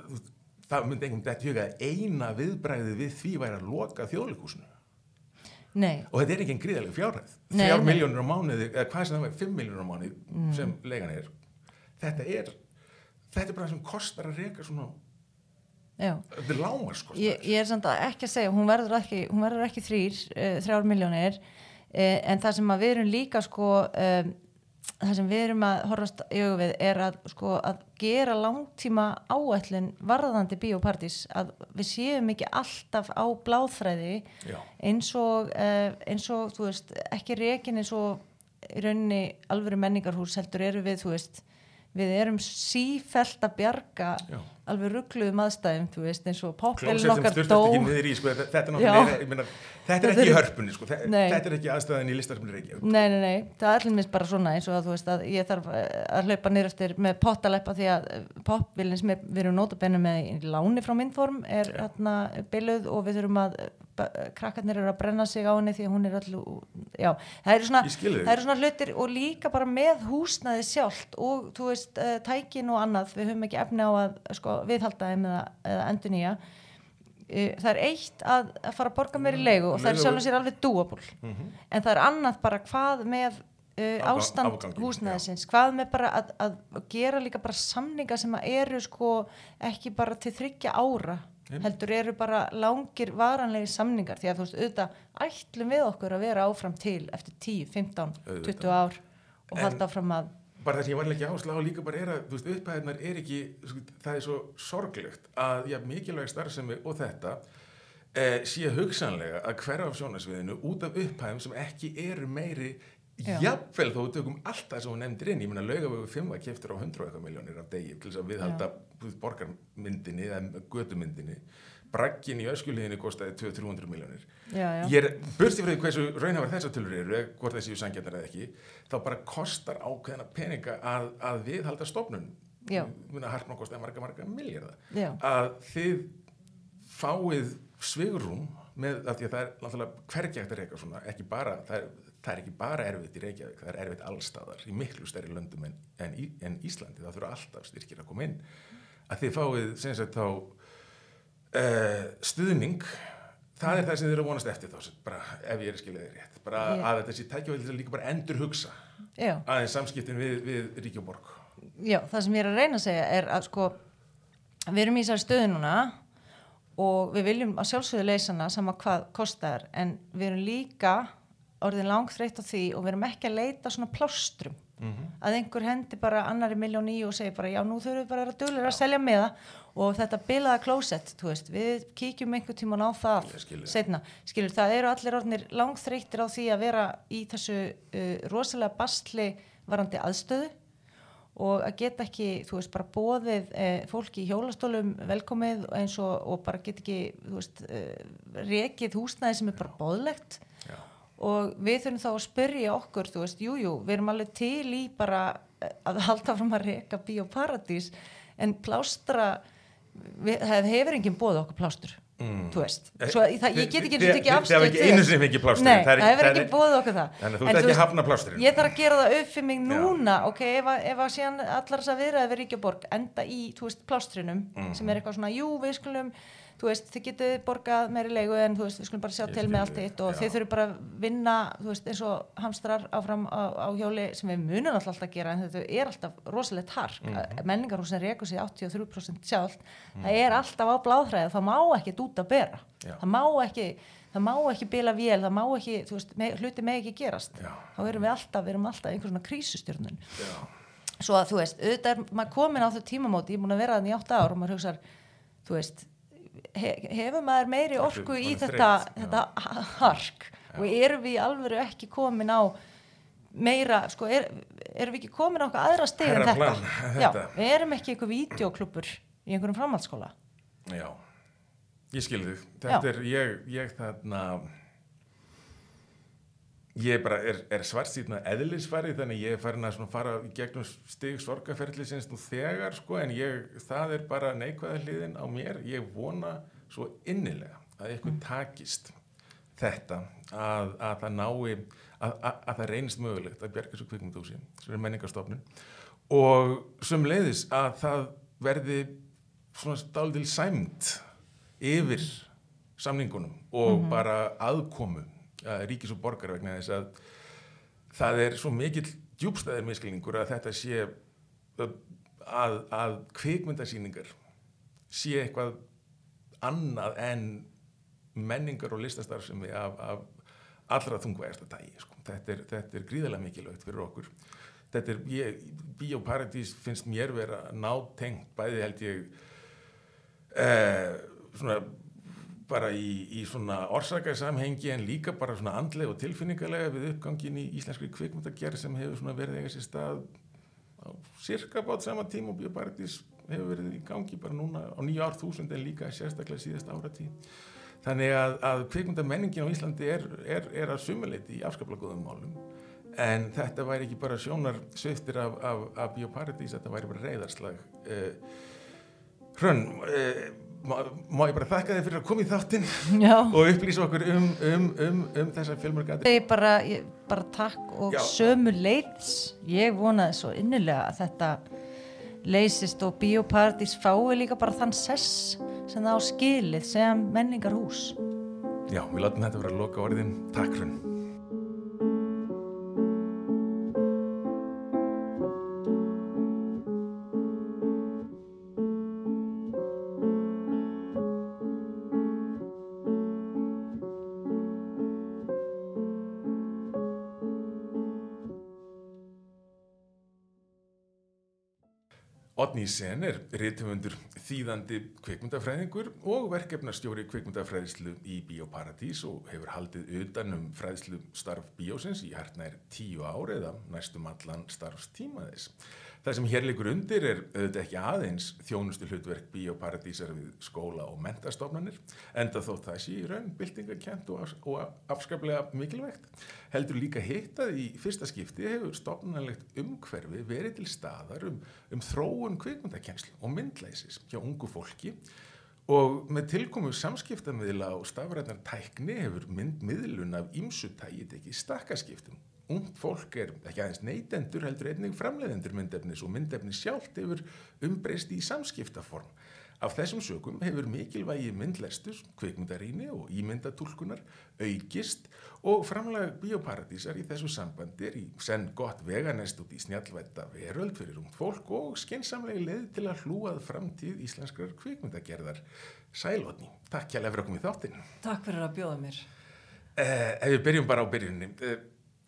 það myndi einhvern veginn huga að eina viðbræði við því væri að loka þjóðlíkúsinu nei, og þetta er ekki en gríðaleg fjárhæð. Nei. miljónur á mánuði eða hvað sem það var, fimm miljónur á mánuði sem leigan er. Þetta er þetta er bara það sem kostar að reka svona já. Þetta er lámarskostar ég, ég er samt að ekki að segja, hún verður ekki, hún verður ekki þrýr, uh, þrjár miljónir uh, en það sem að við erum líka sko, um, það sem við erum að horfast í augu við er að sko að gera langtíma áætlun varðandi bíópartís að við séum ekki alltaf á bláþræði eins og, uh, eins og veist, ekki rekin eins og í rauninni alvöru menningarhús heldur eru við, veist við erum sífelt að bjarga Já. Alveg ruggluðum aðstæðum þú veist, eins og sem okkar dó. í sko, þetta, er er- meina, þetta er ekki hörpunni sko, þetta er ekki aðstæðan í listarfnir Nei, nei, nei, það er allir minnst bara svona eins og að þú veist að ég þarf eh, að hlaupa niður eftir með pottaleppa því að popvilin sem er- við erum nótabennu með í láni frá myndform er hérna biluð og við þurfum að krakkarnir eru að brenna sig á henni því hún er allu já, það eru svona, eru svona hlutir og líka bara með húsnaði sjálft og þú veist, uh, tækin og annað við höfum ekki efni á að sko, viðhalda þeim eða, eða endur nýja það er eitt að, að fara að borga mér í leigu og það er sjálf og sér alveg doable en það er annað bara hvað með uh, Afgang- ástand afganginn, húsnæðisins hvað með bara að, að gera líka bara samninga sem að eru sko ekki bara til þryggja ára heldur eru bara langir varanlegi samningar því að þú veist auðvitað ætlum við okkur að vera áfram til eftir 10, 15, 20 ár og halda áfram að bara það sem ég var ekki áslá líka bara er að þú veist, upphæðinar er ekki það er svo sorglegt að já, mikilvæg starfsemi og þetta eh, sé hugsanlega að hverfa af sjónasviðinu út af upphæðum sem ekki eru meiri. Jafnvel þó við tökum allt það sem hún nefndir inn ég meina laugavegu 5 var keftur á 100 og eitthvað miljónir af degi til þess að viðhalda borgarmyndinni eða götumyndinni. Braggin í öskulíðinni kostaði 200-300 miljónir ég er bursti fyrir því hversu raunhafar þessar tölur eru hvort þessi sangjarnar eða ekki þá bara kostar ákveðina peninga að, að viðhalda stofnun. Muna hartmann kostaði marga marga miljardar Já. að þið fáið svigrum með af því að það er hvergi hægt að reyka svona ekki bara, það er, það er ekki bara erfitt í Reykjavík, það er erfitt allstaðar í miklu stærri löndum en, en, en Íslandi það þurfa alltaf styrkir að koma inn að þið fáið sem sagt þá uh, stuðning það er það sem þið eru að vonast eftir þá bara, ef ég er skilaði rétt bara Já. að sé tækjavæli til að líka bara endur hugsa já. aðeins samskiptin við, við Ríki og Borg Já, það sem ég er að reyna að segja er að sko, við erum í þessari stöðu núna og við viljum að sjálfsögðu leysana sama hvað kostar en við erum líka orðin langþreytt á því og við erum ekki að leita svona plástrum að einhver hendi bara annari miljón í og segir bara já nú þurfum við bara að duglir að selja með það og þetta bilaða klósett við kíkjum einhver tíman á það setna, skilur það eru allir orðnir langþreyttir á því að vera í þessu uh, rosalega bastli varandi aðstöðu og að geta ekki, þú veist, bara bóðið eh, fólki í hjólastólum velkomið eins og, og bara get ekki, þú veist, eh, rekið húsnæði sem er bara bóðlegt. Og við þurfum þá að spyrja okkur, þú veist, jújú, jú, við erum alveg til í bara eh, að halda fram að reka bíóparadís en plástra, við, það hefur enginn bóðið okkur plástur, Mm. þú veist, svo það, ég get ekki eins og tekið afstöð Það er hefur er ekki- bóðið okkur það Þannig að þú ert ekki að hafna plásturinn. Ég þarf að gera það upp fyrir mig núna ok, ef að, ef að síðan allar þess að viðraði við Ríkjaborg enda í, þú veist, plástrinum Mhm. sem er eitthvað svona, jú, við skulum þú veist, þið getið borgað meiri leigu en þú veist, við skulum bara sjá Ég til með allt eitt og já. þið þurfum bara að vinna, þú veist, eins og hamstrar áfram á, á hjóli sem við munum alltaf að gera en þetta er alltaf rosalegt hark mm Mhm. menningarhúsin rekur sig 83% sjálf það er alltaf á bláðræði það má ekki út að bera Já. það má ekki það má ekki bila vél, það má ekki veist, me, hluti með ekki gerast Já. þá erum við alltaf, við erum alltaf einhver svona krísustjörnun Já. svo að þú veist, auðvitað er maður komin á þau tímamóti, ég er búin að vera þannig í átta ár og maður hugsar, þú veist hefur maður meiri orku í þetta, þreytt? þetta hark og erum við alvöru ekki komin á meira, sko, er, erum við ekki komin á okkar aðra stig en þetta? en Já, þetta. við erum ekki eitthvað vídeoklubur í einhverjum framhaldsskóla Já, ég skil þig. Þetta Já. er, ég, ég þarna, ég bara er, er svartsýtna eðlisfæri þannig ég er farin að fara í gegnum stig sorgaferðlisins nú þegar sko en ég, það er bara neikvæða hliðin á mér. Ég vona svo innilega að ykkur takist þetta að, að það nái, að, að, að það reynist mögulegt að bjarga svo kvikmyndúsi sem er menningarstofnun. Og sem leiðis að það verði svona stáldil sæmt yfir samningunum og bara aðkomu að ríkis og borgar vegna þess að það er svo mikill djúbstæðir miskilningur að þetta sé að, að kvikmyndasýningar sé eitthvað annað en menningar og listastarfsemi af, af allra þungvægasta tægi sko. þetta, þetta er gríðarlega mikilvægt fyrir okkur þetta er, ég, Bíóparadís finnst mér vera nátengt bæði held ég eh, svona bara í, í svona orsakasamhengi en líka bara svona andlega og tilfinningalega við uppgangin í íslenskri kvikmyndagerð sem hefur svona verið eiga sér stað á cirka bát sama tíma og Bíóparadís hefur verið í gangi bara núna á nýju ár þúsund en líka sérstaklega síðast áratí þannig að, að kvikmyndamenningin á Íslandi er, er, er að sumuleiti í afskaplega góðum málum. En þetta væri ekki bara sjónar sviftir af, af, af Bíóparadís þetta væri bara reyðarslag uh, Hrönn uh, má, má ég bara þakka þið fyrir að koma í þáttinn og upplýsa okkur um, um, um, um þessa fjölmörgandi Ég bara, ég, bara takk og Já. sömu leiðs ég vonaði svo innilega að þetta leysist og Bíóparadís fái líka bara þann sess sem það á skilið sem menningarhús. Já, við látum þetta vera að loka orðin Takk Hrönn Odni Sen er rithöfundur þýðandi kvikmyndafræðingur og verkefnastjóri kvikmyndafræðislu í Bíóparadís og hefur haldið utan um fræðislu starf bíósins í hartnær tíu ár eða næstum allan starfstíma þess. Það sem hér leikur undir er auðvitað ekki aðeins þjónustu hlutverk Bíóparadísar við skóla og mentastofnanir enda þótt það sé í raun byltingakent og, af, og afskaplega mikilvægt. Heldur líka hitt að í fyrsta skipti hefur stofnanlegt umhverfi verið til staðar um, um þróun kvikmyndakenslu og myndlæsis hjá ungu fólki og með tilkomu samskiptamiðla og stafræðnar tækni hefur myndmiðlun af ímsutægi tekið stakkaskiptum. Ungt fólk er ekki aðeins neytendur heldur einnig framleiðendur myndefnis og myndefnis sjálft hefur umbreyst í samskiptaform. Af þessum sökum hefur mikilvægi myndlestus, kvikmyndaríni og ímyndatúlkunar aukist og framlega bioparadísar í þessu sambandi er í senn gott veganest út í snjallvætta veröld fyrir ungt fólk og skinsamlega leið til að hlúað framtíð íslenskrar kvikmyndagerðar. Sælotni, takk hjá fyrir að koma í þáttinn. Takk fyrir að bjóða mér. Eh, ef við byrjum bara á byrjunni, eh,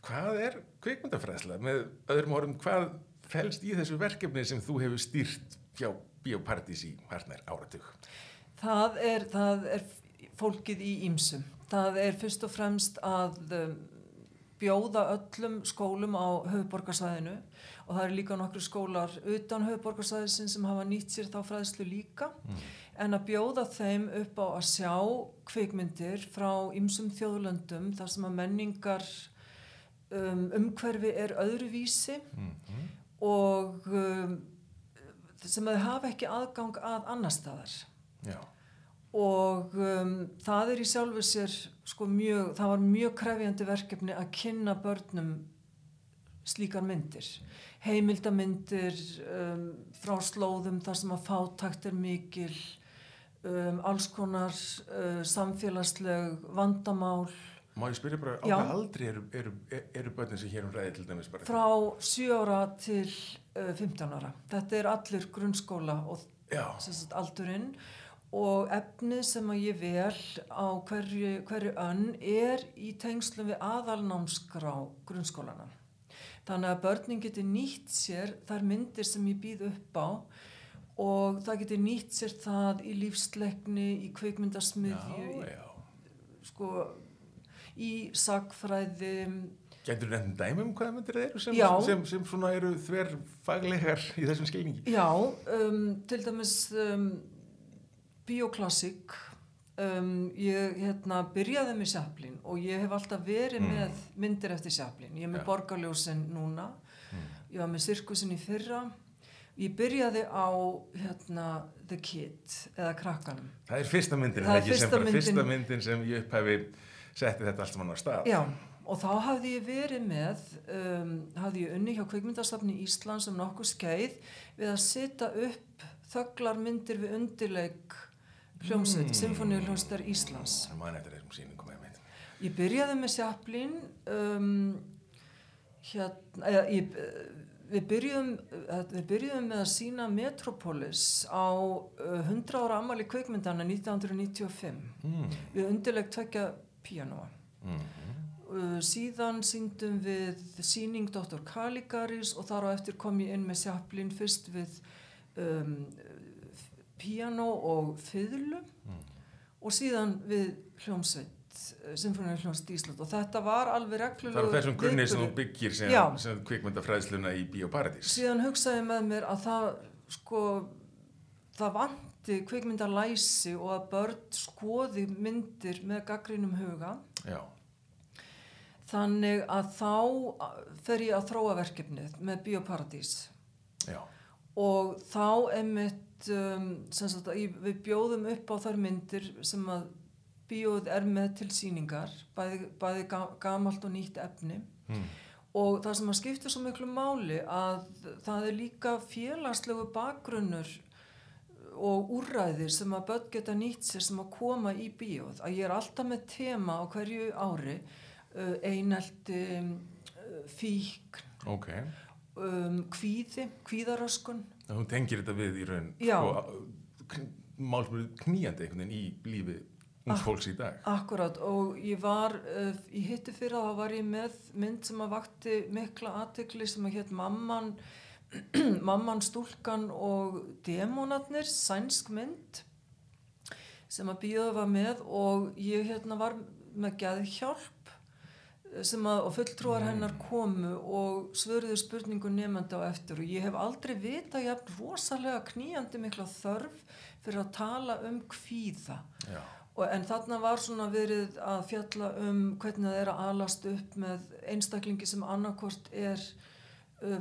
hvað er kvikmyndafræðsla? Með öðrum orðum, hvað felst í þessu verkefni sem þú hefur stýrt hjá Bíópartís í harnar áratug? Það er, það er fólkið í ímsum. Það er fyrst og fremst að um, bjóða öllum skólum á höfuborgarsvæðinu og það eru líka nokkru skólar utan höfuborgarsvæðisin sem hafa nýtt sér þá fræðslu líka en að bjóða þeim upp á að sjá kvikmyndir frá ýmsum þjóðlöndum þar sem að menningar um, umhverfi er öðruvísi og um, sem að þau hafa ekki aðgang að annar staðar. Já, og um, það er í sjálfu sér sko mjög, það var mjög krefjandi verkefni að kynna börnum slíkar myndir. Heimildamindir um, frá slóðum þar sem að fátakt er mikil um, alls konar uh, samfélagsleg vandamál má ég spyrja bara á hvað aldrei eru, eru, eru börnin sem hér um ræði til dæmis bara? frá 7 ára til uh, 15 ára þetta er allir grunnskóla og sagt, aldurinn og efnið sem að ég vel á hverju, hverju önn er í tengslum við aðalnámskrá grunnskólana. Þannig að börnin geti nýtt sér þær myndir sem ég býð upp á og það geti nýtt sér það í lífsleikni, í kveikmyndasmiðju, sko, í sagfræði, Gætur nefnum dæmum hvaða myndir það eru sem, sem, sem svona eru þver faglegar í þessum skilningi? Já, um, til dæmis um, bioklassik um, ég hérna byrjaði með Chaplin og ég hef alltaf verið með myndir eftir Chaplin ég er með Ja. borgarljósin núna. Ég var með sirkusin í fyrra. Ég byrjaði á hérna The Kid eða krakkanum. Það er fyrsta myndin, Það er ekki sem fyrsta bara fyrsta myndin. myndin sem ég upphafi setti þetta allt saman á stað. Já, og þá hafði ég verið með, um, hafði ég unni hjá kveikmyndastafni Íslands um nokkuð skeið við að setja upp þögglar myndir við undirleik hljómsveit, mm. Symfóníu hljómsveitar Íslands. Það man eftir þessum sýningum með mynd. Ég byrjaði með Chaplin, um, hérna, eða, ég, við, byrjuðum, eh, við byrjuðum með að sína Metropolis á uh, 100 ára ammali kveikmyndana 1995 Mm. við undirleik tvekja píanóa. Mm. Uh, síðan síndum við síning Dr. Kaligaris og þar á eftir kom ég inn með Chaplin fyrst við um, piano og fiðlu og síðan við hljómsveit Sinfoníu hljómsveit Ísland og þetta var alveg Það reglulegu er þessum grunni sem þú byggir sem, sem kvikmyndafræðsluna í Bíóparadís. síðan hugsaði með mér að það sko það vanti kvikmyndalæsi og að börn skoði myndir með gaggrínum huga. Já, Þannig að þá fer ég að þróa verkefnið með Bíóparadís. Já, og þá einmitt um, sem sagt við bjóðum upp á þær myndir sem að bíóð er með til síningar, bæði, bæði ga- gamalt og nýtt efni. Mm. og það sem að skipta svo miklu máli að það er líka félagslegu bakgrunnur og úrræðir sem að börn geta nýtt sér sem að koma í bíóð að ég er alltaf með tema á hverju ári uh, einelti uh, fík ok. um, kvíði, kvíðaröskun hún tengir þetta við í raun, sko, málsmur knýjandi einhvern veginn í lífi ungs fólks í dag. Akkurat og ég var uh, í hitti fyrir að þá var ég með mynd sem að vakti mikla aðtekli sem að hétt Mamman <clears throat> Mamman stúlkan og demonarnir, sænsk mynd sem að bíóða var með og ég hérna var með geðhjálp sem að, og fulltrúar hennar komu og svöruðu spurningu nefnda á eftir og ég hef aldrei vita jafn rosalega knýjandi mikla þörf fyrir að tala um kvíða. Já, Og, en þarna var svona verið að fjalla um hvernig það er að alast upp með einstaklingi sem annarkort er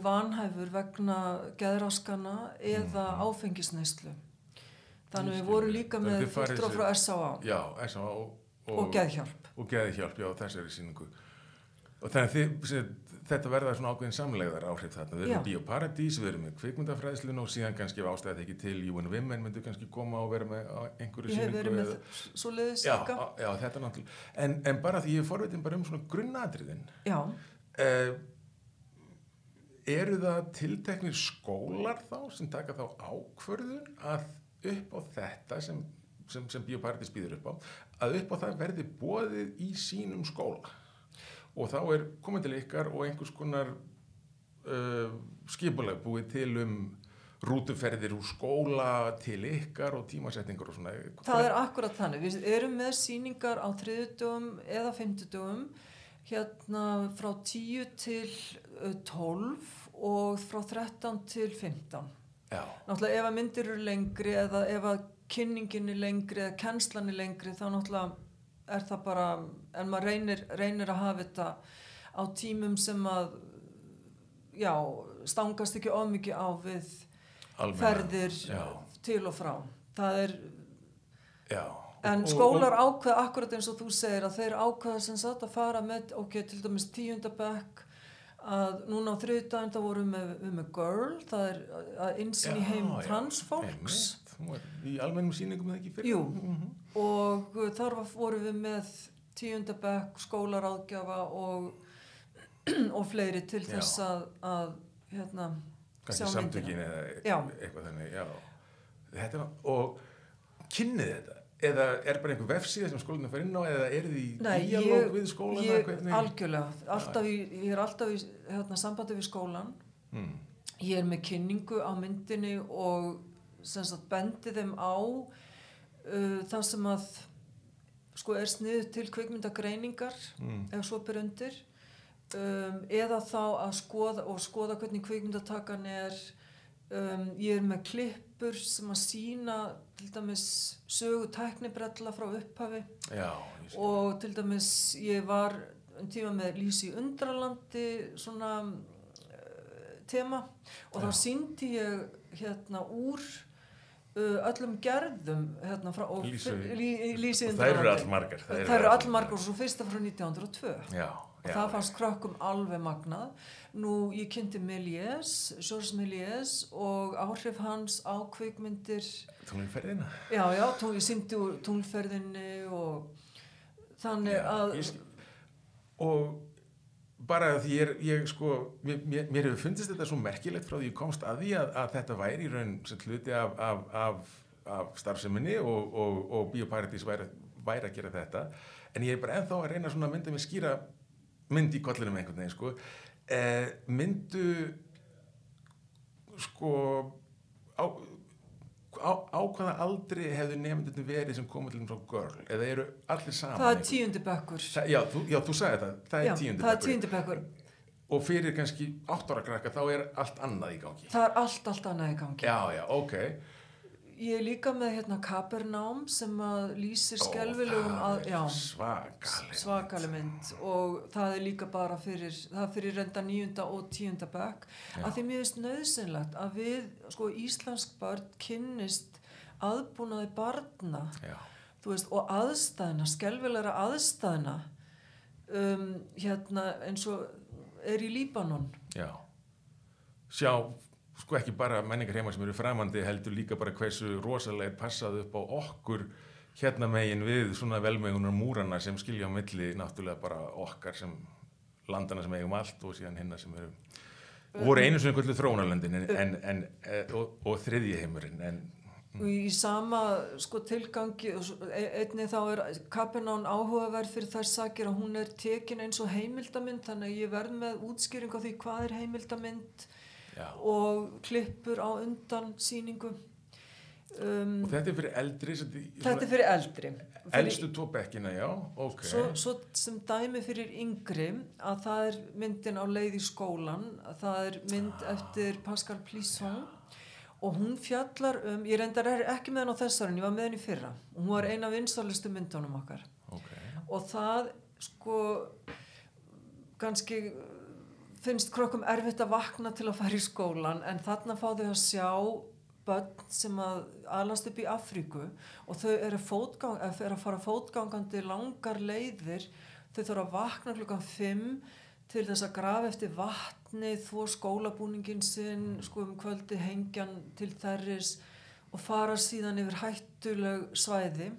vanhæfur vegna geðraskana eða áfengisneislu. Þannig við vorum líka með sér- frá S.A.A. já, S.A. og, og geðhjálp. og geðhjálp, já, þessari sýningu. Og þannig þið, þetta verða svona ákveðin samlegðar áhrif þarna. Við erum í Bíóparadís, við erum með kvikmyndafræðslun og síðan kannski ástæðið ekki til UN Women myndu kannski koma og vera með einhverju Ég hef verið með svo leiðis Já, líka. já, þetta náttúrulega. En, en bara því ég er forvitin bara um svona grunnatriðin. Já, Uh, eru það tilteknir skólar þá sem taka þá ákvörðun að upp á þetta sem, sem, sem Bíóparadís býður upp á, að upp á það verði bóðið í sínum skóla? og þá er komin til ykkar og einhvers konar uh, skipulag búið til um rútuferðir úr skóla til ykkar og tímasetningur og svona Það er akkurat þannig. Við erum með síningar á þriðutugum eða fymtutugum hérna frá 10 til uh, 12 og frá 13 til 15. Já, Náttúrulega ef að myndir eru lengri eða ef að kynningin er lengri eða kennslan er lengri þá náttúrulega er það bara, en maður reynir, reynir að hafa þetta á tímum sem að já, stangast ekki of mikið á við almenna. ferðir Já, til og frá. Það er já. En skólar ákveða akkurat eins og þú segir að þeir ákveða sem sagt að fara með, ok, til dæmis tíundabæk að núna á þriðdæðin þá vorum við við með Girl, það er að innsýn í heim já. Þú er Í almennum sýningum eða ekki fyrir? Jú. Mhm. og uh, þar vorum við með tíundabæk, skólaráðgjafa og, <clears throat> og fleiri til Já. þess að, að hérna, sjá samtökin myndina. eða Já. eitthvað þannig, já. Þetta, og kynnið þetta? Eða er bara einhver vefsíða sem skólinu fer inn á eða er þið í díalóg við skólana? ég algjörlega, alltaf í, ég er alltaf í hérna, sambandi við skólan Mm. ég er með kynningu á myndinni og sagt bendi þeim á uh, það sem að sko er sniðið til kvikmyndagreiningar Mm. ef svo ber undir um, eða þá að skoða og skoða hvernig kvikmyndatakan er um, ég er með klippur sem að sína til dæmis sögu tæknibrella frá upphafi. Já, og til dæmis ég var um tíma með Lísi Undralandi svona uh, tema. Og þá Já. síndi ég hérna úr uh, öllum gerðum hérna frá og Lísu- lí, Og þær eru allmargar. það eru allmargar og svo fyrsta frá 1902 Já, og já. það fannst krökkum alveg magnað nú ég kynnti Méliès Georges Méliès og áhrif hans á kvikmyndir Tunglferðina? já já, ég síndi úr tunglferðinni og þannig að ég. Og bara því ég, ég sko, mér, mér, hefur fundist þetta svo merkilegt frá því ég komst að því að, að þetta væri í raun sem hluti af, af, af, af starfseminni og, og, og Bíóparadís væri, væri að gera þetta en ég er bara ennþá að reyna að mynda mér skýra mynd í kollinum einhvern veginn sko. Eh, myndu sko á, á, á hvaða aldri hefðu nefndinu verið sem komið til þeim frá girl eða eru allir saman það er tíundi bekkur Það, já, já, þú sagði það, það já, er tíundi bekkur. tíundi bekkur Og fyrir kannski átt ára krakka þá er allt annað í gangi. það er allt, allt annað í gangi. Já, já, ok. Ég er líka með hérna Kapernám sem að lýsir skelvilegum að, svakaleg mynd. Og það er líka bara fyrir það fyrir reynda níunda og tíunda bekk. Að því mér finnst nöðsynlegt að við, sko, íslensk börn kynnist aðbúnaði barna. Veist, og aðstæðna, skelvilegra aðstæðna um, hérna eins og er í Líbanon. Já. Sjá, sko ekki bara menningar heima sem eru framandi heldur líka bara hversu rosalega er passað upp á okkur hérna megin við svona velmegunar múrana sem skilja á milli náttúrulega bara okkar sem landana sem eigum allt og síðan hinna sem eru voru einu sem einhverju þróunarlöndin en, en, en, eh, og, og þriðji heimurinn en og í sama sko tilgangi e- einnig þá er Kapenán áhugaverð fyrir þær sakir að hún er tekin eins og heimildamynd þannig að ég verð með útskýring á því hvað er heimildamynd já. og klippur á undan sýningu um, Og þetta er fyrir eldri því- þetta er fyrir eldri. Fyrir, Elstu tvo bekkina, já, ok. svo, svo sem dæmi fyrir yngri að það er myndin á leið í skólan að það er mynd eftir Pascal Plisson. Og hún fjallar um, ég reyndar ekki með henn á þessar en ég var með henn í fyrra. Og hún var eina af vinsalistu myndunum okkar. Ok. og það sko kannski finnst krokkum erfitt að vakna til að fara í skólan en þarna fá þau að sjá börn sem að alast upp í Afríku og þau eru, fótgang, eru að fara fótgangandi langar leiðir þau þurfa að vakna klukkan 5 til þess að grafa eftir vatni þvó skólabúningin sinn sko um kvöldi hengjan til þerris og fara síðan yfir hættuleg svæði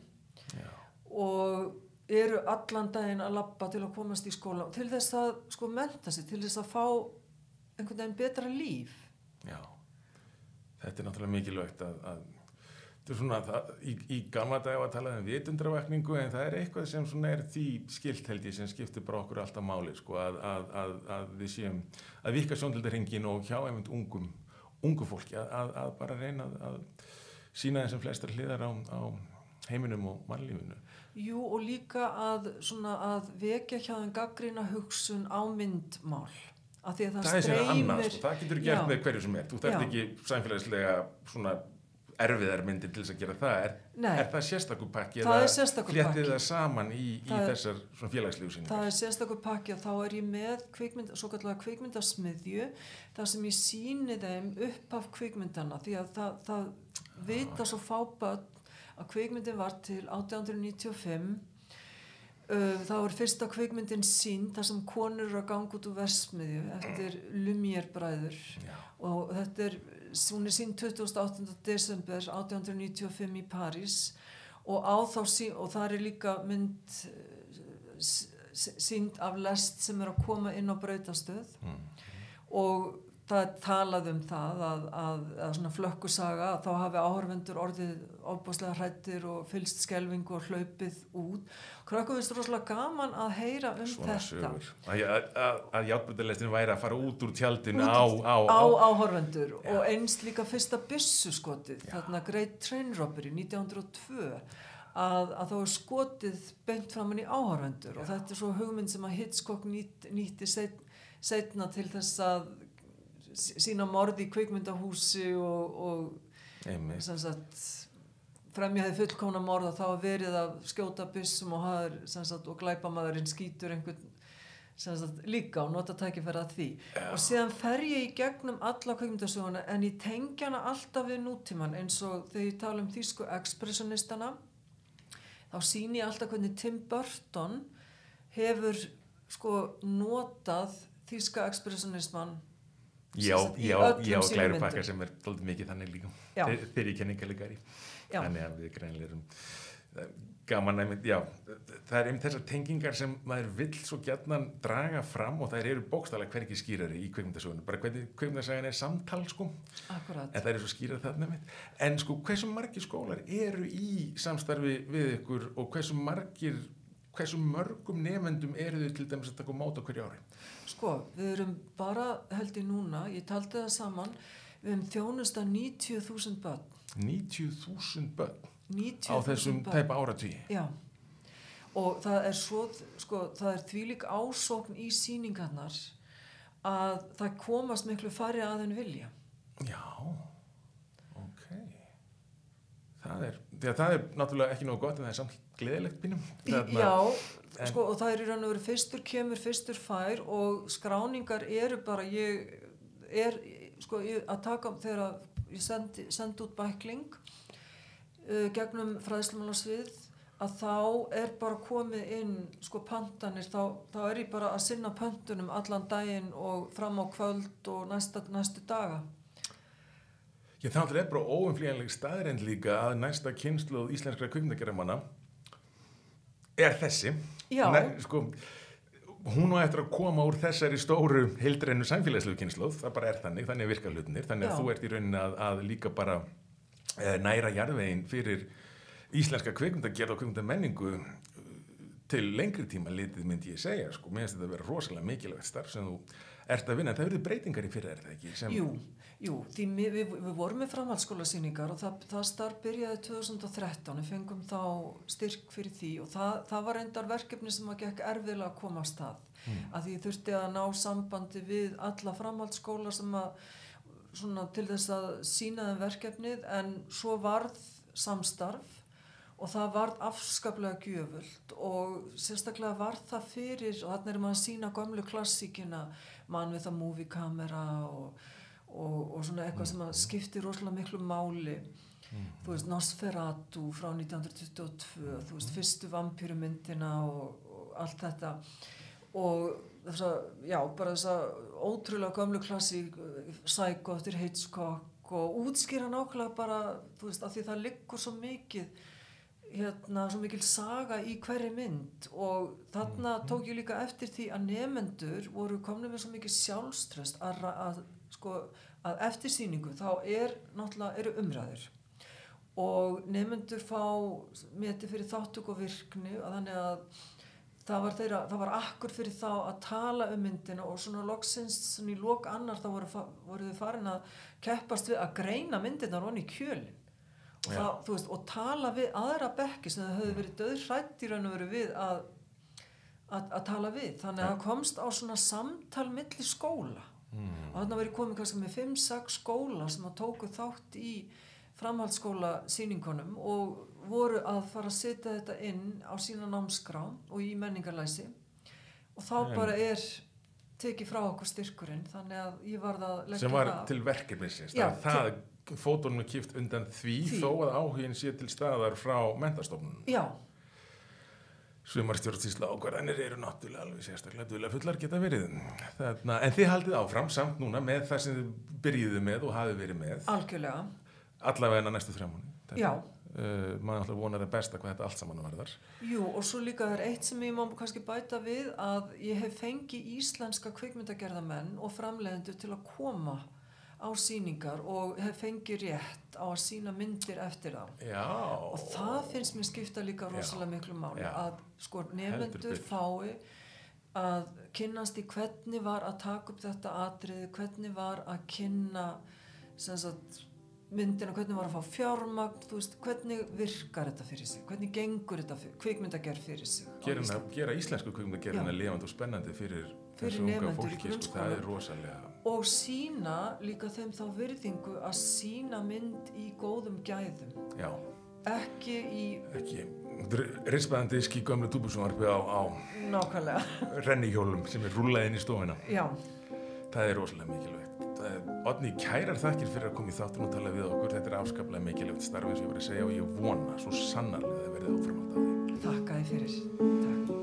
Já. og eru allan daginn að labba til að komast í skóla til þess að sko menta sig til þess að fá einhvern veginn betra líf Já, þetta er náttúrulega mikilvægt að, að þetta er svona, það, í, í gamla dag að tala um vitundravakningu en það er eitthvað sem svona er því skilt held ég sem skiptir bara okkur alltaf máli sko, að, að, að, við séum að vika sjóndildarhingin og hjá einmitt ungum, ungu fólki að bara reyna að sína þessum flestar hliðar á, á heiminum og mannlífinu. Jú og líka að, svona, að vekja hjá þeim gaggrína hugsun á myndmál. Því að það, Það er streymir... annað, sko, það getur gert Já. með hverju sem er. Þú þarf ekki samfélagslega svona erfiðar myndir til þess að gera það. Er, er það sérstakur pakki? Það eða er fléttið það saman í, í Það þessar félagslegu síningar? Það er sérstakur pakki og þá er ég með kvikmynd, svo kallega kvikmyndasmiðju þar sem ég síni þeim upp af kvikmyndana því að það, það vita svo fáböld að kvikmyndin var til 1895 Uh, þá er fyrsta kvikmyndin sín þar sem konur eru að ganga út úr versmiðju eftir Lumière bræður Já. og þetta er, hún er sín 28. desember 1895 í París og á þá sín, og það er líka mynd eh, sínd af lest sem er að koma inn á brautastöð Mm. og það er talað um það að, að, að svona flökkusaga að þá hafi áhörvendur orðið ofbáslega hrættir og fylst skelvingu og hlaupið út. Krökkum finnst rosalega gaman að heyra um Svona þetta. Að, játbyrðalestin væri að fara út úr tjaldinu Út á, á, á á, áhorfendur og einst líka fyrsta byssuskotið þarna Great Train Robbery 1902 að, að þá er skotið beint framann í áhorfendur. Og þetta er svo hugmynd sem að Hitchcock nýtt, nýtti set, setna til þess að sína morð í kvikmyndahúsi og, og sagt fremjaði fullkóna morð og þá var verið að skjóta byssum og, haður, sagt, og glæpamaðurinn skýtur einhvern sem sagt, líka og nota tækifæra að því og síðan fer ég í gegnum alla kveikmyndasöguna en ég tengja hana alltaf við nútíman eins og þegar ég tala um þýsku expressionistana þá sýni ég alltaf hvernig Tim Burton hefur sko notað þýska expressionisman Já, í já, já, myndum. sem er mikið þannig líka. Þeir, þeir ég kenninga líka í. Já. Þannig að við greinlega erum það er gaman einmitt, já, það er einmitt þessar tengingar sem maður vill svo gjarnan draga fram og þær eru bókstæðlega hverki skýrari í kveikmyndasögunum, bara hvernig kveikmyndasagan er samtal sko, Akkurat. en það eru svo skýrar þarna einmitt. En sko, hversu margir skólar eru í samstarfi við ykkur og hversu margir, hversu mörgum nefendum eru þau til dæmis að taka á mót á hverju ári? Sko, við erum bara, held ég núna, ég taldi það saman, við erum þjónusta 90.000 börn. 90.000 börn 90.000 á þessum tæpa áratví. Já, og það er svo, sko, það er þvílík ásókn í sýningarnar að það komast miklu færri að en vilja. Já, ok. Það er, því að það er náttúrulega ekki nógu gott en það er samt gleðilegt. Þarna- Já, en- sko, og það er í raun og veru fyrstur kemur, fyrstur fær og skráningar eru bara, ég er, sko, ég, að taka þegar að ég sendi, sendi út bækling uh, gegnum fræðslumálasvið að þá er bara komið inn sko pantanir, þá, þá er ég bara að sinna pöntunum allan daginn og fram á kvöld og næsta, næstu daga. Ég þá er bara óumflýjanleg staðrind líka að næsta kynsluð íslenskra kvikmyndagerðamanna er þessi. Já. Nei, sko, hún á eftir að koma úr þessari stóru heildrennu samfélagslegu kynsluð, það bara er þannig, þannig virkar hlutinir, þannig að þú ert í rauninni að, að líka bara e, næra jarðvegin fyrir íslenska kvikmyndagerð og kvikmyndamenningu til lengri tíma litið myndi ég segja, sko, mér finnst þetta að vera rosalega mikilvægt starf sem þú ert að vinna, það verður breytingar í fyrir er það ekki? Sem, Jú, jú, því við, við, við vorum með framhaldsskólasýningar og það, það starf byrjaði 2013, við fengum þá styrk fyrir því og það, það var reyndar verkefni sem að gekk erfiðlega að koma að stað mm. að því þurfti að ná sambandi við alla framhaldsskóla sem að svona til þess að sína þeim verkefnið en svo varð samstarf og það varð afskaplega gjöfult og sérstaklega varð það fyrir og þarna er maður að sína gömlu klassíkina mann við það movie kamera og, og, og svona eitthvað sem að skipti rosalega miklu máli. Þú veist Nosferatu frá 1922 þú veist fyrstu vampýrumyndina og, og allt þetta. Og þess að, já, bara þess að ótrúlega gömlu klassík Psycho eftir Hitchcock og útskýra nákvæmlega bara, þú veist, af því það liggur svo mikið hérna, svo mikil saga í hverri mynd. Og þarna tók ég líka eftir því að nefendur voru komnið með svo mikið sjálfströst að, að, sko, að eftir síningu þá er náttúrulega eru umræður. Og nefnendur fá meti fyrir þáttuk og virkni og þannig að það var, þeirra, það var akkur fyrir þá að tala um myndina og svona loksins svona í lok annar þá voru, voru þau farin að keppast við að greina myndina ronni í kjölin og, Já. það, veist, og tala við aðra bekki sem þau höfðu verið döðhrætt í raun og veru við að, að, að tala við. Þannig að það komst á svona samtal milli skóla Mm. og þannig að verið komið kannski með 5-6 skóla sem að tóku þátt í framhaldsskóla síningunum og voru að fara að setja þetta inn á sína námskrá og í menningarlæsi og þá En- bara er tekið frá okkur styrkurinn þannig að ég varð að leggja sem var það til verkefnisins Já, það, það fótunum er kipt undan því, Því. þó að áhugin sé til staðar frá mentastofnun já, Sumar stjórnstísla ákvarðanir eru náttúrulega alveg sérstaklega duðlega fullar geta verið. Þarna, en þið haldið áfram samt núna með það sem þið byrjuðu með og hafið verið með algjörlega allavega næstu þrjá mánu. Já. Uh, maður alltaf vonar það besta hvað þetta allt saman varðar. Jú, og svo líka er eitt sem ég má kannski bæta við að ég hef fengið íslenska kvikmyndagerðamenn og framleiðendur til að koma á síningar og hef fengið rétt á að sína myndir eftir þá. Já. Og það finnst mér skipta líka rosalega miklu máli Já. að sko nefnendur fái að kynnast í hvernig var að taka upp þetta atriði, hvernig var að kynna sagt, myndina, hvernig var að fá fjármagn, veist, hvernig virkar þetta fyrir sig, hvernig gengur þetta fyrir, kvikmyndagerð fyrir sig. á Gera, íslensku kvikmyndagerðina Já. lifandi og spennandi fyrir, Fyrir þessu unga fólki, sko, það er rosalega. Og sína líka þeim þá virðingu að sína mynd í góðum gæðum, Já, ekki í ekki rispaðandi disk í gömlu túbusjónvarpi á, á nákvæmlega, rennihjólum sem er rúlað inn í stofuna. já. Það er rosalega mikilvægt. Það er, Odni, kærar þakkir fyrir að koma í þáttun og tala við okkur. Þetta er afskaplega mikilvægt starf eins og ég var að segja og ég vona svo sannarlega að verði áframhald á því. Þakka þið fyrir.